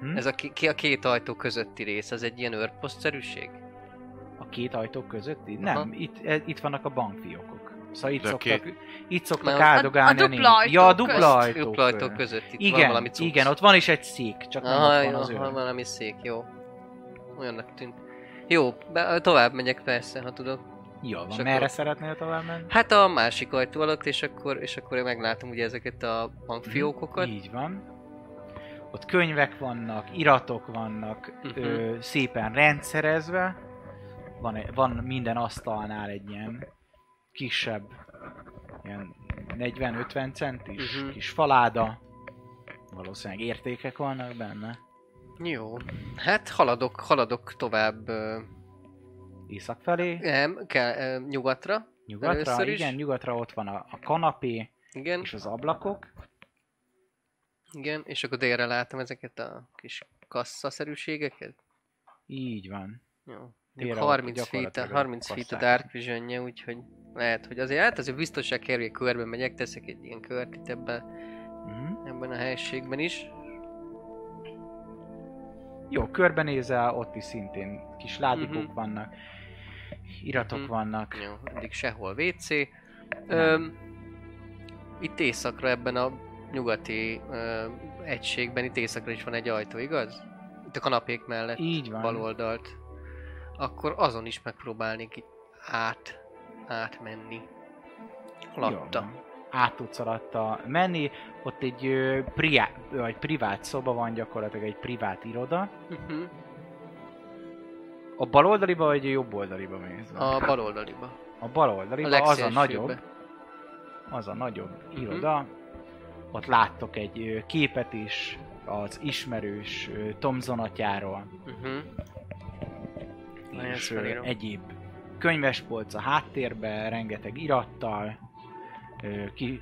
A: Hm?
B: Ez a, ki, ki- a két ajtó közötti rész, az egy ilyen őrposztszerűség?
A: A két ajtó közötti?
B: Aha.
A: Nem, itt, e, itt vannak a bankfiókok. Szóval itt
G: De a
A: szoktak,
G: két-
A: itt szoktak
B: Na, a-
A: áldogálni.
C: a
A: néni.
C: dupla ajtó
A: Ja, a
C: közt.
A: dupla ajtó,
B: Dupla ajtó
A: közt.
B: között itt van
A: Igen,
B: valami cucc.
A: igen, ott van is egy szék, csak nem
B: Aha,
A: ott van
B: jó,
A: az
B: van
A: ő.
B: valami szék, jó. Olyannak tűnt. Jó, be, tovább megyek persze, ha tudok.
A: Jó van,
B: És
A: merre
B: akkor-
A: szeretnél tovább menni?
B: Hát a másik ajtó alatt, és akkor, és akkor én meglátom ugye ezeket a bankfiókokat.
A: Így van. Ott könyvek vannak, iratok vannak,
B: Mhm.
A: ö, szépen rendszerezve. Van, egy- van minden asztalnál egy ilyen kisebb, ilyen 40-50 centis
B: Mhm.
A: kis faláda. Valószínűleg értékek vannak benne.
B: Jó. Hát haladok, haladok tovább ö,
A: Észak felé,
B: nem, kell, ö, nyugatra.
A: nyugatra, igen, nyugatra ott van a, a kanapé
B: Igen,
A: és az ablakok.
B: igen, és akkor délre látom ezeket a kis kassaszerűségeket.
A: Így van.
B: Jó.
A: Ott
B: 30 feet, a,
A: gyakorlatilag a
B: 30 feet a. Dark vision úgyhogy lehet, hogy azért, hát azért biztonság kerül, körben megyek, teszek egy ilyen kört itt ebben,
A: Mhm.
B: ebben a helységben is.
A: Jó, körbenézel, ott is szintén kis ládikok
B: Mhm.
A: vannak, iratok
B: Mhm.
A: vannak.
B: Jó, addig sehol WC. Öm, itt északra ebben a nyugati ö, egységben, itt északra is van egy ajtó, igaz? Itt a kanapék mellett,
A: Így van.
B: bal oldalt. Akkor azon is megpróbálnék így át, átmenni. Alatta.
A: Jó. Át tudsz alatta menni, ott egy ö, priá, vagy privát szoba van, gyakorlatilag egy privát iroda.
B: Uh-huh.
A: A bal oldaliba vagy a jobb oldaliba mész?
B: A bal oldaliba.
A: a bal
B: A
A: oldaliba, az a nagyobb, az a nagyobb
B: Mhm.
A: iroda. Ott láttok egy képet is az ismerős Thomson atyáról,
B: Uh-huh.
A: És egyéb könyvespolc a háttérben, rengeteg irattal,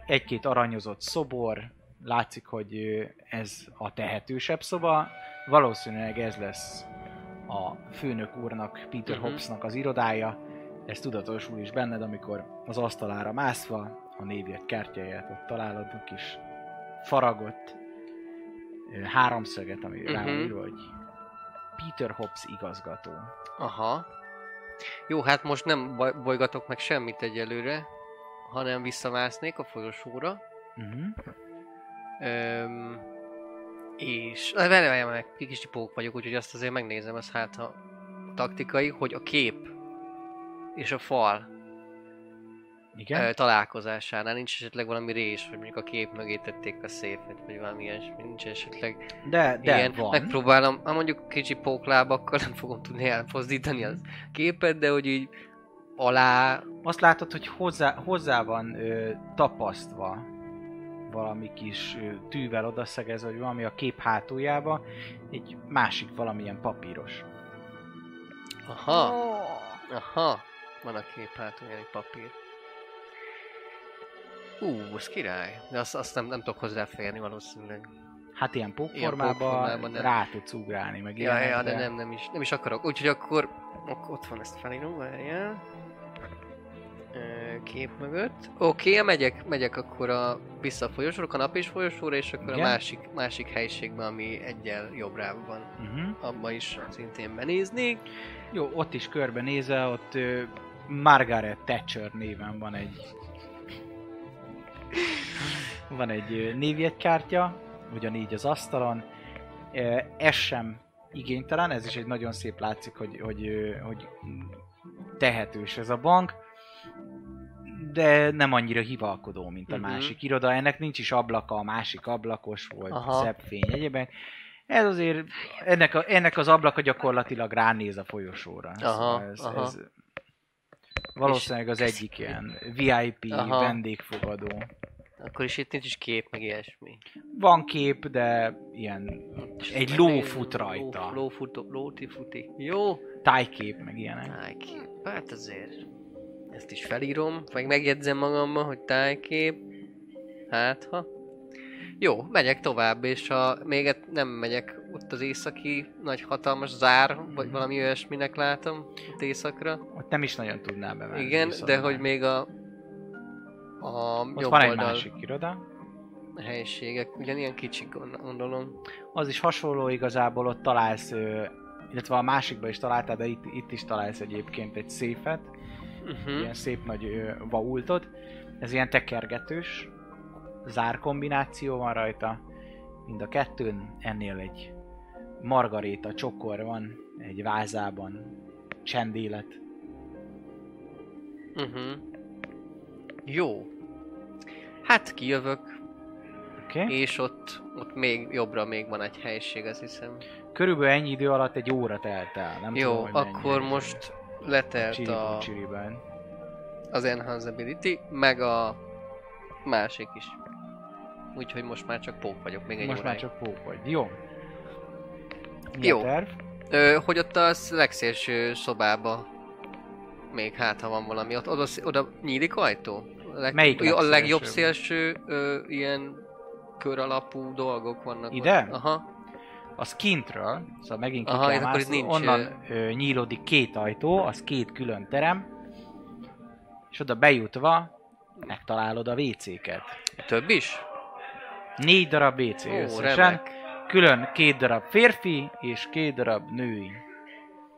A: egy-két aranyozott szobor, látszik, hogy ez a tehetősebb szoba, valószínűleg ez lesz a főnök úrnak, Peter
B: Mhm.
A: Hobbsnak az irodája, ez tudatosul is benned, amikor az asztalára mászva a névjegyet kártyáját ott találod, kis faragott háromszöget, ami rá van
B: Mhm.
A: írva, hogy Peter Hobbs igazgató.
B: Aha. Jó, hát most nem bolygatok meg semmit egyelőre, hanem visszamásznék a folyosóra.
A: Uh-huh.
B: Öm, és... Várj, meg kis csipók vagyok, úgyhogy azt azért megnézem, az hát a taktikai, hogy a kép és a fal
A: Igen?
B: találkozásánál nincs esetleg valami rés, hogy mondjuk a kép mögé tették a széfet, vagy valami ilyesmi, nincs esetleg
A: de, de
B: ilyen,
A: van.
B: megpróbálom, ha mondjuk kicsi póklábakkal nem fogom tudni elfozdítani az képet, de hogy így alá,
A: Azt látod, hogy hozzá, hozzá van ö, tapasztva valami kis ö, tűvel odaszegezve, vagy valami a kép hátuljába, egy másik valamilyen papíros.
B: aha, aha, van a kép hátulján egy papír. Ú, ez király, de azt, azt nem, nem tudok hozzáférni valószínűleg.
A: Hát ilyen
B: nem.
A: rá tudsz ugrálni, meg
B: Ja, ja, de nem, nem is, nem is akarok. Úgyhogy akkor, ak- ott van ezt felírom, várjál. Kép mögött. Oké, okay, megyek, megyek akkor a, vissza a folyosóra, a kanapés folyosóra, és akkor
A: Igen.
B: a másik, másik helyiségbe, ami egyel jobbrább van.
A: Uh-huh.
B: Abba is szintén benéznék.
A: Jó, ott is körbenézel, ott ö, Margaret Thatcher néven van egy van egy névjegykártya, ugyanígy az asztalon. Ez sem igénytelen, ez is egy nagyon szép látszik, hogy, hogy, hogy tehetős ez a bank, de nem annyira hivalkodó, mint a
B: Mhm.
A: másik iroda. Ennek nincs is ablaka, a másik ablakos volt,
B: Aha.
A: szebb fény, egyébként. Ez azért, ennek, a, ennek az ablaka gyakorlatilag ránéz a folyosóra.
B: Aha,
A: ez,
B: aha.
A: ez valószínűleg az egyik ilyen VIP
B: Aha.
A: vendégfogadó.
B: Akkor is itt nincs is kép, meg ilyesmi.
A: Van kép, de ilyen egy ló fut rajta.
B: Ló, ló, fut, lóti futi. Jó.
A: tájkép, meg ilyenek.
B: Tájkép. Hát azért. Ezt is felírom, meg megjegyzem magamban, hogy tájkép. Hát ha. Jó, megyek tovább, és ha még nem megyek ott az északi nagy hatalmas zár, vagy valami olyasminek látom ott északra.
A: Ott nem is nagyon tudnál bemenni.
B: Igen, de
A: már.
B: hogy még a a
A: Ott
B: jobb
A: van egy másik iroda.
B: helyiségek, ugyanilyen kicsik gond- gondolom.
A: Az is hasonló igazából, ott találsz, illetve a másikban is találtál, de itt, itt is találsz egyébként egy széfet,
B: Uh-huh.
A: ilyen szép nagy ö, vaultot. Ez ilyen tekergetős, zár kombináció van rajta, mind a kettőn. Ennél egy margaréta csokor van, egy vázában, csendélet.
B: Uh-huh. Jó. Hát kijövök?
A: Okay?
B: és ott, ott még jobbra még van egy helység, azt hiszem.
A: Körülbelül ennyi idő alatt egy óra telt el. Nem
B: Jó,
A: tudom,
B: akkor most letelt
A: Csiribú
B: a,
A: csiriben.
B: az Enhanceability, meg a másik is. Úgyhogy most már csak pók vagyok, még egy
A: Most már
B: óráig.
A: csak pók vagy. Jó. Mi
B: Jó.
A: A terv?
B: Ö, hogy ott a legszélső szobába még hát, ha van valami. Ott, oda, oda nyílik ajtó? A leg,
A: Melyik
B: jó, A legjobb szélső ö, ilyen kör alapú dolgok vannak.
A: Ide?
B: Ott. Aha.
A: Az kintről, szóval megint ki
B: Aha,
A: kell mászni,
B: nincs,
A: onnan ö, nyílódik két ajtó, az két külön terem, és oda bejutva megtalálod a WC-ket.
B: Több is?
A: Négy darab WC
B: Ó,
A: összesen,
B: remek.
A: külön két darab férfi és két darab női.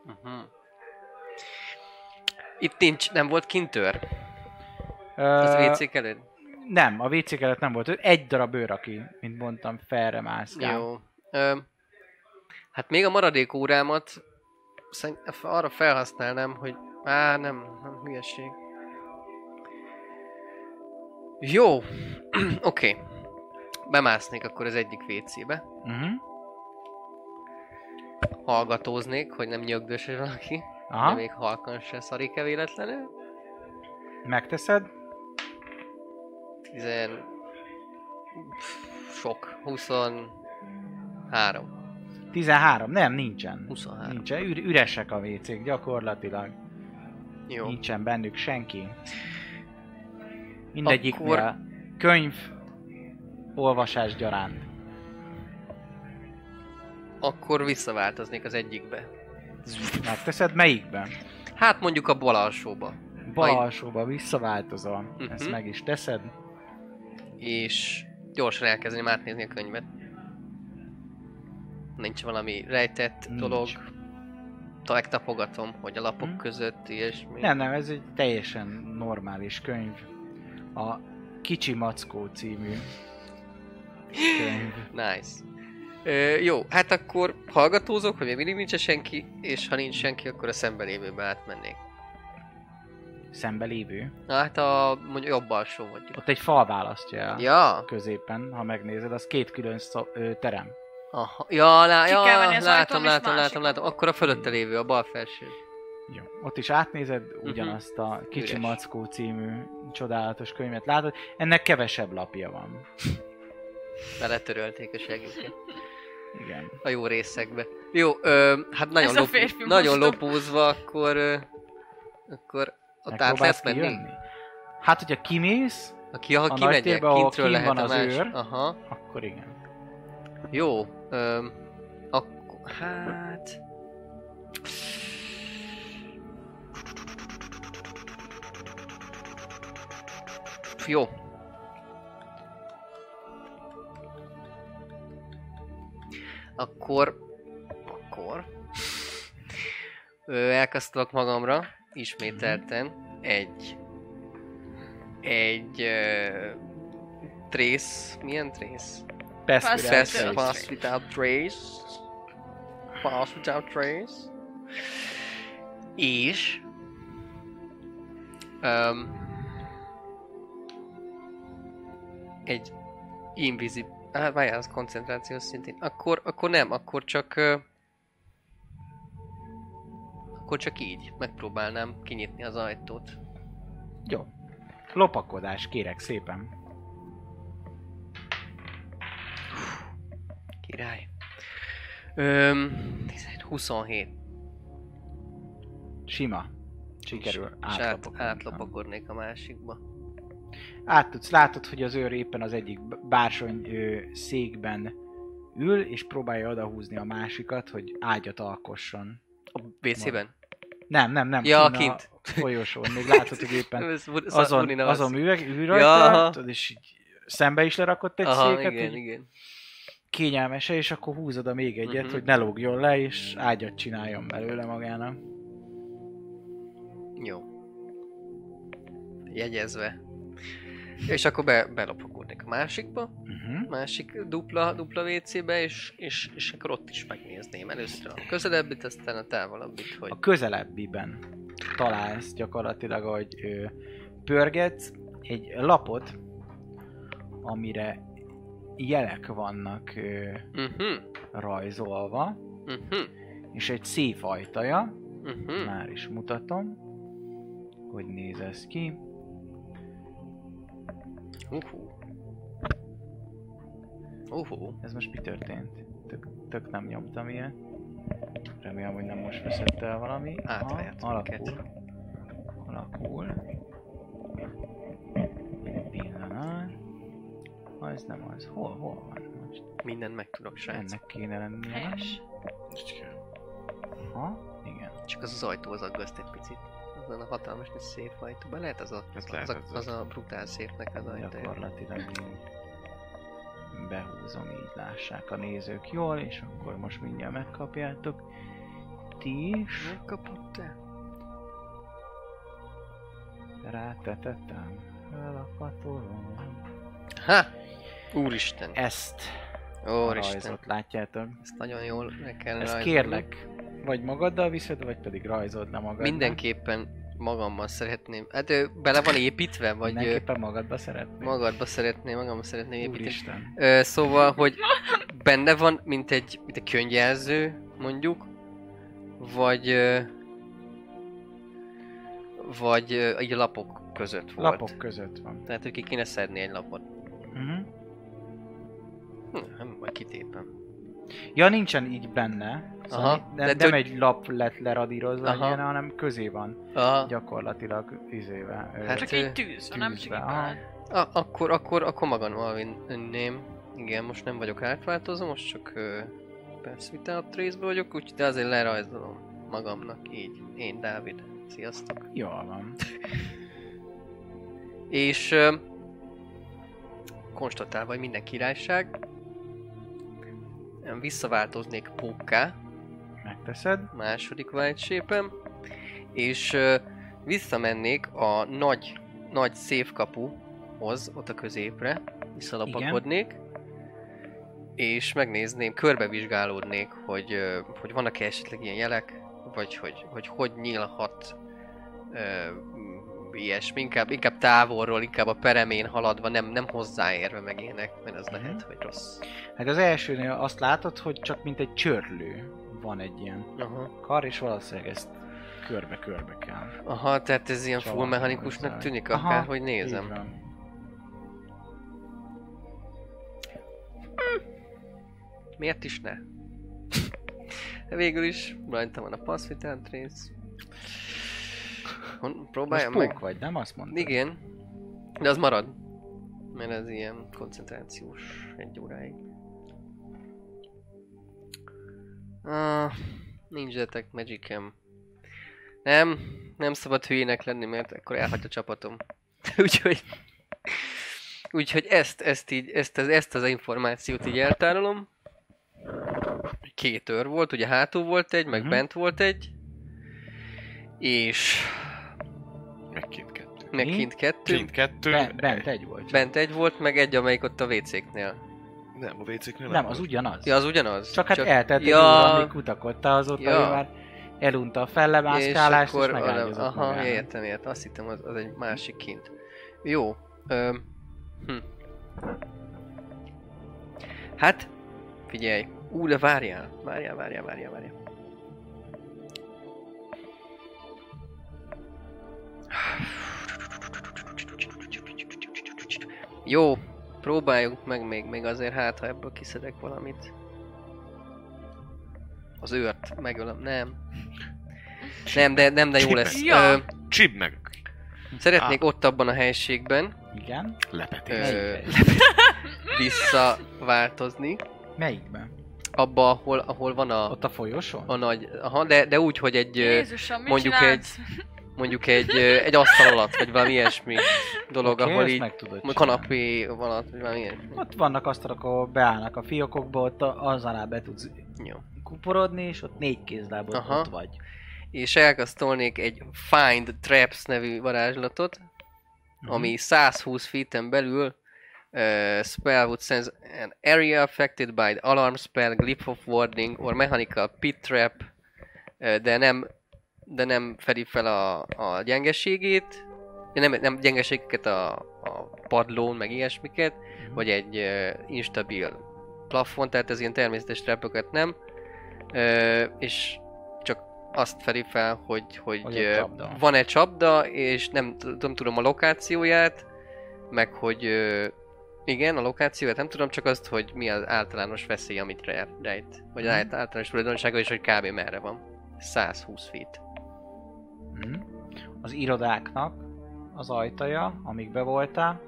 B: Uh-huh. Itt nincs, nem volt kintőr? Az
A: Ö,
B: WC előtt?
A: Nem, a WC előtt nem volt. Egy darab őr, aki, mint mondtam, felre mászkál.
B: Jó. Ö, hát még a maradék órámat arra felhasználnám, hogy... Á, nem, nem hülyeség. Jó. Oké. Okay. Bemásznék akkor az egyik WC-be.
A: Uh-huh.
B: Hallgatóznék, hogy nem nyögdös valaki.
A: Aha,
B: De még halkan se szarik-e véletlenül.
A: megteszed.
B: Tizen... Sok. 23.
A: 13. Nem, nincsen.
B: 23.
A: Nincsen. Ür- üresek a WC-k gyakorlatilag.
B: Jó.
A: Nincsen bennük senki. Mindegyiknél
B: Akkor-
A: könyv, olvasás gyaránt.
B: Akkor visszaváltoznék az egyikbe.
A: Megteszed melyikben?
B: Hát mondjuk a bal alsóba.
A: Bal alsóba visszaváltozol.
B: Mhm.
A: Ezt meg is teszed.
B: És gyorsan elkezdeném átnézni a könyvet. Nincs valami rejtett
A: Nincs.
B: dolog. Megtapogatom, hogy a lapok
A: Hm.
B: között ilyesmi.
A: Nem, nem, ez egy teljesen normális könyv. A Kicsi Mackó című.
B: Nice. Ö, jó, hát akkor hallgatózok, hogy még mindig nincs senki, és ha nincs senki, akkor a szembelévőbe átmennék.
A: Szembe lévő.
B: Na hát a mondjuk jobb alsó mondjuk.
A: Ott egy fal választja el.
B: Ja,
A: Középen, ha megnézed, az két külön szó, ö, terem.
B: aha, ja, lá, ja látom, látom,
C: másik.
B: látom, látom, akkor a fölötte lévő, a bal felső.
A: Jó. Ott is átnézed ugyanazt a Kicsi
B: Üres.
A: Mackó című csodálatos könyvet látod. Ennek kevesebb lapja van.
B: Beletörölték a segítséget.
A: Igen.
B: a jó részekbe. Jó, ö, hát nagyon, lop, nagyon lopózva, akkor, ö, akkor ott át lehet menni?
A: Hát, hogyha kimész,
B: Aki, ha
A: A
B: kimegyek, kintről
A: kint
B: lehet
A: van
B: a
A: az
B: más.
A: őr.
B: Aha,
A: akkor igen.
B: jó. Ö, akkor, hát... Jó. Akkor... Akkor... Elkezdtek magamra, ismételten, egy... Egy... Ö, trace... Milyen trace?
A: Pass
C: Pass
A: without
B: Pass,
A: trace.
B: pass without trace. Pass without trace. És... Um, egy invisible... Hát várjál, az koncentrációs szintén. Akkor, akkor nem, akkor csak... ö, Akkor csak így megpróbálnám kinyitni az ajtót.
A: Jó. Lopakodás, kérek szépen.
B: Király. Öm, 17, 27.
A: Sima. Sikerül
B: És át,
A: átlopakodni.
B: átlopakodnék a másikba.
A: Át tudsz, látod, hogy az őr éppen az egyik bársony székben ül, és próbálja odahúzni a másikat, hogy ágyat alkosson.
B: A WC-ben?
A: Nem, nem, nem.
B: Ja,
A: kinn a
B: kint.
A: folyosón. Még látod, hogy éppen azon, azon műveg, ül
B: Ja,
A: és így szembe is lerakott egy
B: Aha,
A: széket,
B: igen, igen.
A: kényelmese, és akkor húzod a még egyet,
B: Mhm.
A: hogy ne lógjon le, és ágyat csináljon belőle magának.
B: Jó. Jegyezve. És akkor be, belopakodnék a másikba,
A: Uh-huh.
B: másik dupla, dupla WC-be, és, és, és akkor ott is megnézném először a közelebbit, aztán a távolabbit, hogy...
A: A közelebbiben találsz gyakorlatilag, hogy ö, pörgetsz egy lapot, amire jelek vannak ö,
B: Mhm,
A: rajzolva,
B: mhm,
A: és egy szép ajtaja,
B: mhm.
A: már is mutatom, hogy néz ez ki.
B: Uhú. Uhú.
A: Ez most mi történt? Tök, tök nem nyomtam ilyet. Remélem, hogy nem most veszett el valami.
B: Minket.
A: alakul. Alakul. Pillanat. Az nem az. Hol, hol van most?
B: Mindent meg tudok, srác.
A: Ennek kéne lennie.
C: Helyes.
A: Ha? Igen.
B: Csak az az ajtó az aggaszt egy picit. Azon a hatalmas nagy szép ajtó. Be lehet az a,
G: Ez
B: az,
G: lehet,
B: a,
G: az
B: az a brutál szépnek az ajtaja.
A: Gyakorlatilag behúzom, így lássák a nézők jól, és akkor most mindjárt megkapjátok. Ti is
B: Megkapott te?
A: rátetetem. Elakatolom.
B: Ha! Úristen!
A: Ezt
B: Úristen!
A: rajzot látjátok.
B: Ezt nagyon jól le kellene
A: Ezt
B: rajzolni.
A: kérlek, vagy magaddal viszed, vagy pedig rajzold le magaddal.
B: Mindenképpen magammal szeretném. Hát ő bele van építve, vagy
A: Mindenképpen magadba szeretnék.
B: magadba szeretném, magammal szeretném építeni.
A: Úristen.
B: Ö, szóval, hogy benne van, mint egy, mint egy könyvjelző, mondjuk, vagy ö, vagy ö, így a lapok között volt.
A: Lapok között van.
B: Tehát, hogy ki kéne szedni egy lapot.
A: Uh-huh.
B: Hm, majd kitépem.
A: Ja, nincsen így benne. Szóval
B: Aha,
A: de,
B: de
A: nem
B: tök-
A: egy lap lett leradírozva,
B: Aha.
A: ilyen, hanem közé van
B: Aha,
A: gyakorlatilag izével. ö,
B: Hát,
C: Csak
B: ö,
C: így tűzve, nem csak
B: a, akkor, akkor, akkor magammal vinném. Igen, most nem vagyok átváltozó, most csak persze Without Trace-be vagyok, úgyhogy de azért lerajzolom magamnak így. Én, Dávid. Sziasztok.
A: Jól van.
B: És uh, konstatálva, hogy minden királyság, visszaváltoznék pókká,
A: Megteszed.
B: második white shape és uh, visszamennék a nagy, nagy széfkapuhoz, ott a középre, visszalapakodnék, és megnézném, körbevizsgálódnék, hogy, ö, hogy vannak-e esetleg ilyen jelek, vagy hogy hogy, hogy nyílhat ö, ilyesmi, inkább, inkább távolról, inkább a peremén haladva, nem, nem hozzáérve meg ilyenek, mert az
A: Mhm.
B: lehet, hogy rossz.
A: Hát az elsőnél azt látod, hogy csak mint egy csörlő van egy ilyen
B: Aha.
A: kar, és valószínűleg ezt körbe-körbe kell.
B: Aha, tehát ez ilyen full mechanikusnak tűnik,
A: Aha,
B: akárhogy
A: Így
B: nézem. Miért is ne? De végül is rajta van a Pass Without Trace.
A: Most
B: Próbáljam meg.
A: vagy, nem azt mondtad?
B: Igen. De az marad. Mert ez ilyen koncentrációs egy óráig. Ah, nincs detect magicem. Nem, nem szabad hülyének lenni, mert akkor elhagy a csapatom. úgyhogy... Úgyhogy ezt, ezt így, ezt, az, ezt az információt így eltárolom. Két őr volt, ugye hátul volt egy, meg
A: Mhm.
B: bent volt egy. És
G: Meg kint kettő.
B: meg kint kettő.
G: Kint kettő.
A: Be, bent egy volt.
B: Bent egy volt, meg egy, amelyik ott a WC-knél.
D: Nem, a WC-knél
A: Nem, az ugyanaz.
B: Ja, az ugyanaz?
A: Csak hát eltelt egy
B: ja,
A: amíg kutakodta, azóta
B: Ja.
A: ő már elunta a fellemászkálást, és,
B: és,
A: és
B: akkor,
A: megágyazott
B: aha,
A: magának.
B: értem, értem. Azt hittem, az, az egy másik kint. Jó. Ö, hm. Hát, figyelj. Ú, de várjál. Várjál, várjál, várjál, várjál. Jó, próbáljuk meg még, még azért hát, ha ebből kiszedek valamit. Az őrt megölöm, nem. Nem, de, nem, de jó lesz.
C: Ja.
B: Ö,
G: Csib meg.
B: szeretnék ott abban a helységben
A: Igen?
G: Lepetés.
B: ö, visszaváltozni.
A: Melyikben?
B: Abba, ahol, ahol van a,
A: Ott a folyosón?
B: a nagy... Aha, de, de úgy, hogy egy...
C: Jézusom, mit
B: mondjuk
C: csinálsz?
B: Mondjuk egy, egy asztal alatt, vagy valami ilyesmi dolog,
A: Oké,
B: ahol így kanapé alatt, vagy valami ilyesmi.
A: Ott vannak asztalok, ahol beállnak a fiókokba, ott az alá be tudsz
B: Jó.
A: kuporodni, és ott négy kézlábon
B: Aha.
A: ott vagy.
B: És elkasztolnék egy Find Traps nevű varázslatot,
A: Mhm.
B: ami 120 feet-en belül uh, spell would sense an area affected by the alarm spell, glyph of warding or mechanical pit trap, uh, de nem de nem fedi fel a, a gyengeségét, nem, nem gyengeségeket a, a padlón, meg ilyesmiket,
A: Mhm.
B: vagy egy uh, instabil plafon, tehát ez ilyen természetes trapöket nem, uh, és csak azt fedi fel, hogy, hogy,
A: csapda.
B: van egy csapda, és nem, nem tudom a lokációját, meg hogy ö, igen, a lokációját nem tudom, csak azt, hogy mi az általános veszély, amit re- rejt. Vagy az
A: Mhm.
B: általános tulajdonsága, és hogy kb. merre van. 120 feet.
A: Mhm. Az irodáknak az ajtaja, amíg be voltál,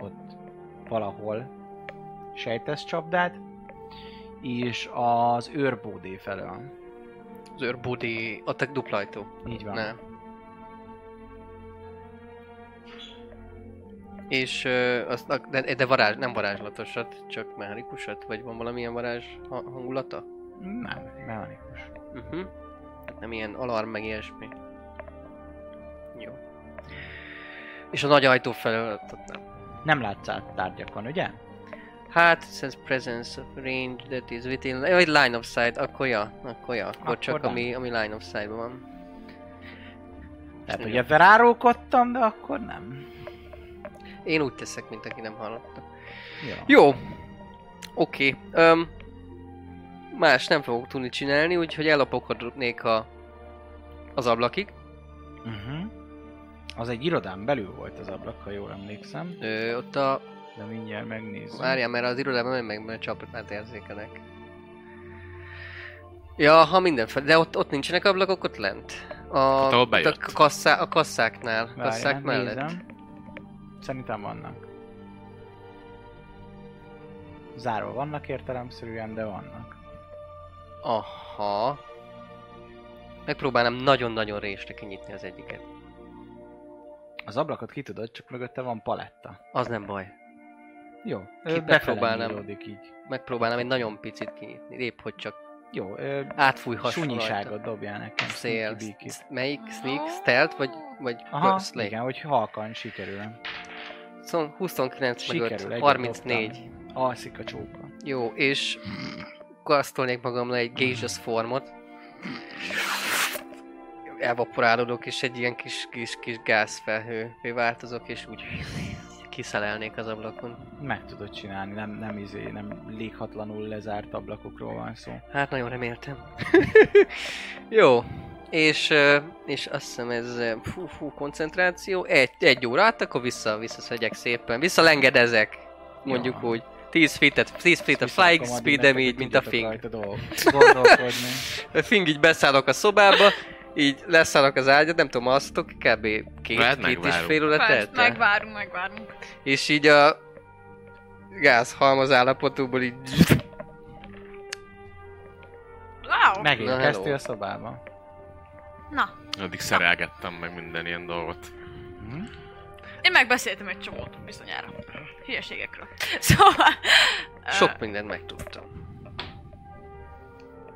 A: ott valahol sejtesz csapdád, és az őrbódé felől.
B: Az őrbudi, ott egy dupla ajtó.
A: Így van.
B: Nem. És ö, azt, de, de varázs, nem varázslatosat, csak mechanikusat? Vagy van valamilyen varázs ha- hangulata?
A: Nem, mechanikus.
B: Uh-huh. Nem ilyen alarm meg ilyesmi. És a nagy ajtó felől ott nem.
A: Nem látsz át tárgyakon, ugye?
B: Hát, says presence of range that is within... Vagy line of sight, akkor ja, akkor ja, akkor,
A: Akkor
B: csak
A: nem.
B: ami, ami line of sight van.
A: Tehát, hogy ebben rárókodtam, de akkor nem.
B: Én úgy teszek, mint aki nem hallotta.
A: Jó.
B: Jó. Oké. Okay. Um, más nem fogok tudni csinálni, úgyhogy ellapokodnék a, az ablakig.
A: Uh-huh. Az egy irodán belül volt az ablak, ha jól emlékszem.
B: Ö, ott a...
A: De mindjárt megnézzük.
B: Várjál, mert az irodában nem meg, mert csapatát érzékelek. Ja, ha mindenféle, de ott, ott nincsenek ablakok, ott lent. A,
G: Hát, ahol
B: a, kasszá, a kasszáknál,
A: Várjál,
B: kasszák mellett.
A: nézem. Szerintem vannak. Zárva vannak értelemszerűen, de vannak.
B: Aha. Megpróbálnám nagyon-nagyon résre kinyitni az egyiket.
A: Az ablakot ki tudod, csak mögötte van paletta.
B: Az nem baj.
A: Jó,
B: Ki- megpróbálnám.
A: így.
B: Megpróbálnám egy nagyon picit kinyitni. Épp, hogy csak
A: Jó, ö,
B: átfújhass
A: sunyiságot dobjál nekem.
B: Szél. Melyik? Sneak? Stealth? Vagy, vagy
A: Aha,
B: Lake?
A: igen, hogy halkan sikerül.
B: Szóval 29 meg 5,
A: Sikerül, egyet
B: 34.
A: Alszik a csóka.
B: Jó, és kasztolnék magamra egy gaseous formot. Elvaporálódok, és egy ilyen kis, kis, kis gázfelhővé változok, és úgy kiszelelnék az ablakon.
A: Meg tudod csinálni, nem, nem, izé, nem léghatlanul lezárt ablakokról van szó.
B: Hát nagyon reméltem. Jó. És, és azt hiszem ez fú, fú, koncentráció. Egy, egy óra át, akkor vissza, visszaszedjek szépen. Visszalengedezek. Mondjuk
A: Jó.
B: úgy. 10 feet-et, 10 feet-et flying
A: Visszarakom
B: speed
A: addig
B: így, mint a fing.
A: Gondolkodni.
B: A fing így beszállok a szobába, így leszállok az ágyat, nem tudom, alszatok kb. két,
G: Hát
B: két és
G: megvárunk.
B: fél óra telt
C: megvárunk, megvárunk.
B: És így a gázhalmaz állapotúból így
C: Wow.
A: Megérkeztél a szobába.
C: Na,
G: Addig szerelgettem meg minden ilyen dolgot.
A: Hm?
C: én megbeszéltem egy csomót bizonyára. Hülyeségekről. Szóval...
B: sok mindent megtudtam.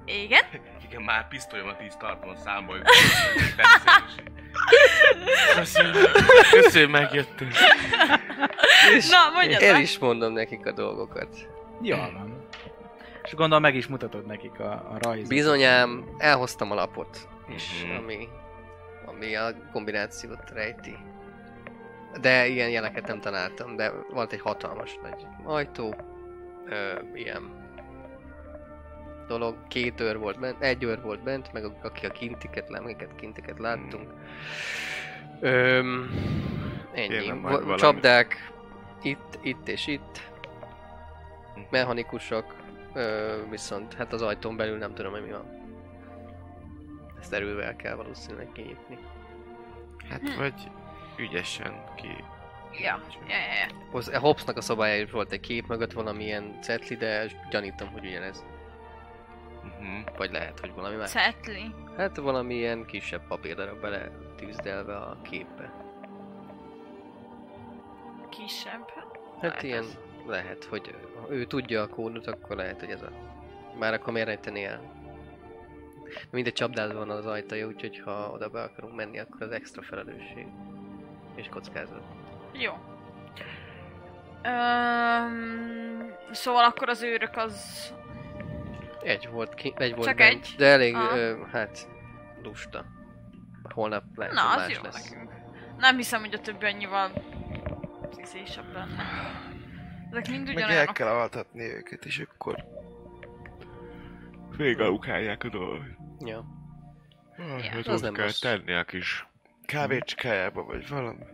C: Igen?
G: Igen, már pisztolyomat is tartom a számba, hogy Köszönöm, köszönöm, megjöttél.
B: És
C: Na, mondjad
B: el is mondom nekik a dolgokat.
A: Jól van. És gondolom meg is mutatod nekik a, a rajzot.
B: Bizonyám, elhoztam a lapot, és
G: Mhm.
B: ami, ami a kombinációt rejti. De ilyen jeleket nem találtam, de volt egy hatalmas nagy ajtó, ö, ilyen dolog, két őr volt bent, egy őr volt bent, meg aki a kintiket, amiket kintiket láttunk. Öm, ennyi. Csapdák itt, itt és itt. Mechanikusok, ö, viszont hát az ajtón belül nem tudom, hogy mi van. Ezt erővel kell valószínűleg kinyitni.
G: Hát vagy ügyesen ki...
C: Ja, ja, ja, ja.
B: Hobbsnak a szobája is volt egy kép mögött valamilyen cetli, de gyanítom, hogy ugyanez.
G: Uh-huh.
B: Vagy lehet, hogy valami más.
C: Cetli.
B: Hát valamilyen kisebb papírdarab bele tűzdelve a képbe.
C: Kisebb.
B: Hát
C: Lehet
B: ilyen
C: az.
B: lehet, hogy ha ő tudja a kódot, akkor lehet, hogy ez a... Már akkor miért rejteni el? Mindegy csapdázva van az ajtaja, úgyhogy ha oda be akarunk menni, akkor az extra felelősség. És kockázat.
C: Jó. Öm, szóval akkor az őrök az...
B: Egy volt, ki, egy volt
C: Csak
B: bent,
C: egy?
B: de elég, ö, hát, lusta. Holnap lehet,
C: Na, az
B: más
C: jó
B: lesz.
C: nekünk. Nem hiszem, hogy a többi annyival szízésebb lenne. Ezek mind
D: Meg el
C: ugyanolyanok.
D: kell altatni őket, és akkor...
G: Végalukálják a dolgot.
B: Ja.
G: Ah,
C: Ja,
G: hát
B: az
G: ott
B: nem
G: kell
B: rossz.
G: tenni a kis...
D: Kávécskájába, vagy valami.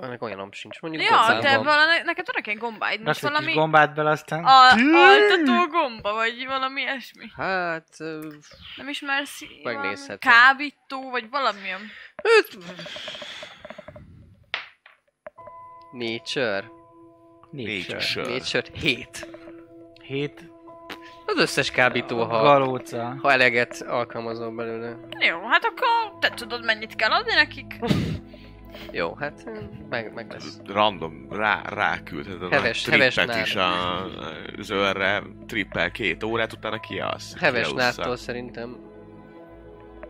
B: Ennek olyanom sincs. Mondjuk
C: Ja,
B: van.
C: valami, neked vannak egy gombáid, most
A: Raksz
C: valami
A: gombát bele, aztán...
C: a, altató gomba, vagy valami ilyesmi.
B: Hát...
C: Nem ismersz
B: Megnézhetem.
C: kábító, vagy valamilyen.
B: öt... Nature.
A: Négy
G: Négy
A: sör.
G: sör.
B: Nature 7.
A: Hét
B: Az összes kábító, ha,
A: galóca.
B: ha eleget alkalmazol belőle.
C: Jó, hát akkor te tudod mennyit kell adni nekik.
B: Jó, hát meg, meg lesz.
G: Random rá, ráküldheted
B: Heves-
G: a
B: heves
G: trippet is
B: nád.
G: a zörre, trippel két órát, utána kialsz.
B: Heves
G: kialussza.
B: nától szerintem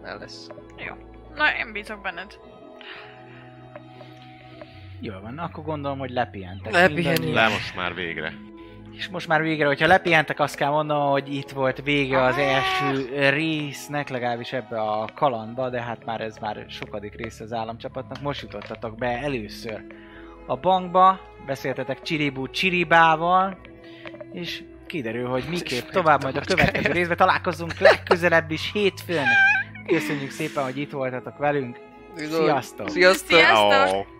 B: el lesz.
C: Na, én bízok benned.
A: Jó van, akkor gondolom, hogy lepihentek. Mindannyian.
G: Le most már végre.
A: És most már végre, hogyha lepihentek, azt kell mondanom, hogy itt volt vége az első résznek, legalábbis ebbe a kalandba, de hát már ez már sokadik része az államcsapatnak. Most jutottatok be először a bankba, beszéltetek Csiribú Csiribával, és kiderül, hogy miképp tovább majd a következő részben találkozunk legközelebb is hétfőn. Köszönjük szépen, hogy itt voltatok velünk. Sziasztok!
B: Sziasztok!
C: Sziasztok!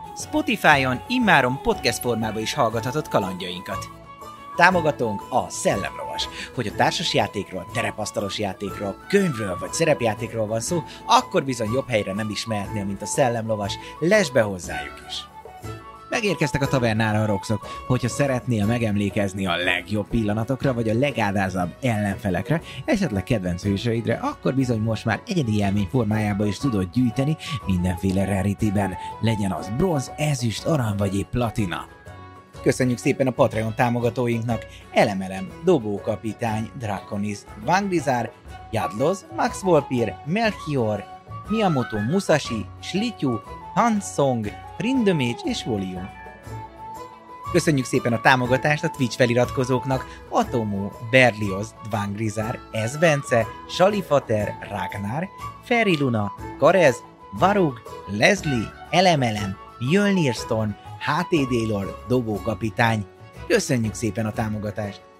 E: Spotify-on immáron podcast formában is hallgathatod kalandjainkat. Támogatónk a Szellemlovas. Hogy a társas játékról, terepasztalos játékról, könyvről vagy szerepjátékról van szó, akkor bizony jobb helyre nem is mehetnél, mint a Szellemlovas. Lesz be hozzájuk is! Megérkeztek a tavernára a roxok, hogyha szeretnél megemlékezni a legjobb pillanatokra, vagy a legádázabb ellenfelekre, esetleg kedvenc hősöidre, akkor bizony most már egyedi élmény formájába is tudod gyűjteni mindenféle rarityben, legyen az bronz, ezüst, arany vagy épp platina. Köszönjük szépen a Patreon támogatóinknak. Elemelem, Dobókapitány, Draconis, Vangrizár, Jadloz, Max Volpir, Melchior, Miyamoto Musashi, Slityu, Hansong, Rindömécs és Volium. Köszönjük szépen a támogatást a Twitch feliratkozóknak Atomo, Berlioz, Dvangrizár, Ez Bence, Salifater, Ragnar, Feri Luna, Karez, Varug, Leslie, Elemelem, Jölnir Stone, HTD Lord, Dobókapitány. Köszönjük szépen a támogatást!